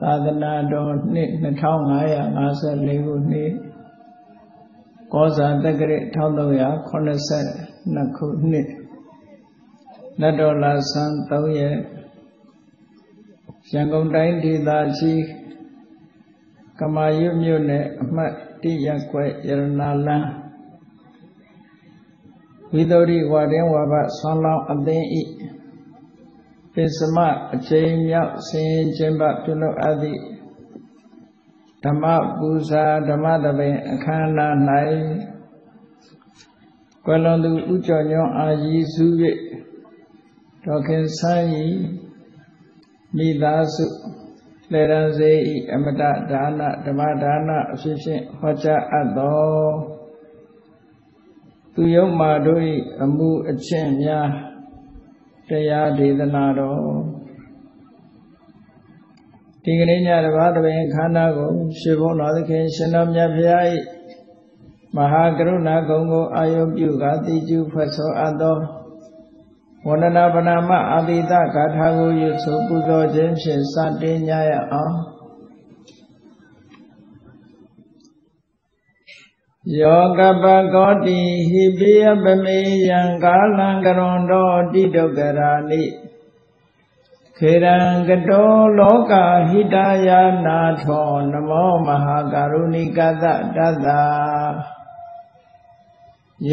သာသနာတော်နှစ်2554ခုနှစ်ကောဇာတက္ကရာ1382ခုနှစ်လက်တော်လာဆန်း3ရက်ရန်ကုန်တိုင်းဒေသကြီးကမာရွတ်မြို့နယ်အမှတ်၁ရပ်ကွက်ရတနာလန်းဝိသုရိဝါရင်ဝါဘဆွမ်းလောင်းအသင်းဤ ပစ္စမအချိန်မြောက်ဆင်ကျင်းပပြုလုပ်အပ်သည့်ဓမ္မပူဇာဓမ္မတပင်အခမ်းအနား၌ကွယ်လွန်သူဥကျော်ညွန့်အာကြီးစု၍ဒေါခင်ဆန်းဤမိသားစုလေရန်စေဤအမတဒါနဓမ္မဒါနအဖြစ်ဖြင့်ဟောကြားအပ်သောသူယုံမာတို့၏အမှုအကျင့်များ တရားဒေသနာတော်ဒီကနေ့ညတပါးတပင်ခန္ဓာကိုရှင်ဘုန်းတော်သခင်ရှင်တော်မြတ်ဖရာ၏မဟာကရုဏာဂုဏ်ကိုအာယုပြုကာတိကျုဖွဲ့ဆိုအပ်သောဝန္ဒနာပနာမအာတိတဂါထာကိုရွတ်ဆိုပူဇော်ခြင်းဖြင့်စတင်ကြရအောင် ယောကပကောတိဟိပိယပမေယံကာလံကရွန်တော်တိဒုက္ခရာနိခေရံကတောလောကဟိတယာနာထောနမောမဟာကရုဏိကတတတ္တာ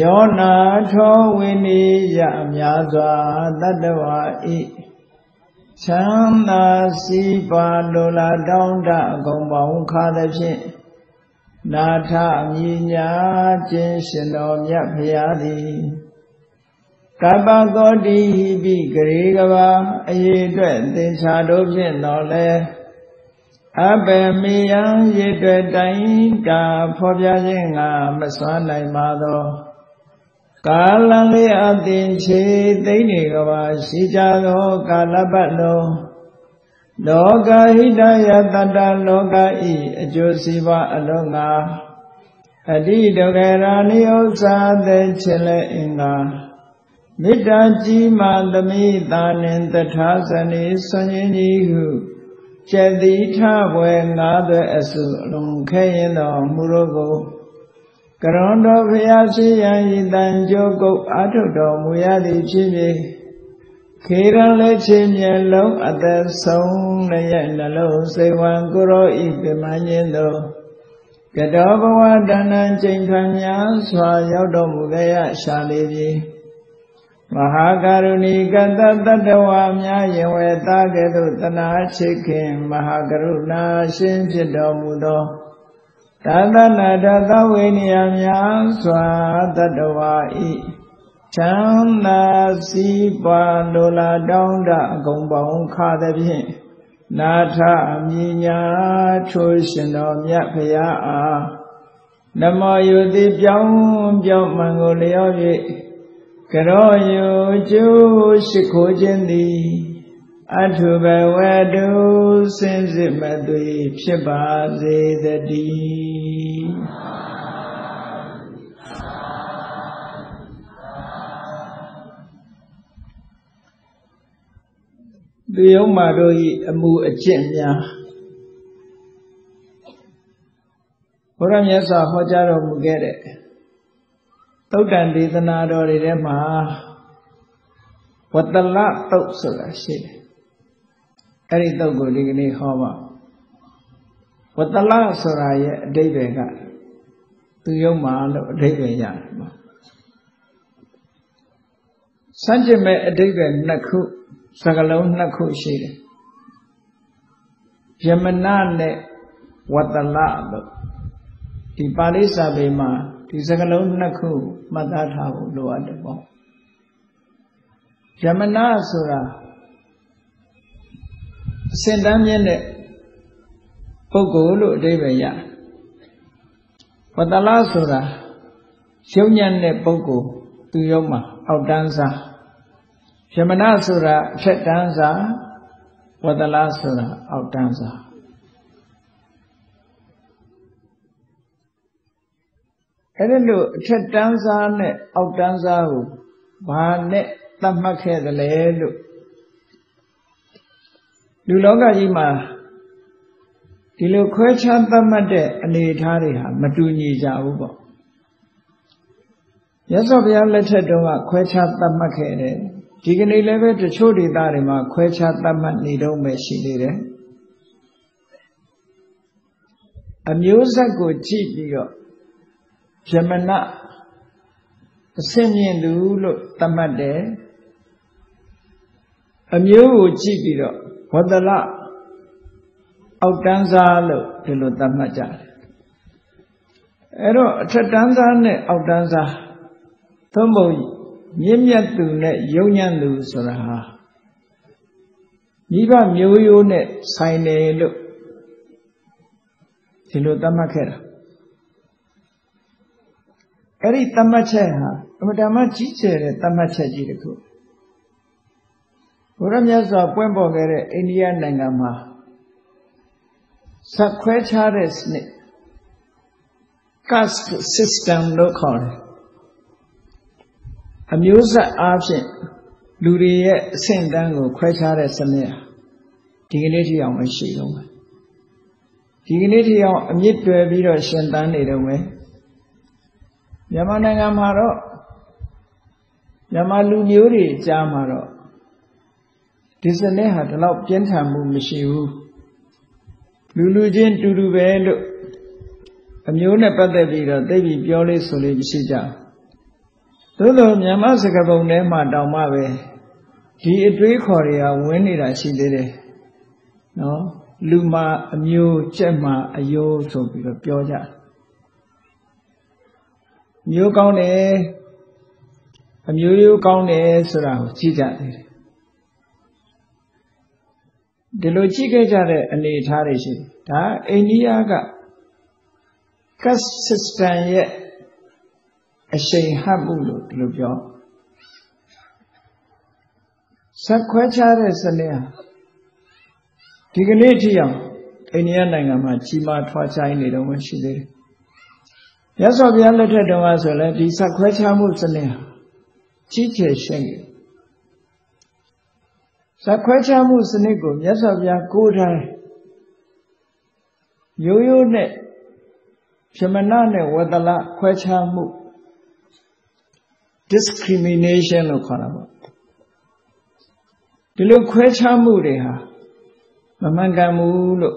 ယောနာထောဝိနိယအများစွာတတ္တဝါဤချမ်းသာစီပါလိုလားတောင်းတအကုန်ပေါင်းခါသဖြင့် နာထအမြညာခြင်းရှင်တော်မြတ်ဖရာသည်ကပ္ပကောတိဟိပိဂရေကဘာအရေးအတွက်သင်္ချာတို့ဖြင့်တော်လဲအဘယ်မေယံရေတွေ့တိုင်းတာဖော်ပြခြင်းငါမစွမ်းနိုင်ပါသောကာလလေးအသင်ချေသိမ့်နေကဘာရှိကြသောကာလပတ်လုံး လောကဟိတယတတလောကဤအကျိုးစီးပွားအလုံးငါအတိဒုက္ခရာနိဥ္စာသေချေလေအင်္ဂါမေတ္တာကြီးမှသမိတာနှင်တထာဇနေဆွန်ရင်ကြီးဟုကျက်တိထဘွယ်ငါးသွဲအစုအလုံးခဲရင်တော်မူရောကိုကရွန်တော်ဖျားရှိရန်ဤတန်ကြိုးကုတ်အာထုတော်မူရသည်ဖြစ်ဖြစ် ခေရန်လက်ချင်းမျက်လုံးအသက်ဆုံးလည်းရဲ့နှလုံးစိတ်ဝံကိုရောဤပြမညင်းသောကတောဘဝတဏ္ဏချိန်ခံများစွာရောက်တော်မူခဲ့ရရှာလေပြီမဟာကရုဏီကတတတ္တဝါများယင်ဝေသားကဲ့သို့တနာချစ်ခင်မဟာကရုဏာရှင်ဖြစ်တော်မူသောသာသနာတသဝေနိယများစွာတတ္တဝါဤ ချမ်းသာစီးပွားလိုလားတောင်းတအကုန်ပေါင်းခါသဖြင့်နာထအမြညာထိုးရှင်တော်မြတ်ဖရာအားနမောယုတိပြောင်းပြောင်းမှန်ကိုလျော့၍ကရောယုကျိုးရှိခိုးခြင်းသည်အထုဘဝတုစင်စစ်မသွေဖြစ်ပါစေတည်း သူယုံမာတို့၏အမှုအကျင့်များဘုရားမြတ်စွာဟောကြားတော်မူခဲ့တဲ့သုတ်တန်ဒေသနာတော်တွေထဲမှာဝတ္တလတုတ်ဆိုတာရှိတယ်အဲ့ဒီတုတ်ကိုဒီကနေ့ဟောပါဝတ္တလဆိုတာရဲ့အတိပ္ပယ်ကသူယုံမာလို့အတိပ္ပယ်ရတယ်ပေါ့စัจจิမဲ့အတိပ္ပယ်နှစ်ခု စကလုံးနှစ်ခုရှိတယ်ယမနနဲ့ဝတ္တလလို့ဒီပါဠိစာပေမှာဒီစကလုံးနှစ်ခုမှတ်သားထားဖို့လိုအပ်တယ်ပေါ့ယမနဆိုတာအစင်တန်းမြင့်တဲ့ပုဂ္ဂိုလ်လို့အဓိပ္ပာယ်ရဝတ္တလဆိုတာရုပ်ညံ့တဲ့ပုဂ္ဂိုလ်သူရုံးမှာအောက်တန်းစား ယမနဆိုတာအထက်တန်းစာဝတ္တလဆိုတာအောက်တန်းစာအဲ့ဒါလို့အထက်တန်းစားနဲ့အောက်တန်းစားကိုဘာနဲ့သတ်မှတ်ခဲ့သလဲလို့လူလောကကြီးမှာဒီလိုခွဲခြားသတ်မှတ်တဲ့အနေအထားတွေဟာမတူညီကြဘူးပေါ့ရသော်ဘုရားလက်ထက်တုန်းကခွဲခြားသတ်မှတ်ခဲ့တယ် ဒီကနေ့လည်းပဲတချို့ဒေသတွေမှာခွဲခြားသတ်မှတ်နေတော့မှရှိနေတယ်အမျိုးဆက်ကိုကြည့်ပြီးတော့ယမနအစင်မြင့်လူလို့သတ်မှတ်တယ်အမျိုးကိုကြည့်ပြီးတော့ဝတ္တလအောက်တန်းစားလို့ဒီလိုသတ်မှတ်ကြတယ်အဲ့တော့အထက်တန်းစားနဲ့အောက်တန်းစားသုံးပုံ မြင့်မြတ်သူနဲ့ယုံညံ့သူဆိုတာဟာမိဘမျိုးရိုးနဲ့ဆိုင်တယ်လို့ဒီလိုသတ်မှတ်ခဲ့တာအဲ့ဒီသတ်မှတ်ချက်ဟာအမတမကြီးကျယ်တဲ့သတ်မှတ်ချက်ကြီးတစ်ခုဘုရားမြတ်စွာပွင့်ပေါ်ခဲ့တဲ့အိန္ဒိယနိုင်ငံမှာဆက်ခွဲခြားတဲ့စနစ် caste system လို့ခေါ်တယ် အမျိုးဆက်အားဖြင့်လူတွေရဲ့အဆင့်တန်းကိုခွဲခြားတဲ့စနစ်ဒီကနေ့ထိအောင်မရှိတော့ဘူးဒီကနေ့ထိအောင်အမြင့်တွယ်ပြီးတော့ရှင်သန်နေတော့မယ်မြန်မာနိုင်ငံမှာတော့မြန်မာလူမျိုးတွေကြားမှာတော့ဒီစနစ်ဟာဒီလောက်ပြင်းထန်မှုမရှိဘူးလူလူချင်းတူတူပဲလို့အမျိုးနဲ့ပတ်သက်ပြီးတော့သိပြီးပြောလေးဆိုလေးမရှိကြ သို့သောမြန်မာစကားပုံထဲမှာတောင်မှပဲဒီအတွေးခေါ်တွေကဝင်နေတာရှိသေးတယ်နော်လူမှာအမျိုးကြက်မှာအယိုးဆိုပြီးတော့ပြောကြမျိုးကောင်းတယ်အမျိုးရိုးကောင်းတယ်ဆိုတာကိုကြည့်ကြတယ်ဒီလိုကြည့်ခဲ့ကြတဲ့အနေအထားတွေရှိတယ်ဒါအိန္ဒိယက caste system ရဲ့ အရှိန်ဟပ်မှုလို့ဒီလိုပြောစက်ခွဲခြားတဲ့စနစ်ဟာဒီကနေ့ထိအောင်အိန္ဒိယနိုင်ငံမှာကြီးမားထွားချိုင်းနေတော့မှရှိသေးတယ်။ရသော်ဘုရားလက်ထက်တုန်းကဆိုလည်းဒီစက်ခွဲခြားမှုစနစ်ဟာကြီးကျယ်ရှင်းတယ်။စက်ခွဲခြားမှုစနစ်ကိုမြတ်စွာဘုရားကိုယ်တိုင်ရိုးရိုးနဲ့ပြမနာနဲ့ဝတ္တလခွဲခြားမှု discrimination လို့ခေါ်တာပေါ့ဒီလိုခွဲခြားမှုတွေဟာမမှန်ကန်ဘူးလို့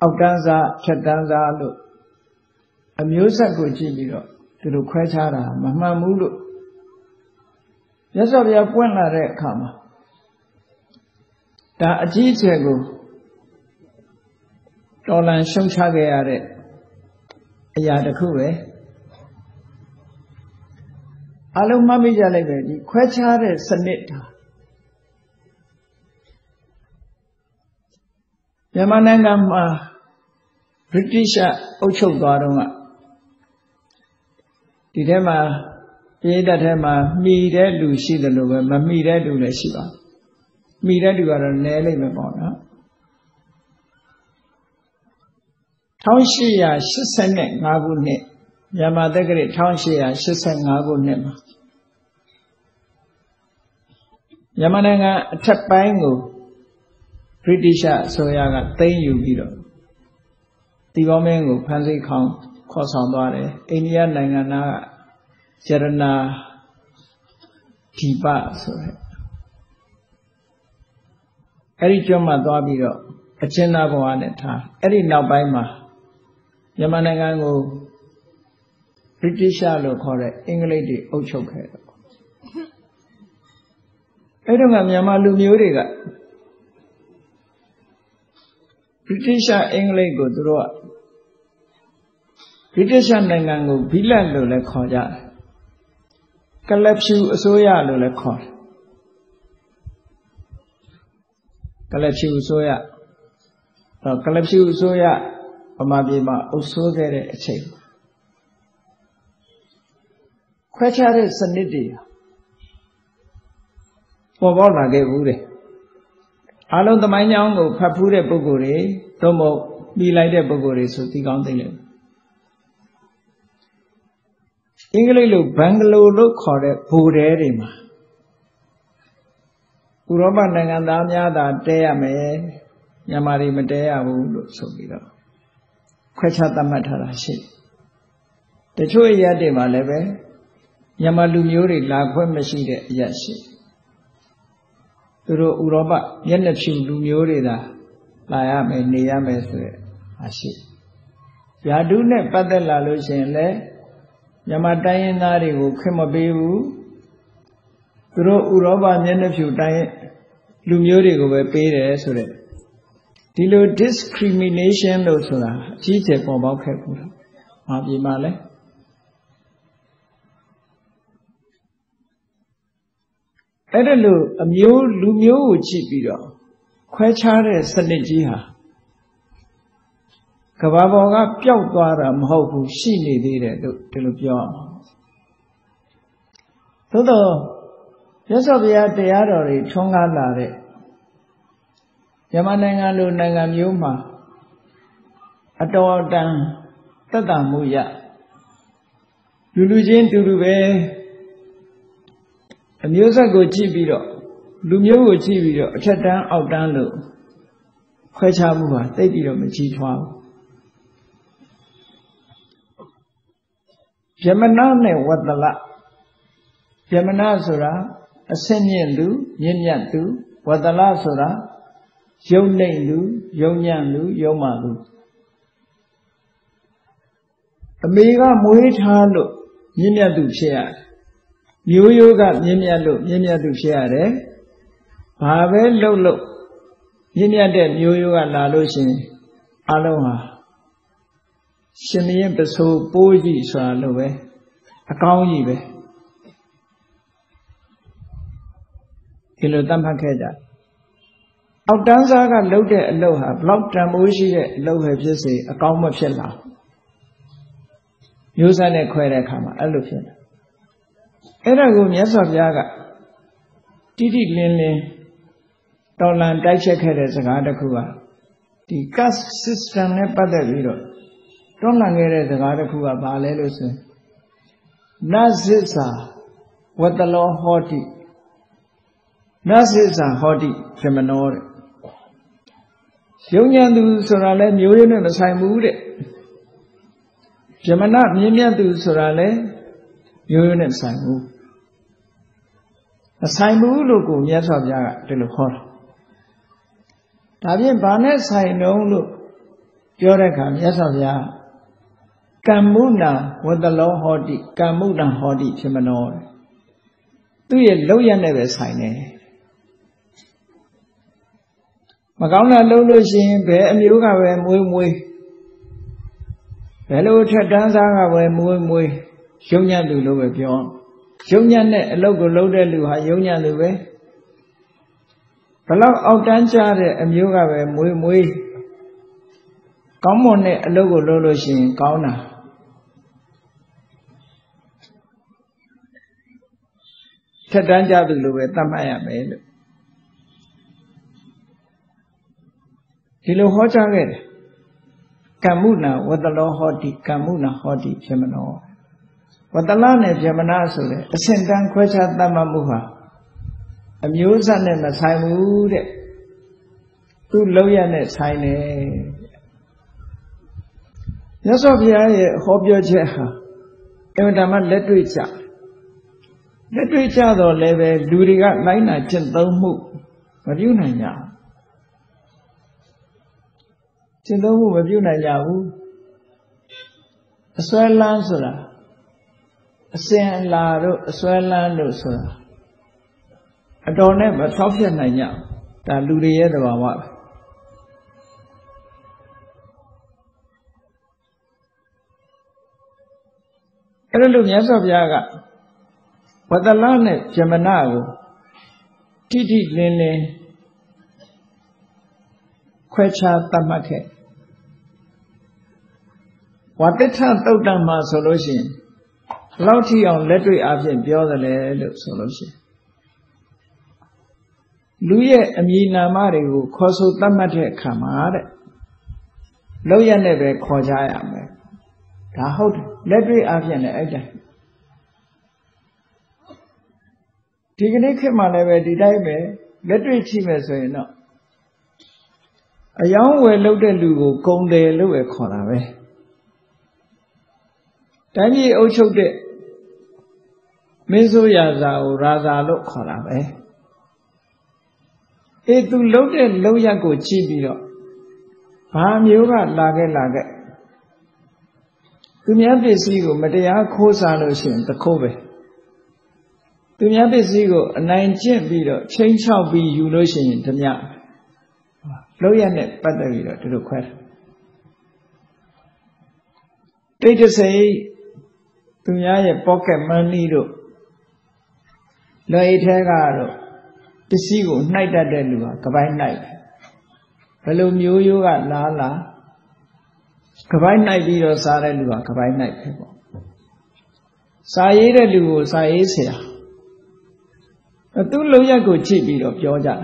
အောက်တန်းစားဖြတ်တန်းစားလို့အမျိုးဆက်ကိုကြည့်ပြီးတော့ဒီလိုခွဲခြားတာမမှန်ဘူးလို့မြတ်စွာဘုရားပွင့်လာတဲ့အခါမှာဒါအကြီးအကျယ်ကိုတော်လန်ရှုံချခဲ့ရတဲ့အရာတစ်ခုပဲ အလုံးမမိကြလိုက်ပဲဒီခွဲခြားတဲ့စနစ်တာမြန်မာနိုင်ငံမှာဗြိတိရှအုပ်ချုပ်သွားတော့ကဒီထဲမှာပြည်သက်ထဲမှာမှီတဲ့လူရှိတယ်လို့ပဲမမှီတဲ့လူလည်းရှိပါမှီတဲ့လူကတော့နည်းလိမ့်မယ်ပေါ့နော်1885ခုနှစ် မြန်မာတက္ကရာ1885ခုနှစ်မှာမြန်မာနိုင်ငံအထက်ပိုင်းကိုဗြိတိရှအစိုးရကသိမ်းယူပြီးတော့တီဘောမင်းကိုဖမ်းဆီးခေါင်းခေါ်ဆောင်သွားတယ်အိန္ဒိယနိုင်ငံသားကကျရနာဒီပဆိုတဲ့အဲ့ဒီကျွန်းမှာသွားပြီးတော့အကျဉ်းသားဘဝနဲ့ထားအဲ့ဒီနောက်ပိုင်းမှာမြန်မာနိုင်ငံကို ဗြိတိရှလို့ခေါ်တဲ့အင်္ဂလိပ်တွေအုပ်ချုပ်ခဲ့တယ်အဲ့တော့ကမြန်မာလူမျိုးတွေကဗြိတိရှအင်္ဂလိပ်ကိုသူတို့ကဗြိတိရှနိုင်ငံကိုဘိလတ်လို့လည်းခေါ်ကြတယ်ကလပ်ဖြူအစိုးရလို့လည်းခေါ်တယ်ကလပ်ဖြူအစိုးရတော့ကလပ်ဖြူအစိုးရဗမာပြည်မှာအုပ်စိုးခဲ့တဲ့အချိန် ခွဲခြားတဲ့စနစ်တွေပေါ်ပေါက်လာခဲ့ဘူးတဲ့အာလုံးသမိုင်းကြောင်းကိုဖတ်ဖူးတဲ့ပုဂ္ဂိုလ်တွေသို့မဟုတ်ပြီးလိုက်တဲ့ပုဂ္ဂိုလ်တွေဆိုသိကောင်းသိလိမ့်မယ်အင်္ဂလိပ်လိုဘန်ဂလိုလို့ခေါ်တဲ့ဘူတဲတွေမှာဥရောပနိုင်ငံသားများသာတဲရမယ်မြန်မာတွေမတဲရဘူးလို့ဆိုပြီးတော့ခွဲခြားသတ်မှတ်ထားတာရှိတချို့အရက်တွေမှာလည်းပဲ မြန်မာလူမျိုးတွေလာခွင့်မရှိတဲ့အရက်ရှိသူတို့ဥရောပမျက်နှာဖြူလူမျိုးတွေသာလာရမယ်နေရမယ်ဆိုတဲ့အားရှိယာတုနဲ့ပတ်သက်လာလို့ရှိရင်လည်းမြန်မာတိုင်းရင်းသားတွေကိုခွင့်မပေးဘူးသူတို့ဥရောပမျက်နှာဖြူတိုင်းလူမျိုးတွေကိုပဲပေးတယ်ဆိုတဲ့ဒီလို discrimination လို့ဆိုတာအကြီးအကျယ်ပေါ်ပေါက်ခဲ့ဘူးလား။ဘာပြည်မှာလဲ အဲ့ဒါလို့အမျိုးလူမျိုးကိုကြည့်ပြီးတော့ခွဲခြားတဲ့စနစ်ကြီးဟာကဘာပေါ်ကပျောက်သွားတာမဟုတ်ဘူးရှိနေသေးတယ်လို့ဒီလိုပြောရမှာသို့တော့ရသော်ဘုရားတရားတော်တွေထွန်းကားလာတဲ့မြန်မာနိုင်ငံလိုနိုင်ငံမျိုးမှာအတော်အတန်တက်တာမှုရလူလူချင်းတူတူပဲ အမျိုးဆက်ကိုကြည့်ပြီးတော့လူမျိုးကိုကြည့်ပြီးတော့အထက်တန်းအောက်တန်းလို့ခွဲခြားမှုဟာတိတ်ပြီးတော့မကြီးထွားဘူးယမနာနဲ့ဝတ္တလယမနာဆိုတာအဆင့်မြင့်လူမြင့်မြတ်သူဝတ္တလဆိုတာယုံနှိမ့်လူယုံညံ့လူယုံမှလူအမေကမွေးထားလို့မြင့်မြတ်သူဖြစ်ရတယ် မျိုးရိုးကမြင့်မြတ်လို့မြင့်မြတ်သူဖြစ်ရတယ်ဘာပဲလှုပ်လို့မြင့်မြတ်တဲ့မျိုးရိုးကလာလို့ရှိရင်အလုံးဟာရှင်မင်းပစိုးပိုးကြီးဆိုတာလို့ပဲအကောင်းကြီးပဲဒီလိုသတ်မှတ်ခဲ့ကြအောက်တန်းစားကလှုပ်တဲ့အလုပ်ဟာဘလောက်တန်ဖိုးရှိတဲ့အလုပ်ပဲဖြစ်စေအကောင်းမဖြစ်လာမျိုးစားနဲ့ခွဲတဲ့အခါမှာအဲ့လိုဖြစ်တယ် အဲ့ဒါကိုမြတ်စွာဘုရားကတိတိလင်းလင်းတော်လန်တိုက်ချက်ခဲ့တဲ့စကားတစ်ခုပါဒီ caste system နဲ့ပတ်သက်ပြီးတော့တွန်းလှန်ခဲ့တဲ့စကားတစ်ခုကဘာလဲလို့ဆိုရင်နဇစ္စာဝတ္တလောဟောတိနဇစ္စာဟောတိပြမနောတဲ့ယုံညံသူဆိုတာလဲမျိုးရင်းနဲ့မဆိုင်ဘူးတဲ့ပြမနာမြင့်မြတ်သူဆိုတာလဲ မျိုးရင်းနဲ့ဆိုင်ဘူးမဆိုင်ဘူးလို့ကိုမြတ်စွာဘုရားကဒီလိုခေါ်တာဒါဖြင့်ဘာနဲ့ဆိုင်တုံးလို့ပြောတဲ့အခါမြတ်စွာဘုရားကမ္မုနာဝတ္တလောဟောတိကမ္မုနာဟောတိဖြစ်မနောသူ့ရဲ့လောက်ရနဲ့ပဲဆိုင်တယ်မကောင်းတာလုပ်လို့ရှိရင်ဘယ်အမျိုးကပဲမွေးမွေးဘယ်လိုထက်တန်းစားကပဲမွေးမွေး ယုံညံ့သူလို့ပဲပြောယုံညံ့တဲ့အလုပ်ကိုလုပ်တဲ့လူဟာယုံညံ့သူပဲဘလောက်အောက်တန်းကြတဲ့အမျိုးကပဲမွေးမွေးကောင်းမွန်တဲ့အလုပ်ကိုလုပ်လို့ရှိရင်ကောင်းတာထက်တန်းကြသူလိုပဲသတ်မှတ်ရမယ်လို့ဒီလိုဟောကြားခဲ့တယ်ကမ္မုနာဝတ္တလောဟောတိကမ္မုနာဟောတိဖြစ်မနော ဝတ္တလနဲ့ပြမနာဆိုတဲ့အစင်တန်းခွဲခြားသတ်မှတ်မှုဟာအမျိုးအစားနဲ့မဆိုင်ဘူးတဲ့သူ့လောက်ရနဲ့ဆိုင်တယ်မြတ်စွာဘုရားရဲ့ဟောပြောချက်ဟာအင်မတန်မှလက်တွေ့ကြလက်တွေ့ကြတော့လည်းပဲလူတွေကလိုက်နာကျင့်သုံးမှုမပြုနိုင်ကြဘူးကျင့်သုံးမှုမပြုနိုင်ကြဘူးအစွဲလန်းဆိုတာ အစင်အလာတို့အစွဲလန်းတို့ဆိုတာအတော်နဲ့မထောက်ပြနိုင်ကြဒါလူတွေရဲ့သဘာဝပဲအဲ့ဒါလို့မြတ်စွာဘုရားကဝတ္တလနဲ့ဇမနကိုတိတိလင်းလင်းခွဲခြားသတ်မှတ်ခဲ့ဝတ္တထသုတ်တံမှာဆိုလို့ရှိရင် ဘလောက်ထိအောင်လက်တွေ့အဖြစ်ပြောသလဲလို့ဆိုလို့ရှိရင်လူရဲ့အမည်နာမတွေကိုခေါ်ဆိုသတ်မှတ်တဲ့အခါမှာတဲ့လောက်ရနဲ့ပဲခေါ်ကြရမယ်ဒါဟုတ်တယ်လက်တွေ့အဖြစ်နဲ့အဲ့ဒါဒီကနေ့ခေတ်မှာလည်းပဲဒီတိုင်းပဲလက်တွေ့ကြည့်မယ်ဆိုရင်တော့အယောင်းဝယ်လုပ်တဲ့လူကိုဂုံတယ်လို့ပဲခေါ်တာပဲတိုင်းပြည်အုပ်ချုပ်တဲ့ မင်းဆိုရာဇာကိုရာဇာလို့ခေါ်တာပဲအေးသူလှုပ်တဲ့လှုပ်ရက်ကိုကြည့်ပြီးတော့ဘာမျိုးကလာခဲ့လာခဲ့သူများပစ္စည်းကိုမတရားခိုးစားလို့ရှိရင်တခိုးပဲသူများပစ္စည်းကိုအနိုင်ကျင့်ပြီးတော့ချိန်ချောက်ပြီးယူလို့ရှိရင်ဓမြလောက်ရနဲ့ပတ်သက်ပြီးတော့ဒီလိုခွဲတယ်တိတ်တဆိတ်သူများရဲ့ pocket money တို့ လွယ်ထဲကတော့ပစ္စည်းကိုနှိုက်တတ်တဲ့လူဟာကပိုင်းနှိုက်ဘယ်လိုမျိုးရိုးကလာလာကပိုင်းနှိုက်ပြီးတော့စားတဲ့လူဟာကပိုင်းနှိုက်ပဲပေါ့စာရေးတဲ့လူကိုစာရေးဆရာသူ့လုံရက်ကိုကြည့်ပြီးတော့ပြောကြတာ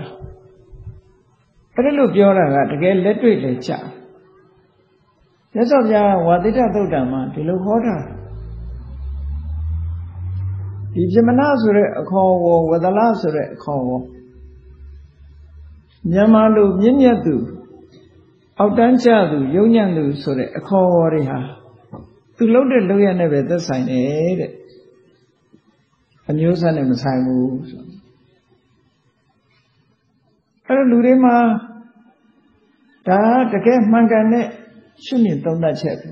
အဲ့ဒါလို့ပြောတာကတကယ်လက်တွေ့လေကြမြတ်စွာဘုရားဝါတိတသုတ်တံမှာဒီလိုဟောတာ ဒီပြမနာဆိုတဲ့အခေါ်ဝဝဒလဆိုတဲ့အခေါ်ဝမြန်မာလူမြင့်မြတ်သူအောက်တန်းကျသူယုံညံ့သူဆိုတဲ့အခေါ်ဝတွေဟာသူလှုပ်တဲ့လှုပ်ရနဲ့ပဲသက်ဆိုင်တယ်တဲ့အမျိုးအစားနဲ့မဆိုင်ဘူးဆိုအဲ့တော့လူတွေမှာဒါတကယ်မှန်ကန်တဲ့ရှုမြင်သုံးသပ်ချက်ပဲ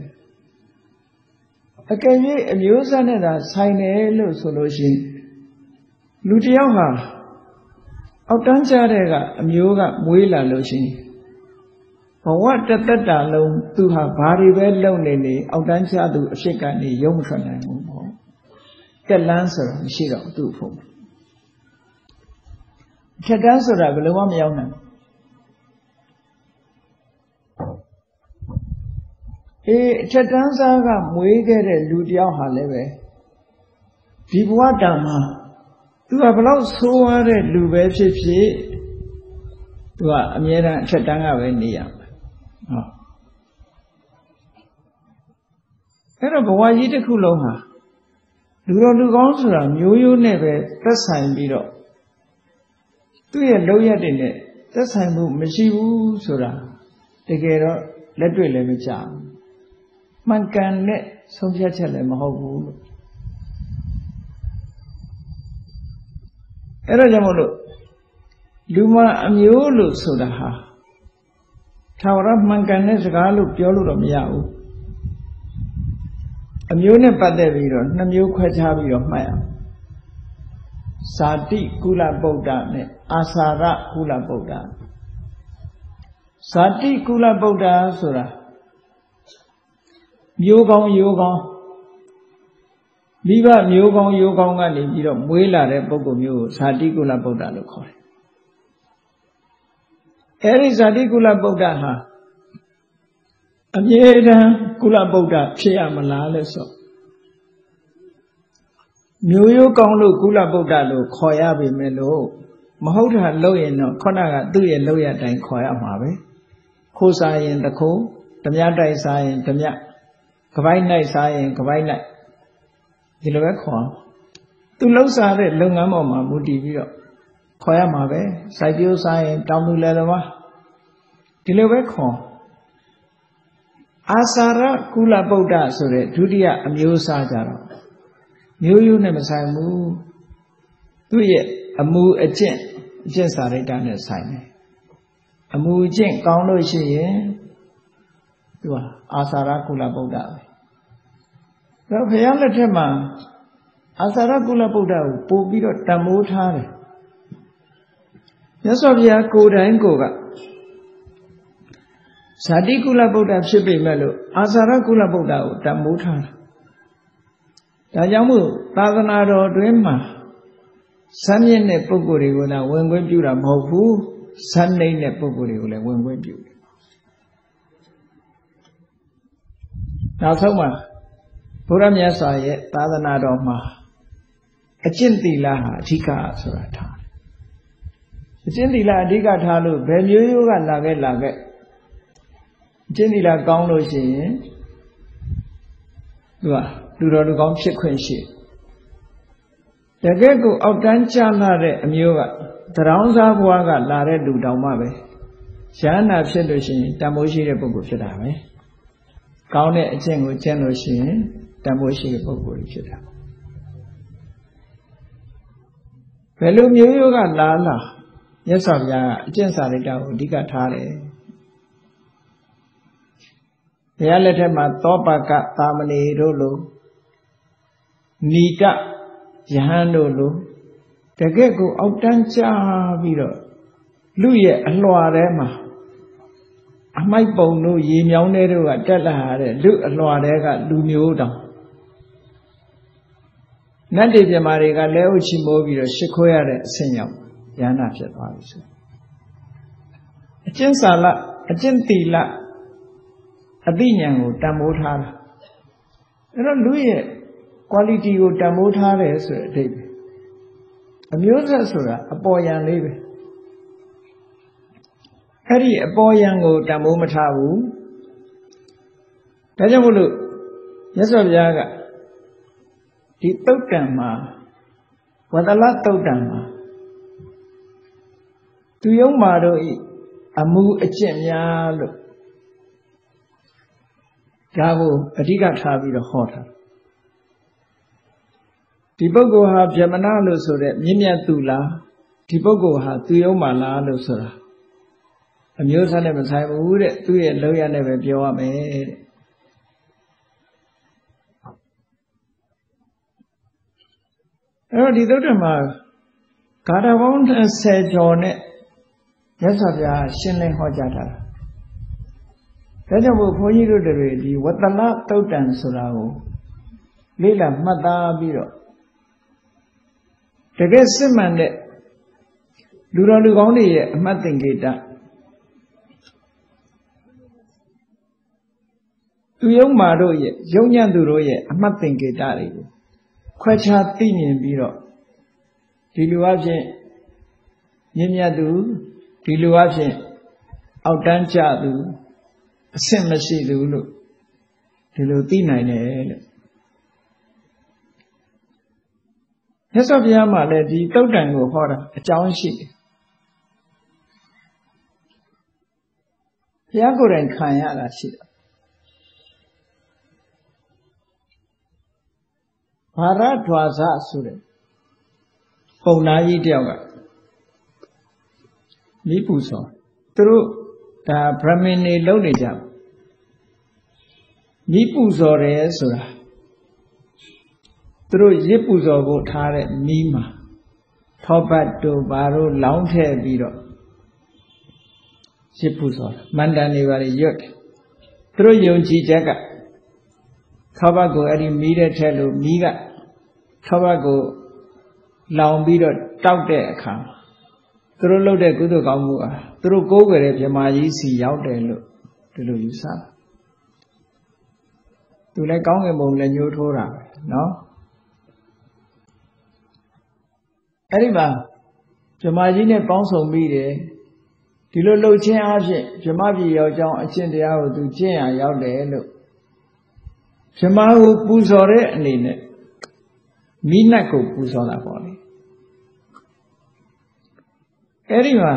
အကယ်၍အမျိုးအစားနဲ့သာဆိုင်တယ်လို့ဆိုလို့ရှိရင်လူတယောက်ဟာအောက်တန်းကြတဲ့ကအမျိုးကမွေးလာလို့ရှိရင်ဘဝတသက်တာလုံးသူဟာဘာတွေပဲလုပ်နေနေအောက်တန်းကြသူအဖြစ်ကနေရုံမထွက်နိုင်ဘူးပေါ့တက်လန်းဆိုတာမရှိတော့သူ့ဖို့ထက်တန်းဆိုတာဘယ်လိုမှမရောက်နိုင်ဘူး အေးအထက်တန်းစားကမွေးခဲ့တဲ့လူတယောက်ဟာလည်းပဲဒီဘဝတံမှာသူကဘလောက်ဆိုးရတဲ့လူပဲဖြစ်ဖြစ်သူကအမြဲတမ်းအထက်တန်းကပဲနေရမှာဟောအဲ့တော့ဘဝကြီးတစ်ခုလုံးဟာလူတော်လူကောင်းဆိုတာမျိုးရိုးနဲ့ပဲသက်ဆိုင်ပြီးတော့သူ့ရဲ့လောက်ရတဲ့နဲ့သက်ဆိုင်မှုမရှိဘူးဆိုတာတကယ်တော့လက်တွေ့လည်းမကြဘူး မှန်ကန်တဲ့ဆုံးဖြတ်ချက်လည်းမဟုတ်ဘူးလို့အဲ့ဒါကြောင့်မို့လို့လူမအမျိုးလို့ဆိုတာဟာထာဝရမှန်ကန်တဲ့စကားလို့ပြောလို့တော့မရဘူးအမျိုးနဲ့ပတ်သက်ပြီးတော့နှစ်မျိုးခွဲခြားပြီးတော့မှတ်အောင်ဇာတိကုလပုဒ္ဒနဲ့အာစာရကုလပုဒ္ဒဇာတိကုလပုဒ္ဒဆိုတာ မျိုးကောင်းရိုးကောင်းမိဘမျိုးကောင်းရိုးကောင်းကနေပြီးတော့မွေးလာတဲ့ပုဂ္ဂိုလ်မျိုးကိုဇာတိကုလပုဒ္ဒလို့ခေါ်တယ်အဲဒီဇာတိကုလပုဒ္ဒဟာအမြဲတမ်းကုလပုဒ္ဒဖြစ်ရမလားလဲဆိုမျိုးရိုးကောင်းလို့ကုလပုဒ္ဒလို့ခေါ်ရပေမဲ့လို့မဟုတ်တာလို့ရင်တော့ခုနကသူ့ရဲ့လို့ရတိုင်းခေါ်ရမှာပဲခိုးစားရင်တခိုးဓမြတိုက်စားရင်ဓမြ ကပိုင်းနိုင်စားရင်ကပိုင်းနိုင်ဒီလိုပဲခေါ်သူလှုပ်ရှားတဲ့လုပ်ငန်းပေါ်မှာမူတည်ပြီးတော့ခေါ်ရမှာပဲစိုက်ပျိုးစားရင်တောင်သူလည်းတော်ပါဒီလိုပဲခေါ်အာစာရကုလပုဒ္ဒဆိုတဲ့ဒုတိယအမျိုးအစားကြတော့မျိုးရိုးနဲ့မဆိုင်ဘူးသူ့ရဲ့အမူအကျင့်အကျင့်စာရိတ္တနဲ့ဆိုင်တယ်အမူအကျင့်ကောင်းလို့ရှိရင်သူဟာအာစာရကုလပုဒ္ဒပဲ တော့ဘုရားလက်ထက်မှာအာသရကုလဗုဒ္ဓကိုပို့ပြီးတော့တန်မိုးထားတယ်မြတ်စွာဘုရားကိုယ်တိုင်ကိုကဇာတိကုလဗုဒ္ဓဖြစ်ပေမဲ့လို့အာသရကုလဗုဒ္ဓကိုတန်မိုးထားတာဒါကြောင့်မို့သာသနာတော်တွင်မှာဇမ်းမြင့်တဲ့ပုဂ္ဂိုလ်တွေကိုသာဝင်ခွင့်ပြုတာမဟုတ်ဘူးဇမ်းနေတဲ့ပုဂ္ဂိုလ်တွေကိုလည်းဝင်ခွင့်ပြုတယ်နောက်ဆုံးမှာ ဘုရားမြတ်စွာရဲ့သာသနာတော်မှာအကျင့်သီလဟာအဓိကဆိုတာထားတယ်အကျင့်သီလအဓိကထားလို့ဘယ်မျိုးရိုးကလာခဲ့လာခဲ့အကျင့်သီလကောင်းလို့ရှိရင်သူကလူတော်လူကောင်းဖြစ်ခွင့်ရှိတကယ်ကိုအောက်တန်းကျလာတဲ့အမျိုးကတရောင်းစားဘွားကလာတဲ့လူတောင်မှပဲရဟန္တာဖြစ်လို့ရှိရင်တန်ဖိုးရှိတဲ့ပုဂ္ဂိုလ်ဖြစ်တာပဲကောင်းတဲ့အကျင့်ကိုကျင့်လို့ရှိရင် တန်ဖိုးရှိတဲ့ပုဂ္ဂိုလ်ဖြစ်တာဘယ်လိုမျိုးရောကလာလာမြတ်စွာဘုရားကအကျင့်စာရိတ္တကိုအဓိကထားတယ်ဘုရားလက်ထက်မှာသောပါကသာမဏေတို့လိုဏီကယဟန်တို့လိုတကယ့်ကိုအောက်တန်းချပြီးတော့လူရဲ့အလွှာထဲမှာအမိုက်ပုံတို့ရေမြောင်းတဲ့တို့ကတက်လာတဲ့လူအလွှာထဲကလူမျိုးတောင် နတ်တွေပြမာတွေကလဲဥချီမိုးပြီးတော့ရှ िख ွဲရတဲ့အဆင့်ရောက်ရဟနာဖြစ်သွားပြီဆိုအကျင့်စာလအကျင့်တီလအသိဉာဏ်ကိုတန်ဖိုးထားတာအဲ့တော့လူရဲ့ quality ကိုတန်ဖိုးထားတယ်ဆိုတဲ့အဓိပ္ပာယ်အမျိုးဆက်ဆိုတာအပေါ်ယံလေးပဲအဲ့ဒီအပေါ်ယံကိုတန်ဖိုးမထားဘူးဒါကြောင့်မို့လို့မြတ်စွာဘုရားက ဒီတုတ်တံမှာဝတလတုတ်တံမှာသူယုံမာတို့ဤအမှုအကျင့်များလို့ဒါကိုအဓိကထားပြီးတော့ဟောတာဒီပုဂ္ဂိုလ်ဟာဗြဟ္မဏလို့ဆိုတဲ့မြင့်မြတ်သူလားဒီပုဂ္ဂိုလ်ဟာသူယုံမာလားလို့ဆိုတာအမျိုးသားနဲ့မဆိုင်ဘူးတဲ့သူ့ရဲ့လောက်ရနဲ့ပဲပြောရမယ်တဲ့ အဲ့တော့ဒီသုတ္တမှာဂါထာပေါင်း30ကျော်နဲ့မြတ်စွာဘုရားရှင်းလင်းဟောကြားထားတာဒါကြောင့်မို့ဘုန်းကြီးတို့တွေဒီဝတ္တလတုတ်တန်ဆိုတာကိုလေ့လာမှတ်သားပြီးတော့တကယ်စစ်မှန်တဲ့လူတော်လူကောင်းတွေရဲ့အမှတ်သင်္ကေတသူယုံမာတို့ရဲ့ယုံညံ့သူတို့ရဲ့အမှတ်သင်္ကေတတွေကို ခွဲခြားသိမြင်ပြီးတော့ဒီလူအဖြစ်မြင့်မြတ်သူဒီလူအဖြစ်အောက်တန်းကျသူအဆင့်မရှိသူလို့ဒီလိုသိနိုင်တယ်လို့မြတ်စွာဘုရားမှလည်းဒီတုတ်တန်ကိုဟောတာအကြောင်းရှိတယ်ဘုရားကိုယ်တိုင်ခံရတာရှိတ ဘာရဒွါစဆိုတဲ့ပုံနာကြီးတယောက်ကမိပူစောသူတို့ဒါဗြဟ္မဏ်တွေလုံနေကြမိပူစောတယ်ဆိုတာသူတို့ရစ်ပူဇော်ဖို့ထားတဲ့မိမှာထောပတ်တို့ဘာတို့လောင်းထည့်ပြီးတော့ရစ်ပူဇော်မန္တန်တွေပါရွတ်တယ်သူတို့ယုံကြည်ချက်ကထောပတ်ကိုအဲ့ဒီမီးတဲ့ထက်လို့မီးက ထောပတ်ကိုလောင်ပြီးတော့တောက်တဲ့အခါသူတို့လုပ်တဲ့ကုသိုလ်ကောင်းမှုအားသူတို့ကိုးကွယ်တဲ့မြမကြီးစီရောက်တယ်လို့ဒီလိုယူဆတာသူလည်းကောင်းကင်ဘုံလည်းညှိုးထိုးတာပဲเนาะအဲ့ဒီမှာဗြဟ္မာကြီးနဲ့ပေါင်းစုံပြီးတယ်ဒီလိုလှုပ်ခြင်းအဖြစ်ဗြဟ္မာပြည်ရောက်ကြောင်းအချင်းတရားကိုသူကျင့်ရရောက်တယ်လို့ဗြဟ္မာကိုပူဇော်တဲ့အနေနဲ့ မိနတ်ကိုပူဇော်တာပေါ့လေအဲ့ဒီမှာ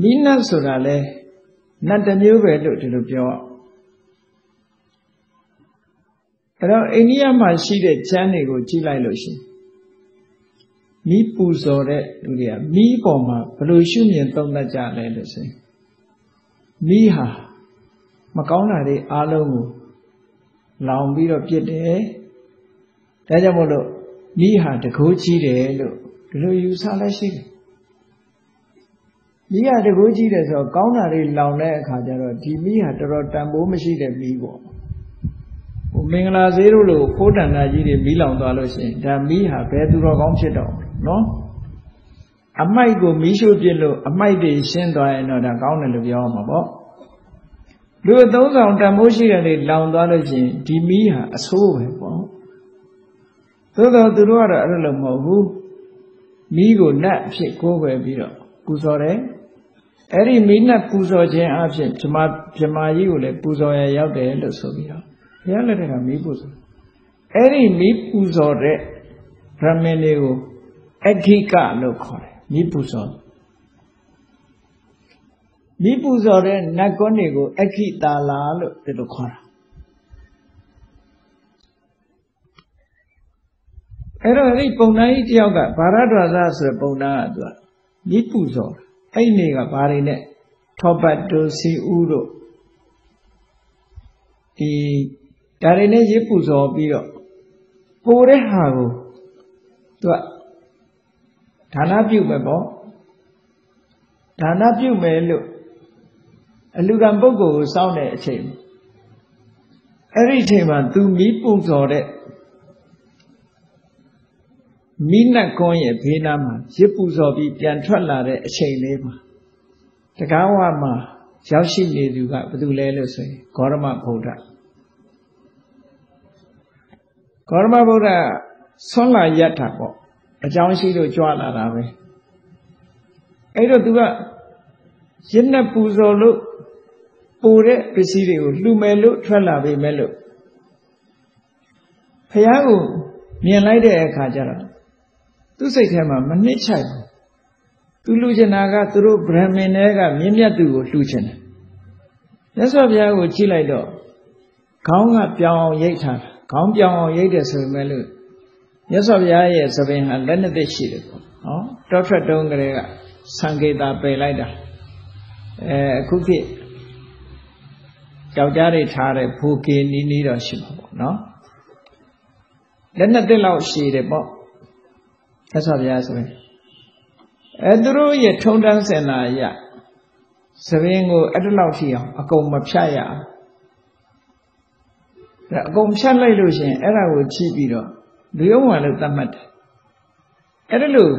မိနတ်ဆိုတာလဲနတ်တစ်မျိုးပဲလို့ဒီလိုပြောအဲ့တော့အိန္ဒိယမှာရှိတဲ့ကျမ်းတွေကိုကြည့်လိုက်လို့ရှိရင်မိပူဇော်တဲ့လူတွေကမိပေါ်မှာဘယ်လိုရှုမြင်သုံးသပ်ကြလဲလို့ဆိုရင်မိဟာမကောင်းတာတွေအားလုံးကိုလောင်ပြီးတော့ပြစ်တယ် ဒါကြောင့်မို့လို့မိဟာတကိုးကြီးတယ်လို့ဒီလိုယူဆလဲရှိတယ်မိဟာတကိုးကြီးတယ်ဆိုတော့ကောင်းတာတွေလောင်တဲ့အခါကျတော့ဒီမိဟာတော်တော်တန်ဖိုးမရှိတဲ့မိပေါ့ဟိုမင်္ဂလာဈေးတို့လိုဖိုးတန်တာကြီးတွေမီးလောင်သွားလို့ရှိရင်ဒါမိဟာဘယ်သူတော်ကောင်းဖြစ်တော့နော်အမိုက်ကိုမီးရှို့ပြစ်လို့အမိုက်တွေရှင်းသွားရင်တော့ဒါကောင်းတယ်လို့ပြောမှာပေါ့လူအသုံးဆောင်တန်ဖိုးရှိတဲ့လေလောင်သွားလို့ရှိရင်ဒီမီးဟာအဆိုးပဲပေါ့ သို့တော့သူတို့ကတော့အဲ့လိုမဟုတ်ဘူးမီးကိုနတ်အဖြစ်ကိုးကွယ်ပြီးတော့ပူဇော်တယ်အဲ့ဒီမီးနတ်ပူဇော်ခြင်းအဖြစ်ဓမ္မဓမ္မကြီးကိုလည်းပူဇော်ရရောက်တယ်လို့ဆိုပြီးတော့ဘုရားလက်ထက်ကမီးပူဇော်အဲ့ဒီမီးပူဇော်တဲ့ဗြဟ္မဏ်တွေကိုအဋ္ဌိကလို့ခေါ်တယ်မိပူဇော်မိပူဇော်တဲ့နတ်ကွန်းတွေကိုအခိတာလာလို့ဒီလိုခေါ်တာ အဲ့တော့အဲ့ဒီပုံနာကြီးတယောက်ကဗာရဒဝါသဆိုတဲ့ပုံနာကသူကမိပူဇော်အဲ့ဒီကဘာတွေနဲ့ထောပတ်တို့စီဦးတို့ဒီဒါတွေနဲ့ရစ်ပူဇော်ပြီးတော့ပိုတဲ့ဟာကိုသူကဒါနပြုမယ်ပေါ့ဒါနပြုမယ်လို့အလူကံပုဂ္ဂိုလ်ကိုစောင့်တဲ့အချိန်အဲ့ဒီအချိန်မှာသူမီးပူဇော်တဲ့ မိနတ်ကွန်းရဲ့ဘေးနားမှာရစ်ပူဇော်ပြီးပြန်ထွက်လာတဲ့အချိန်လေးမှာတကားဝမှာရောက်ရှိနေသူကဘယ်သူလဲလို့ဆိုရင်ဂေါရမဗုဒ္ဓဂေါရမဗုဒ္ဓဆွမ်းလာရတာပေါ့အကြောင်းရှိလို့ကြွလာတာပဲအဲ့တော့သူကရစ်နဲ့ပူဇော်လို့ပူတဲ့ပစ္စည်းတွေကိုလှူမယ်လို့ထွက်လာပြီမဲ့လို့ဖះကိုမြင်လိုက်တဲ့အခါကျတော့ သူ့စိတ်ထဲမှာမနှိမ့်ချိုက်ဘူးသူလှူချင်တာကသူတို့ဗြဟ္မင်တွေကမြင့်မြတ်သူကိုလှူချင်တယ်မြတ်စွာဘုရားကိုကြည့်လိုက်တော့ခေါင်းကပြောင်းအောင်ရိတ်ထားတာခေါင်းပြောင်းအောင်ရိတ်တယ်ဆိုပေမဲ့လို့မြတ်စွာဘုရားရဲ့သဘင်ဟာလက်နှစ်သက်ရှိတယ်ပေါ့နော်တောထွက်တုံးကလေးကသံကေတာပယ်လိုက်တာအဲအခုခေတ်ယောက်ျားတွေထားတဲ့ဘူကေနီးနီးတော့ရှိမှာပေါ့နော်လက်နှစ်သက်လောက်ရှိတယ်ပေါ့ မြတ်စွာဘုရားဆိုရင်အဲသူတို့ရဲ့ထုံတန်းစင်လာရသဘင်ကိုအဲ့တလောက်ရှိအောင်အကုန်မဖြတ်ရအောင်အကုန်ဖြတ်လိုက်လို့ရှင်အဲ့ဒါကိုချိပြီးတော့လူယုံဝင်လို့သတ်မှတ်တယ်အဲ့ဒါလို့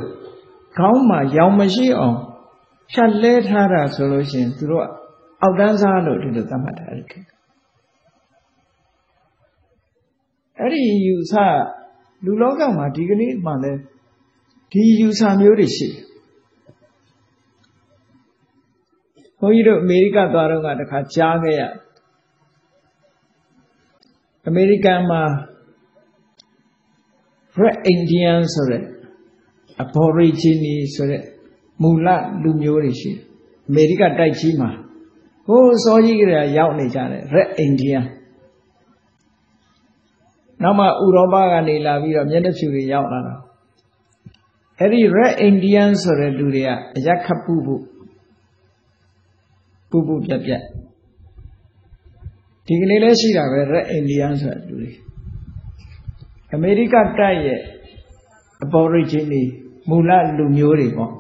ခေါင်းမှာရောင်မရှိအောင်ဖြတ်လဲထားတာဆိုလို့ရှင်သူတို့အောက်တန်းစားလို့ဒီလိုသတ်မှတ်တာအဲ့ဒီအဲ့ဒီယူဆလူလောကမှာဒီကနေ့မှလည်း ဒီယူဆမျိုးတွေရှိတယ်ဘုန်းကြီးတို့အမေရိကသွားတော့ကတခါကြားခဲ့ရအမေရိကန်မှာ Red Indian ဆိုတဲ့ Aborigine ဆိုတဲ့မူလလူမျိုးတွေရှိတယ်အမေရိကတိုက်ကြီးမှာဟိုးစောကြီးကလေးရောက်နေကြတယ် Red Indian နောက်မှဥရောပကနေလာပြီးတော့မျက်နှာဖြူတွေရောက်လာတာ အဲ့ဒီ Red Indian ဆိုတဲ့လူတွေကအရက်ခပ်ပူဖို့ပူပူပြက်ပြက်ဒီကလေးလည်းရှိတာပဲ Red Indian ဆိုတဲ့လူတွေအမေရိကတိုက်ရဲ့ aborigine တွေမူလလူမျိုးတွေပေါ့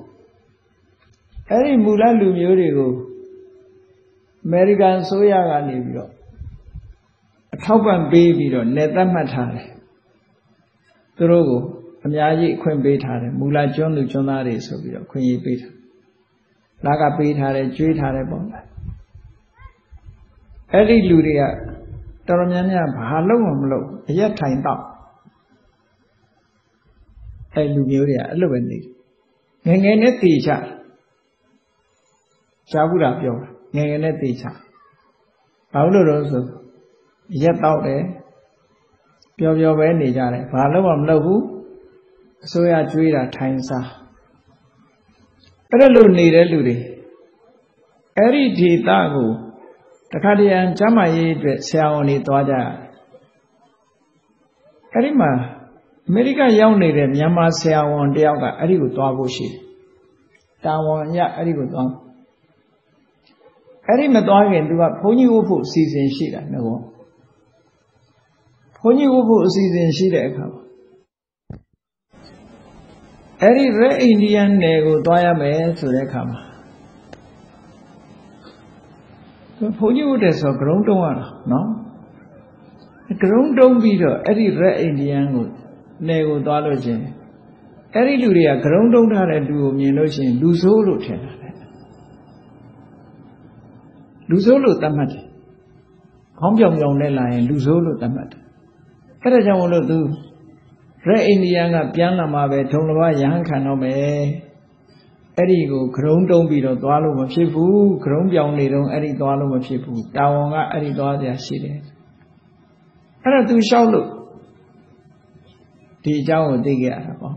အဲ့ဒီမူလလူမျိုးတွေကိုအမေရိကန်ဆိုရကနေပြီးတော့အထောက်ပံ့ပေးပြီးတော့နေသက်မှတ်ထားတယ်သူတို့ကို အများကြီးအခွင့်ပေးထားတယ်မူလကျွန်းသူကျွန်းသားတွေဆိုပြီးတော့ခွင့်ရေးပေးထားလာကပေးထားတယ်ကျွေးထားတယ်ပေါ့အဲ့ဒီလူတွေကတော်တော်များများဘာလုပ်မှမလုပ်အရက်ထိုင်တော့အဲ့လူမျိုးတွေကအဲ့လိုပဲနေငယ်ငယ်နဲ့တည်ချရှားဘူးတာပြောငယ်ငယ်နဲ့တည်ချဘာလို့လို့ဆိုရက်တော့တယ်ပျော်ပျော်ပဲနေကြတယ်ဘာလို့မှမလုပ်ဘူး အစိုးရကြွေးတာထိုင်စားအဲ့လိုနေတဲ့လူတွေအဲ့ဒီဒေတာကိုတခါတရံကျမ်းမာရေးအတွက်ဆရာဝန်တွေသွားကြအဲ့ဒီမှာအမေရိကရောက်နေတဲ့မြန်မာဆရာဝန်တယောက်ကအဲ့ဒီကိုသွားဖို့ရှိတယ်တာဝန်ရအဲ့ဒီကိုသွားအဲ့ဒီမသွားခင်သူကဘုန်းကြီးဝတ်ဖို့အစီအစဉ်ရှိတာငါကောဘုန်းကြီးဝတ်ဖို့အစီအစဉ်ရှိတဲ့အခါမှာ အဲ့ဒီ Red Indian နယ်ကိုသွားရမယ်ဆိုတဲ့အခါမှာဘုန်းကြီးဝတ်တယ်ဆိုဂရုံးတုံးရတာနော်ဂရုံးတုံးပြီးတော့အဲ့ဒီ Red Indian ကိုနယ်ကိုသွားလို့ချင်းအဲ့ဒီလူတွေကဂရုံးတုံးထားတဲ့လူကိုမြင်လို့ရှိရင်လူဆိုးလို့ထင်တာလေလူဆိုးလို့သတ်မှတ်တယ်ခေါင်းပြောင်ပြောင်နဲ့လာရင်လူဆိုးလို့သတ်မှတ်တယ်အဲ့ဒါကြောင့်မလို့သူ ရက်အိန္ဒိယကပြန်လာမှာပဲထုံလဘရဟန်းခံတော့မယ်အဲ့ဒီကိုဂရုံးတုံးပြီးတော့သွားလို့မဖြစ်ဘူးဂရုံးပြောင်းနေတော့အဲ့ဒီသွားလို့မဖြစ်ဘူးတာဝန်ကအဲ့ဒီသွားစရာရှိတယ်အဲ့ဒါသူလျှောက်လို့ဒီအကြောင်းကိုသိခဲ့ရတာပေါ့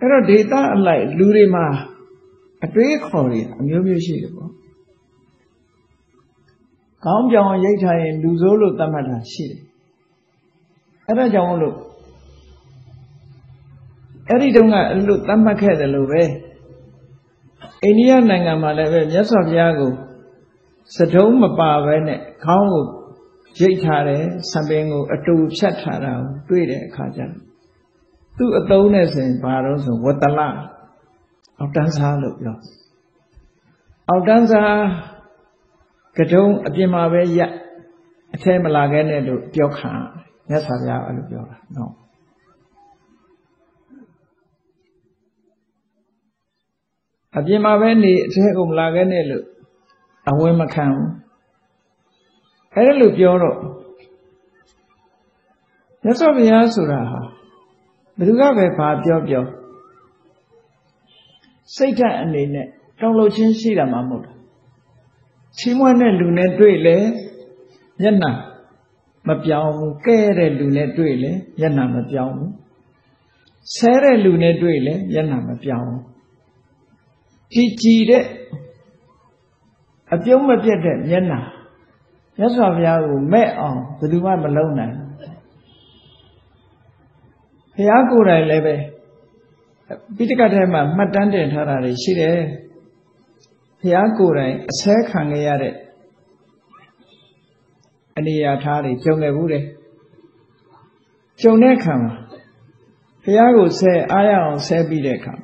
အဲအဲ့တော့ဒေတာအလိုက်လူတွေမှာအတွေးခေါ်တွေအမျိုးမျိုးရှိတယ်ပေါ့ကောင်းပြောင်ရိတ်ထားရင်လူဆိုးလို့သတ်မှတ်တာရှိတယ် အဲ့ဒါကြောင့်မလို့အဲ့ဒီတုန်းကအဲ့လိုသတ်မှတ်ခဲ့တယ်လို့ပဲအိန္ဒိယနိုင်ငံမှာလည်းပဲမြတ်စွာဘုရားကိုစတုံးမပါဘဲနဲ့ခေါင်းကိုရိတ်ထားတယ်ဆံပင်ကို အတူဖြတ်ထားတာကိုတွေ့တဲ့အခါကျတော့သူ့အသုံးနဲ့ဆိုရင်ဘာလို့ဆိုဝတ္တလအောက်တန်းစားလို့ပြောအောက်တန်းစားကတုံးအပြင်မှာပဲရက်အထဲမလာခဲ့နဲ့လို့ပြောခံ မြတ်စွာဘုရားအဲ့လိုပြောတာနော်အပြင်မှာပဲနေအထဲကိုမလာခဲ့နဲ့လို့အဝင်မခံဘူးအဲ့လိုပြောတော့မြတ်စွာဘုရားဆိုတာဟာဘယ်သူကပဲဘာပြောပြောစိတ်ဓာတ်အနေနဲ့တောင်းလို့ချင်းရှိတာမှမဟုတ်ဘူးချီးမွမ်းတဲ့လူနဲ့တွေ့လေမျက်နှာ မပြောင်းဘူးကဲတဲ့လူနဲ့တွေ့လေမျက်နှာမပြောင်းဘူးဆဲတဲ့လူနဲ့တွေ့လေမျက်နှာမပြောင်းဘူးကြည်ကြည်တဲ့အပြုံးမပြတ်တဲ့မျက်နှာမြတ်စွာဘုရားကိုမဲ့အောင်ဘယ်သူမှမလုံးနိုင်ဘုရားကိုယ်တိုင်လည်းပဲပိဋကတ်ထဲမှာမှတ်တမ်းတင်ထားတာတွေရှိတယ်ဘုရားကိုယ်တိုင်အဆဲခံခဲ့ရတဲ့ အနေရာထားတွေကြုံခဲ့ဘူးတယ်ကြုံတဲ့အခါမှာဘုရားကိုဆဲအားရအောင်ဆဲပြီးတဲ့အခါ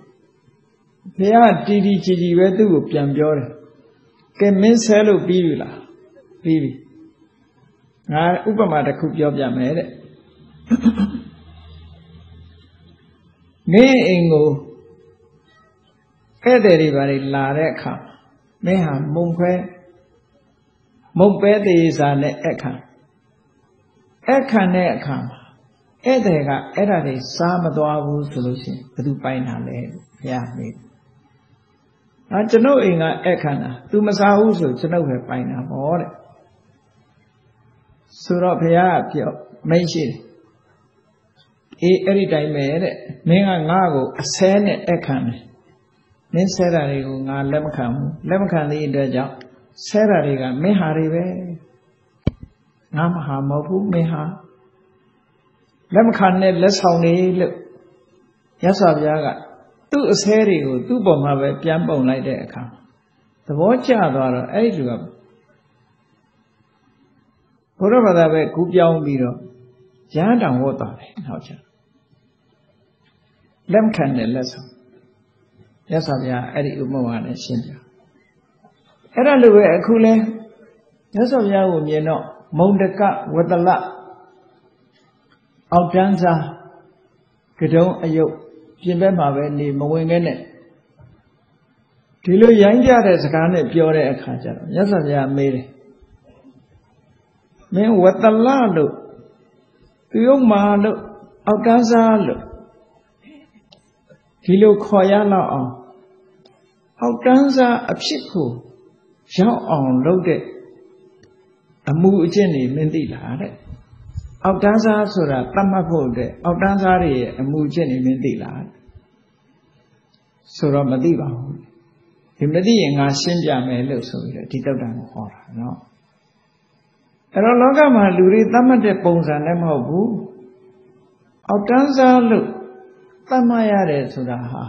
ဘုရားတီတီကြည်ကြည်ပဲသူ့ကိုပြန်ပြောတယ်ကဲမင်းဆဲလို့ပြီးပြီလားပြီးပြီငါဥပမာတစ်ခုပြောပြမယ်တဲ့မင်းအိမ်ကိုဧည့်သည်တွေဘာတွေလာတဲ့အခါမင်းဟာမုံခွဲ မုံပဲသေးစာနဲ့အခါအခါနဲ့အခါမှာဧည့်သည်ကအဲ့ဒါတွေစားမသွားဘူးဆိုလို့ရှိရင်ဘယ်သူပိုင်တာလဲဘုရားမေးအာကျွန်ုပ်အိမ်ကအခါနာ तू မစားဘူးဆိုကျွန်ုပ်ပဲပိုင်တာပေါ့တဲ့ဆိုတော့ဘုရားကပြောမိတ်ရှိတယ်အေးအဲ့ဒီတိုင်းပဲတဲ့မင်းကငါ့ကိုအဆဲနဲ့အခန့်တယ်မင်းဆဲတာတွေကိုငါလက်မခံဘူးလက်မခံသေးတဲ့အတွက်ကြောင့် ဆဲတာတွေကမင်းဟာတွေပဲငါမဟာမဟုတ်ဘူးမင်းဟာလက်မခံနဲ့လက်ဆောင်နေလို့ရသော်ဘုရားကသူ့အဆဲတွေကိုသူ့ပုံမှာပဲပြန်ပုံလိုက်တဲ့အခါသဘောကျသွားတော့အဲ့ဒီလူကဘုရားဘာသာပဲကူးပြောင်းပြီးတော့ရဟန်းတောင်ဝတ်သွားတယ်နောက်ချက်လက်ခံတဲ့လက်ဆောင်ရသော်ဗျာအဲ့ဒီဥပမာနဲ့ရှင်းပြ အဲ့ဒါလိုပဲအခုလဲရသော်ဗျာကိုမြင်တော့မုံတကဝတလအောက်တန်းစားကတုံးအယုတ်ပြင်ဘက်မှာပဲနေမဝင်ခဲ့နဲ့ဒီလိုရိုင်းကြတဲ့စကားနဲ့ပြောတဲ့အခါကျတော့ရသော်ဗျာမေးတယ်မင်းဝတလလို့သူယုံမာလို့အောက်တန်းစားလို့ဒီလိုခေါ်ရလောက်အောင်အောက်တန်းစားအဖြစ်ကို ရောက်အောင်လုပ်တဲ့အမှုအကျင့်တွေမင်းသိလားတဲ့အောက်တန်းစားဆိုတာတတ်မှတ်ဖို့တဲ့အောက်တန်းစားတွေရဲ့အမှုအကျင့်တွေမင်းသိလားဆိုတော့မသိပါဘူးဒီမသိရင်ငါရှင်းပြမယ်လို့ဆိုပြီးတော့ဒီတုတ်တန်ကိုဟောတာနော်အဲ့တော့လောကမှာလူတွေသတ်မှတ်တဲ့ပုံစံလည်းမဟုတ်ဘူးအောက်တန်းစားလို့သတ်မှတ်ရတယ်ဆိုတာဟာ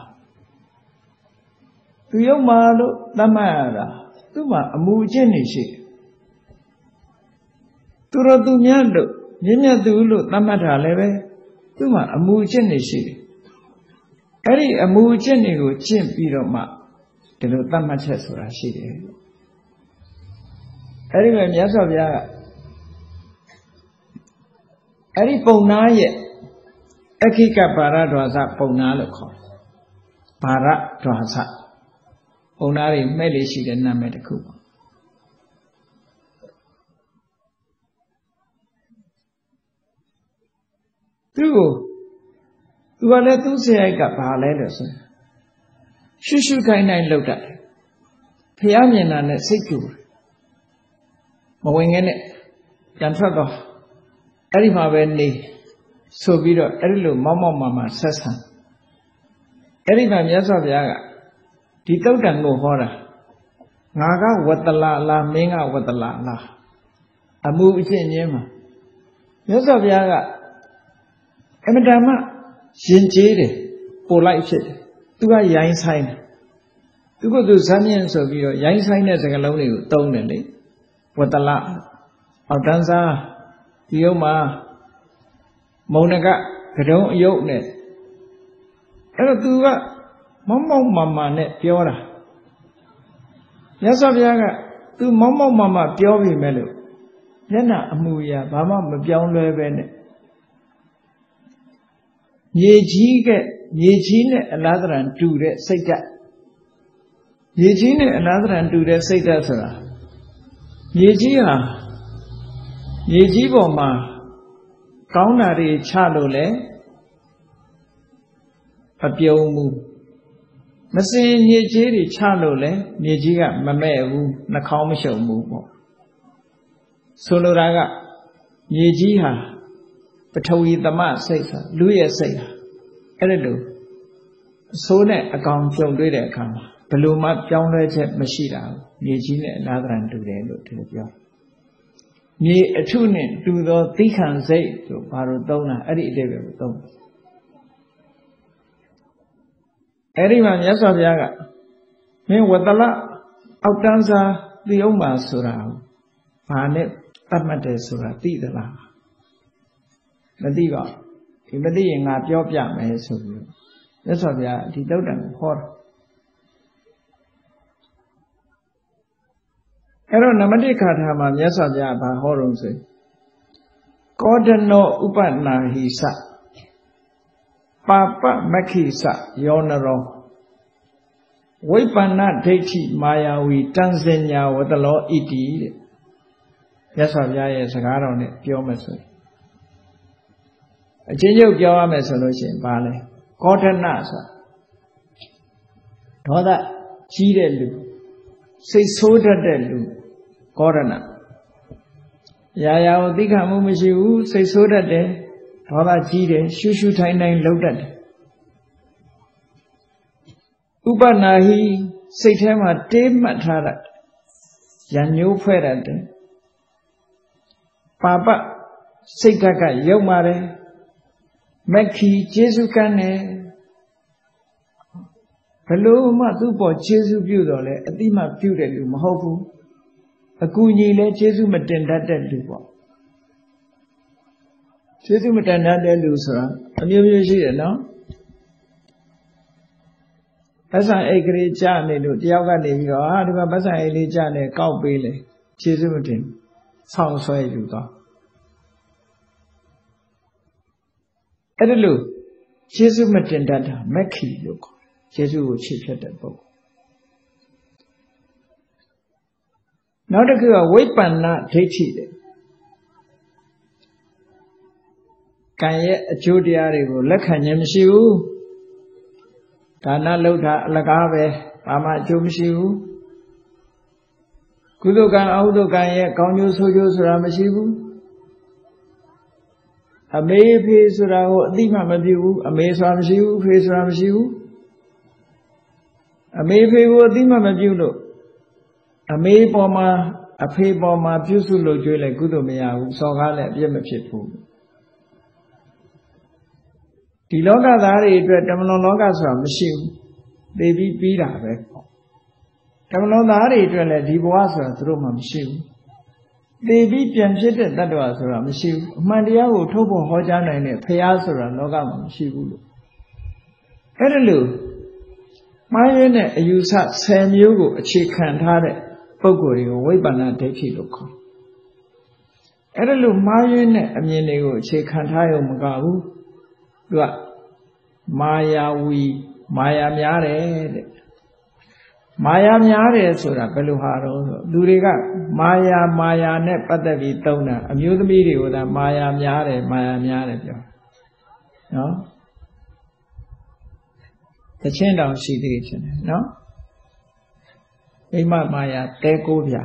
သူရုပ်မာလို့သတ်မှတ်ရတာ သူ့မှာအမူအကျင့်နေရှိသူတော်သူမြတ်လို့မြင့်မြတ်သူလို့သတ်မှတ်တာလည်းပဲသူ့မှာအမူအကျင့်နေရှိတယ်အဲ့ဒီအမူအကျင့်တွေကိုကျင့်ပြီးတော့မှဒီလိုသတ်မှတ်ချက်ဆိုတာရှိတယ်အဲ့ဒီမှာမြတ်စွာဘုရားကအဲ့ဒီပုံနာရဲ့အခိကပါရဒွါစပုံနာလို့ခေါ်တယ်ပါရဒွါစ ပုံနာတွေမဲ့လေးရှိတဲ့နာမည်တစ်ခုပါသူ့ကိုသူကလည်းသူ့ဆရာကဘာလဲလို့ဆိုရှုရှုခိုင်းတိုင်းလောက်တတ်တယ်ဖះမြင်တာနဲ့စိတ်ကြူမဝင်ငဲနဲ့ပြန်ထွက်တော့အဲ့ဒီမှာပဲနေဆိုပြီးတော့အဲ့ဒီလိုမောက်မောက်မာမာဆက်ဆံအဲ့ဒီမှာမြတ်စွာဘုရားက ဒီတုတ်တန်ကိုဟောတာငါကဝတ္တလာလားမင်းကဝတ္တလာလားအမှုအချင်းချင်းမှာမြတ်စွာဘုရားကအမတန်မှရင်ကျေးတယ်ပိုလိုက်ဖြစ်တယ်သူကရိုင်းဆိုင်တယ်သူကသူဇာမြင့်ဆိုပြီးတော့ရိုင်းဆိုင်တဲ့စကားလုံးတွေကိုတုံးတယ်လေဝတ္တလအောက်တန်းစားဒီယုံမှာမုံနကကတုံးအယုတ်နဲ့အဲ့တော့သူက မောက်မောက်မာမာနဲ့ပြောတာမြတ်စွာဘုရားကသူမောက်မောက်မာမာပြောပြီမဲ့လို့မျက်နှာအမူအရာဘာမှမပြောင်းလဲပဲနဲ့မြေကြီးကမြေကြီးနဲ့အလားတရံတူတဲ့စိတ်ဓာတ်မြေကြီးနဲ့အလားတရံတူတဲ့စိတ်ဓာတ်ဆိုတာမြေကြီးဟာမြေကြီးပေါ်မှာကောင်းတာတွေချလို့လဲအပြုံးမှု မစင်မြေကြီးတွေချလို့လဲမြေကြီးကမမဲ့ဘူးနှာခေါင်းမရှုံဘူးပေါ့ဆိုလိုတာကမြေကြီးဟာပထဝီသမစိတ်ဆိုလူရဲ့စိတ်ဟာအဲ့ဒါလို့အဆိုးနဲ့အကောင်ကြုံတွေ့တဲ့အခါမှာဘယ်လိုမှပြောင်းလဲချက်မရှိတာမြေကြီးနဲ့အလားတန်တူတယ်လို့ဒီလိုပြောမြေအထုနဲ့တူသောသိခံစိတ်လို့ဘာလို့သုံးတာအဲ့ဒီအတိတ်ပဲသုံး အဲ့ဒီမှာမြတ်စွာဘုရားကမင်းဝတ္တလအောက်တန်းစားသိအောင်ပါဆိုတာဘာနဲ့တတ်မှတ်တယ်ဆိုတာသိသလားမသိပါဒီမသိရင်ငါပြောပြမယ်ဆိုပြီးမြတ်စွာဘုရားဒီတုတ်တံကိုဟောတာအဲ့တော့နမတိခါထာမှာမြတ်စွာဘုရားဘာဟောတော့ဆိုကောဒနောဥပနာဟိစ ပါပမခိစယောနရောဝိပန္နဒိဋ္ဌိမာယာဝီတန်စညာဝတလောဣတိတဲ့မြတ်စွာဘုရားရဲ့စကားတော်နဲ့ပြောမယ်ဆိုရင်အချင်းချုပ်ပြောရမယ်ဆိုလို့ရှိရင်ဘာလဲကောဒနဆိုဒေါသကြီးတဲ့လူစိတ်ဆိုးတတ်တဲ့လူကောဒနရာရာကိုသိခံမှုမရှိဘူးစိတ်ဆိုးတတ်တယ် ဒေါသကြီးတယ်ရှုရှုထိုင်ထိုင်လှုပ်တတ်တယ်ဥပနာဟိစိတ်ထဲမှာတေးမှတ်ထားတတ်ရံညိုးဖွဲ့တတ်တယ်ပါပစိတ်ဓာတ်ကရုပ်မာတယ်မက်ခီကျေစုကန်းတယ်ဘလို့မှသူ့ပေါ်ကျေစုပြုတော်လဲအတိမပြုတဲ့လူမဟုတ်ဘူးအကူကြီးလဲကျေစုမတင်တတ်တဲ့လူပေါ့ ကျေစုမတင်တတ်တဲ့လူဆိုတာအမျိုးမျိုးရှိတယ်နော်ပတ်စံအိတ်ကလေးကြာနေလို့တယောက်ကနေပြီးတော့ဟာဒီမှာပတ်စံအိတ်လေးကြာနေကောက်ပေးလေကျေစုမတင်ဆောင်းဆွဲယူတော့အဲ့ဒါလို့ယေရှုမတင်တတ်တာမက်ခီလို့ခေါ်တယ်ယေရှုကိုချစ်ဖြတ်တဲ့ပုဂ္ဂိုလ်နောက်တစ်ခုကဝိပ္ပန္နဒိဋ္ဌိတဲ့ ကံရဲ့အကျိုးတရားတွေကိုလက်ခံခြင်းမရှိဘူးဒါနလှုပ်တာအလကားပဲဘာမှအကျိုးမရှိဘူးကုသိုလ်ကံအဟုသိုလ်ကံရဲ့ကောင်းကျိုးဆိုးကျိုးဆိုတာမရှိဘူးအမေဖေဆိုတာကိုအတိမမပြုဘူးအမေဆိုတာမရှိဘူးဖေဆိုတာမရှိဘူးအမေဖေကိုအတိမမပြုလို့အမေပေါ်မှာအဖေပေါ်မှာပြုစုလို့ကြွေးလိုက်ကုသိုလ်မရဘူးစော်ကားလည်းအပြစ်မဖြစ်ဘူး ဒီလောကသားတွေအတွက်တမလွန်လောကဆိုတာမရှိဘူးသိပြီးပြီးတာပဲတမလွန်သားတွေအတွက်လည်းဒီဘဝဆိုတာသူတို့မှမရှိဘူးသေပြီးပြန်ဖြစ်တဲ့တ attva ဆိုတာမရှိဘူးအမှန်တရားကိုထုတ်ဖို့ဟောကြားနိုင်တဲ့ဖရာဆိုတာလောကမှာမရှိဘူးလို့အဲ့ဒါလို့မှားရင်းတဲ့အယူဆ10မျိုးကိုအခြေခံထားတဲ့ပုံကိုယ်တွေကိုဝိပ္ပန္နဒိဋ္ဌိလို့ခေါ်အဲ့ဒါလို့မှားရင်းတဲ့အမြင်တွေကိုအခြေခံထားရုံမကဘူးသူက မာယာဝီမာယာများတယ်တဲ့မာယာများတယ်ဆိုတာဘယ်လိုဟာတော့ဆိုလူတွေကမာယာမာယာနဲ့ပတ်သက်ပြီးသုံးတာအမျိုးသမီးတွေကိုသာမာယာများတယ်မာယာများတယ်ပြောနော်တချင်းတောင်ရှိသေးတယ်နော်အိမ်မမာယာတဲကိုးပြ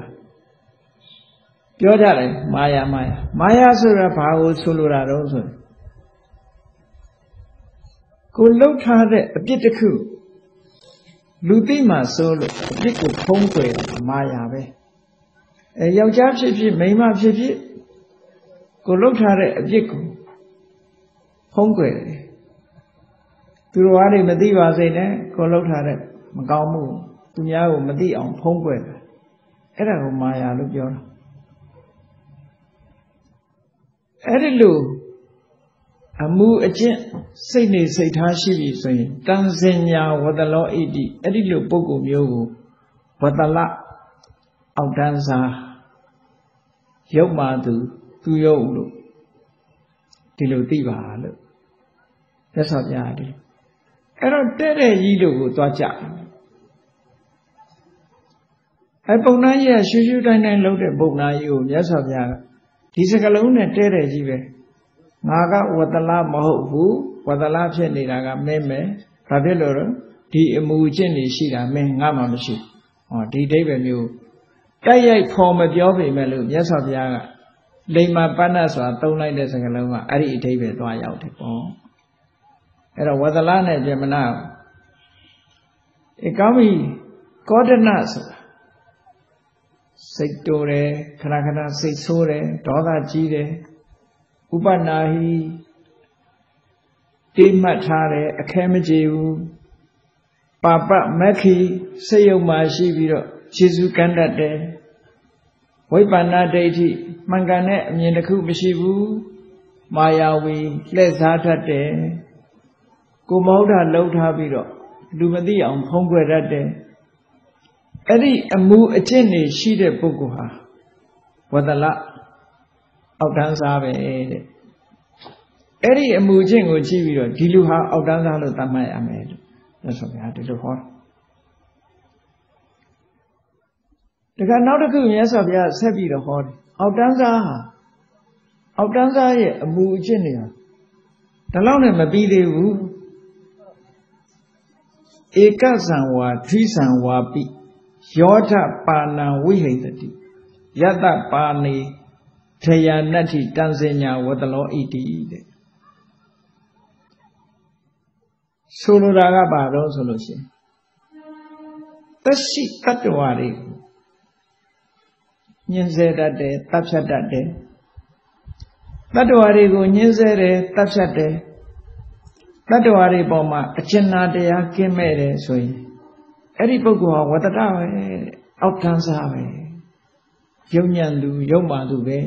ပြောကြတယ်မာယာမာယာမာယာဆိုတာဘာကိုဆိုလိုတာတော့ဆို ကိုလှုပ်ထားတဲ့အပြစ်တစ်ခုလူသိမှစိုးလို့အပြစ်ကိုဖုံးကွယ်တာမာယာပဲအဲယောက်ျားဖြစ်ဖြစ်မိန်းမဖြစ်ဖြစ်ကိုလှုပ်ထားတဲ့အပြစ်ကိုဖုံးကွယ်တယ်သူတော်ဘာတွေမသိပါစေနဲ့ကိုလှုပ်ထားတဲ့မကောင်းမှုသူများကိုမသိအောင်ဖုံးကွယ်တယ်အဲ့ဒါကိုမာယာလို့ပြောတာအဲ့ဒီလို အမှုအကျင့်စိတ်နေစိတ်ထားရှိပြီဆိုရင်တန်စင်ညာဝတလောဣတိအဲ့ဒီလိုပုဂ္ဂိုလ်မျိုးကိုဝတလအောက်တန်းစားရုပ်မာသူသူရုပ်လို့ဒီလိုသိပါလို့သက်ဆော်ပြရတယ်အဲ့တော့တဲ့တဲ့ကြီးတို့ကိုသွားကြအဲပုံနာကြီးကရှူးရှူးတိုင်းတိုင်းလှုပ်တဲ့ပုံနာကြီးကိုမြတ်စွာဘုရားကဒီစကလုံးနဲ့တဲ့တဲ့ကြီးပဲ ငါကဝတ္တလမဟုတ်ဘူးဝတ္တလဖြစ်နေတာကမင်းမယ်ဘာဖြစ်လို့တော့ဒီအမူအကျင့်တွေရှိတာမင်းငါမှမရှိဟောဒီအိဗယ်မျိုးတိုက်ရိုက်ဖော်မပြောပေမဲ့လို့မြတ်စွာဘုရားကလိမ္မာပဏ္ဏဆိုတာသုံးလိုက်တဲ့စကားလုံးကအဲ့ဒီအတိပ္ပယ်သွားရောက်တယ်ပေါ့အဲ့တော့ဝတ္တလနဲ့ပြမနာဧကောင်းပြီကောဒနဆိုတာစိတ်တိုးတယ်ခဏခဏစိတ်ဆိုးတယ်ဒေါသကြီးတယ် ဥပနာဟိတိမှတ်ထားတယ်အခဲမကြေဘူးပါပမက္ခိစိတ်ယုံမှရှိပြီးတော့ခြေစူးကန်းတတ်တယ်ဝိပန္နဒိဋ္ဌိမှန်ကန်တဲ့အမြင်တစ်ခုမရှိဘူးမာယာဝီလှည့်စားတတ်တယ်ကိုမဟုတ်တာလှုပ်ထားပြီးတော့လူမသိအောင်ဖုံးကွယ်တတ်တယ်အဲ့ဒီအမှုအကျင့်တွေရှိတဲ့ပုဂ္ဂိုလ်ဟာဝဒလ အောက်တန်းစားပဲတဲ့အဲ့ဒီအမှုအကျင့်ကိုကြည့်ပြီးတော့ဒီလူဟာအောက်တန်းစားလို့သတ်မှတ်ရမယ်လို့မြတ်စွာဘုရားဒီလိုဟောတခါနောက်တစ်ခုမြတ်စွာဘုရားဆက်ပြီးတော့ဟောတယ်အောက်တန်းစားဟာအောက်တန်းစားရဲ့အမှုအကျင့်တွေဟာဒီလောက်နဲ့မပြီးသေးဘူးဧကဇံဝါဓိဇံဝါပိယောဓပါဏံဝိဟိတတိယတပါနေ ထယာနတ္ထိတန်စညာဝတလောဣတိတဲ့ဆိုလိုတာကဘာတော့ဆိုလို့ရှိရင်သက်ရှိတတ္တဝါတွေညှင်းဆဲတတ်တယ်တပ်ဖြတ်တတ်တယ်တတ္တဝါတွေကိုညှင်းဆဲတယ်တပ်ဖြတ်တယ်တတ္တဝါတွေပေါ်မှာအကျဉ်းနာတရားကင်းမဲ့တယ်ဆိုရင်အဲ့ဒီပုဂ္ဂိုလ်ဟာဝတ္တရပဲအောက်တန်းစားပဲယုံညံသူယုံမှသူပဲ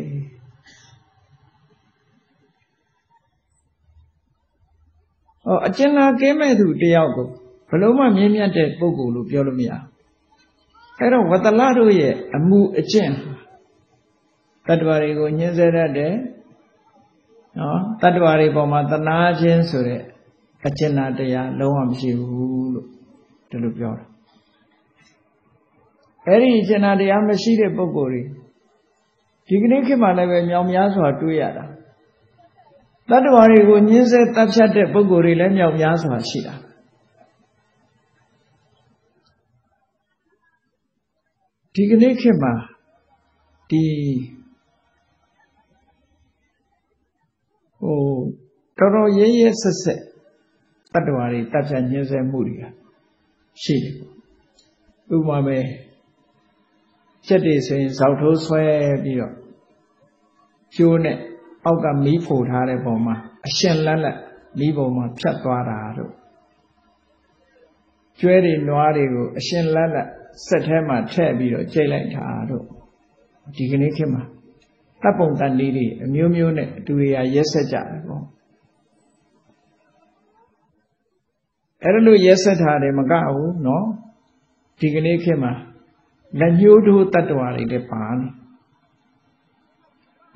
ဟော အကျဉ်းနာကင်းမဲ့သူတယောက်ကိုဘလို့မှမြင်းမြတ်တဲ့ပုဂ္ဂိုလ်လို့ပြောလို့မရအဲ့တော့ဝတ္တလတို့ရဲ့အမှုအကျင့်တတ္တဝါတွေကိုညှင်းဆဲတတ်တယ်နော်တတ္တဝါတွေပေါ်မှာတနာခြင်းဆိုတဲ့အကျဉ်းနာတရားလုံးဝမရှိဘူးလို့ဒီလိုပြောတာအဲ့ဒီအကျဉ်းနာတရားမရှိတဲ့ပုဂ္ဂိုလ်တွေဒီကနေ့ခေတ်မှာလည်းပဲမြောင်များစွာတွေ့ရတာ တတ္တဝါတွေကိုညှင်းဆဲတပ်ဖြတ်တဲ့ပုဂ္ဂိုလ်တွေလည်းမြောင်များစွာရှိတာဒီကနေ့ခေတ်မှာဒီဟိုတော်တော်ရဲရဲဆက်ဆက်တတ္တဝါတွေတပ်ဖြတ်ညှင်းဆဲမှုတွေကရှိတယ်ဥပမာပဲချက်တွေဆိုရင်ဇောက်ထိုးဆွဲပြီးတော့ကျိုးနဲ့ အောက်ကမီးဖို့ထားတဲ့ပုံမှာအရှင်လက်လက်မီးပုံမှာဖြတ်သွားတာတို့ကျွဲတွေနွားတွေကိုအရှင်လက်လက်စက်ထဲမှာထည့်ပြီးတော့ကျိတ်လိုက်တာတို့ဒီကနေ့ခေတ်မှာတပ်ပုံတန်လေးတွေအမျိုးမျိုးနဲ့အတူရရက်ဆက်ကြတယ်ပေါ့အဲ့လိုရက်ဆက်ထားတယ်မကဘူးနော်ဒီကနေ့ခေတ်မှာလက်ညှိုးထိုးတတ္တဝါတွေလည်းပါနေ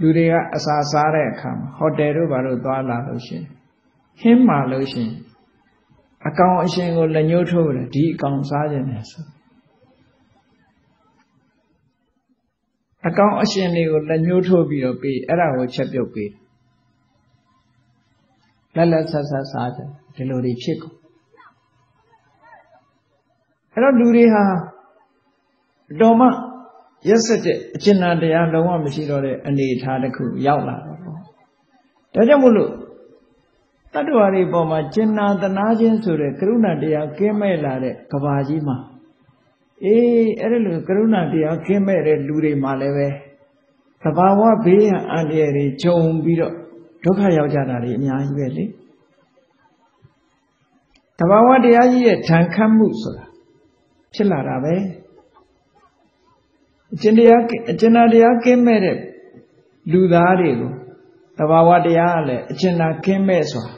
လူတွေကအစာစားတဲ့အခါမှာဟိုတယ်တို့ဘာလို့သွားလာလို့ရှင်ဟင်းမာလို့ရှင်အကောင်အရှင်ကိုလက်ညှိုးထိုးတယ်ဒီအကောင်စားခြင်းနဲ့ဆိုအကောင်အရှင်တွေကိုလက်ညှိုးထိုးပြီးတော့ပေးအဲ့ဒါကိုချက်ပြုတ်ပေးလက်လက်ဆက်ဆက်စားကြဒီလိုတွေဖြစ်ကုန်အဲ့တော့လူတွေဟာတော်မှ ရက်စက်တဲ့အကျဉ်းတရားလုံးဝမရှိတော့တဲ့အနေအထားတစ်ခုရောက်လာတော့ပေါ့ဒါကြောင့်မို့လို့တတတ္တဝါတွေပေါ်မှာကျင်နာတနာခြင်းဆိုတဲ့ကရုဏာတရားကင်းမဲ့လာတဲ့ကဘာကြီးမှာအေးအဲ့ဒီလိုကရုဏာတရားကင်းမဲ့တဲ့လူတွေမှာလည်းပဲသဘာဝဘေးရန်အန္တရာယ်တွေဂျုံပြီးတော့ဒုက္ခရောက်ကြတာတွေအများကြီးပဲလေတဘာဝတရားကြီးရဲ့ဓာန်ခတ်မှုဆိုတာဖြစ်လာတာပဲ အကျင့်တရားအကျင့်တရားကင်းမဲ့တဲ့လူသားတွေကိုတဘာဝတရားကလည်းအကျင့်နာကင်းမဲ့ဆိုတာ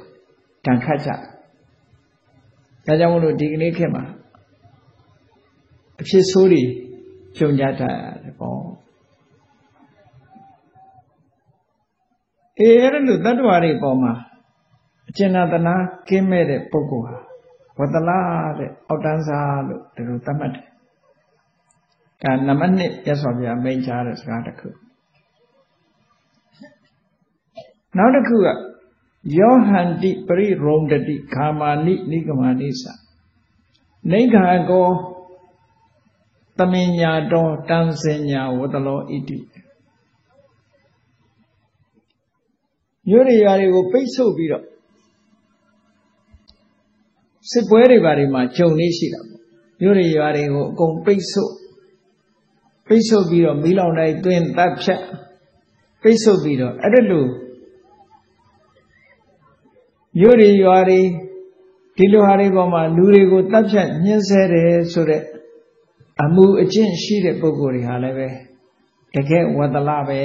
ဓာန်ခတ်ကြဒါကြောင့်မို့လို့ဒီကနေ့ခေတ်မှာအဖြစ်ဆိုးတွေကြုံကြတတ်ရတယ်ပေါ့အေးအဲ့လိုတတ္တဝါတွေပေါ်မှာအကျဉ်းနာတနာကင်းမဲ့တဲ့ပုဂ္ဂိုလ်ဟာဝတ္တလာတဲ့အောက်တန်းစားလို့ဒီလိုသတ်မှတ်တယ်။ ဒါနံပါတ်1ရသော်ပြမိန်ချတဲ့စကားတစ်ခု။နောက်တစ်ခုကယောဟန္တိပရိရုံတတိခာမာနိနိဂမနိသနေခါကောတမင်ညာတော်တန်စင်ညာဝတ္တလောဣတိမြို့တွေရွာတွေကိုပိတ်ဆို့ပြီးတော့စစ်ပွဲတွေဘာတွေမှာဂျုံနေရှိတာပေါ့မြို့တွေရွာတွေကိုအကုန်ပိတ်ဆို့ ပိတ်ဆို့ပြီးတော့မီးလောင်တိုင်းတွင်တပ်ဖြတ်ပိတ်ဆို့ပြီးတော့အဲ့ဒါလို့မြို့တွေရွာတွေဒီလိုဟာတွေပေါ်မှာလူတွေကိုတပ်ဖြတ်ညှင်းဆဲတယ်ဆိုတဲ့အမှုအကျင့်ရှိတဲ့ပုဂ္ဂိုလ်တွေဟာလည်းပဲတကယ်ဝတ္တလပဲ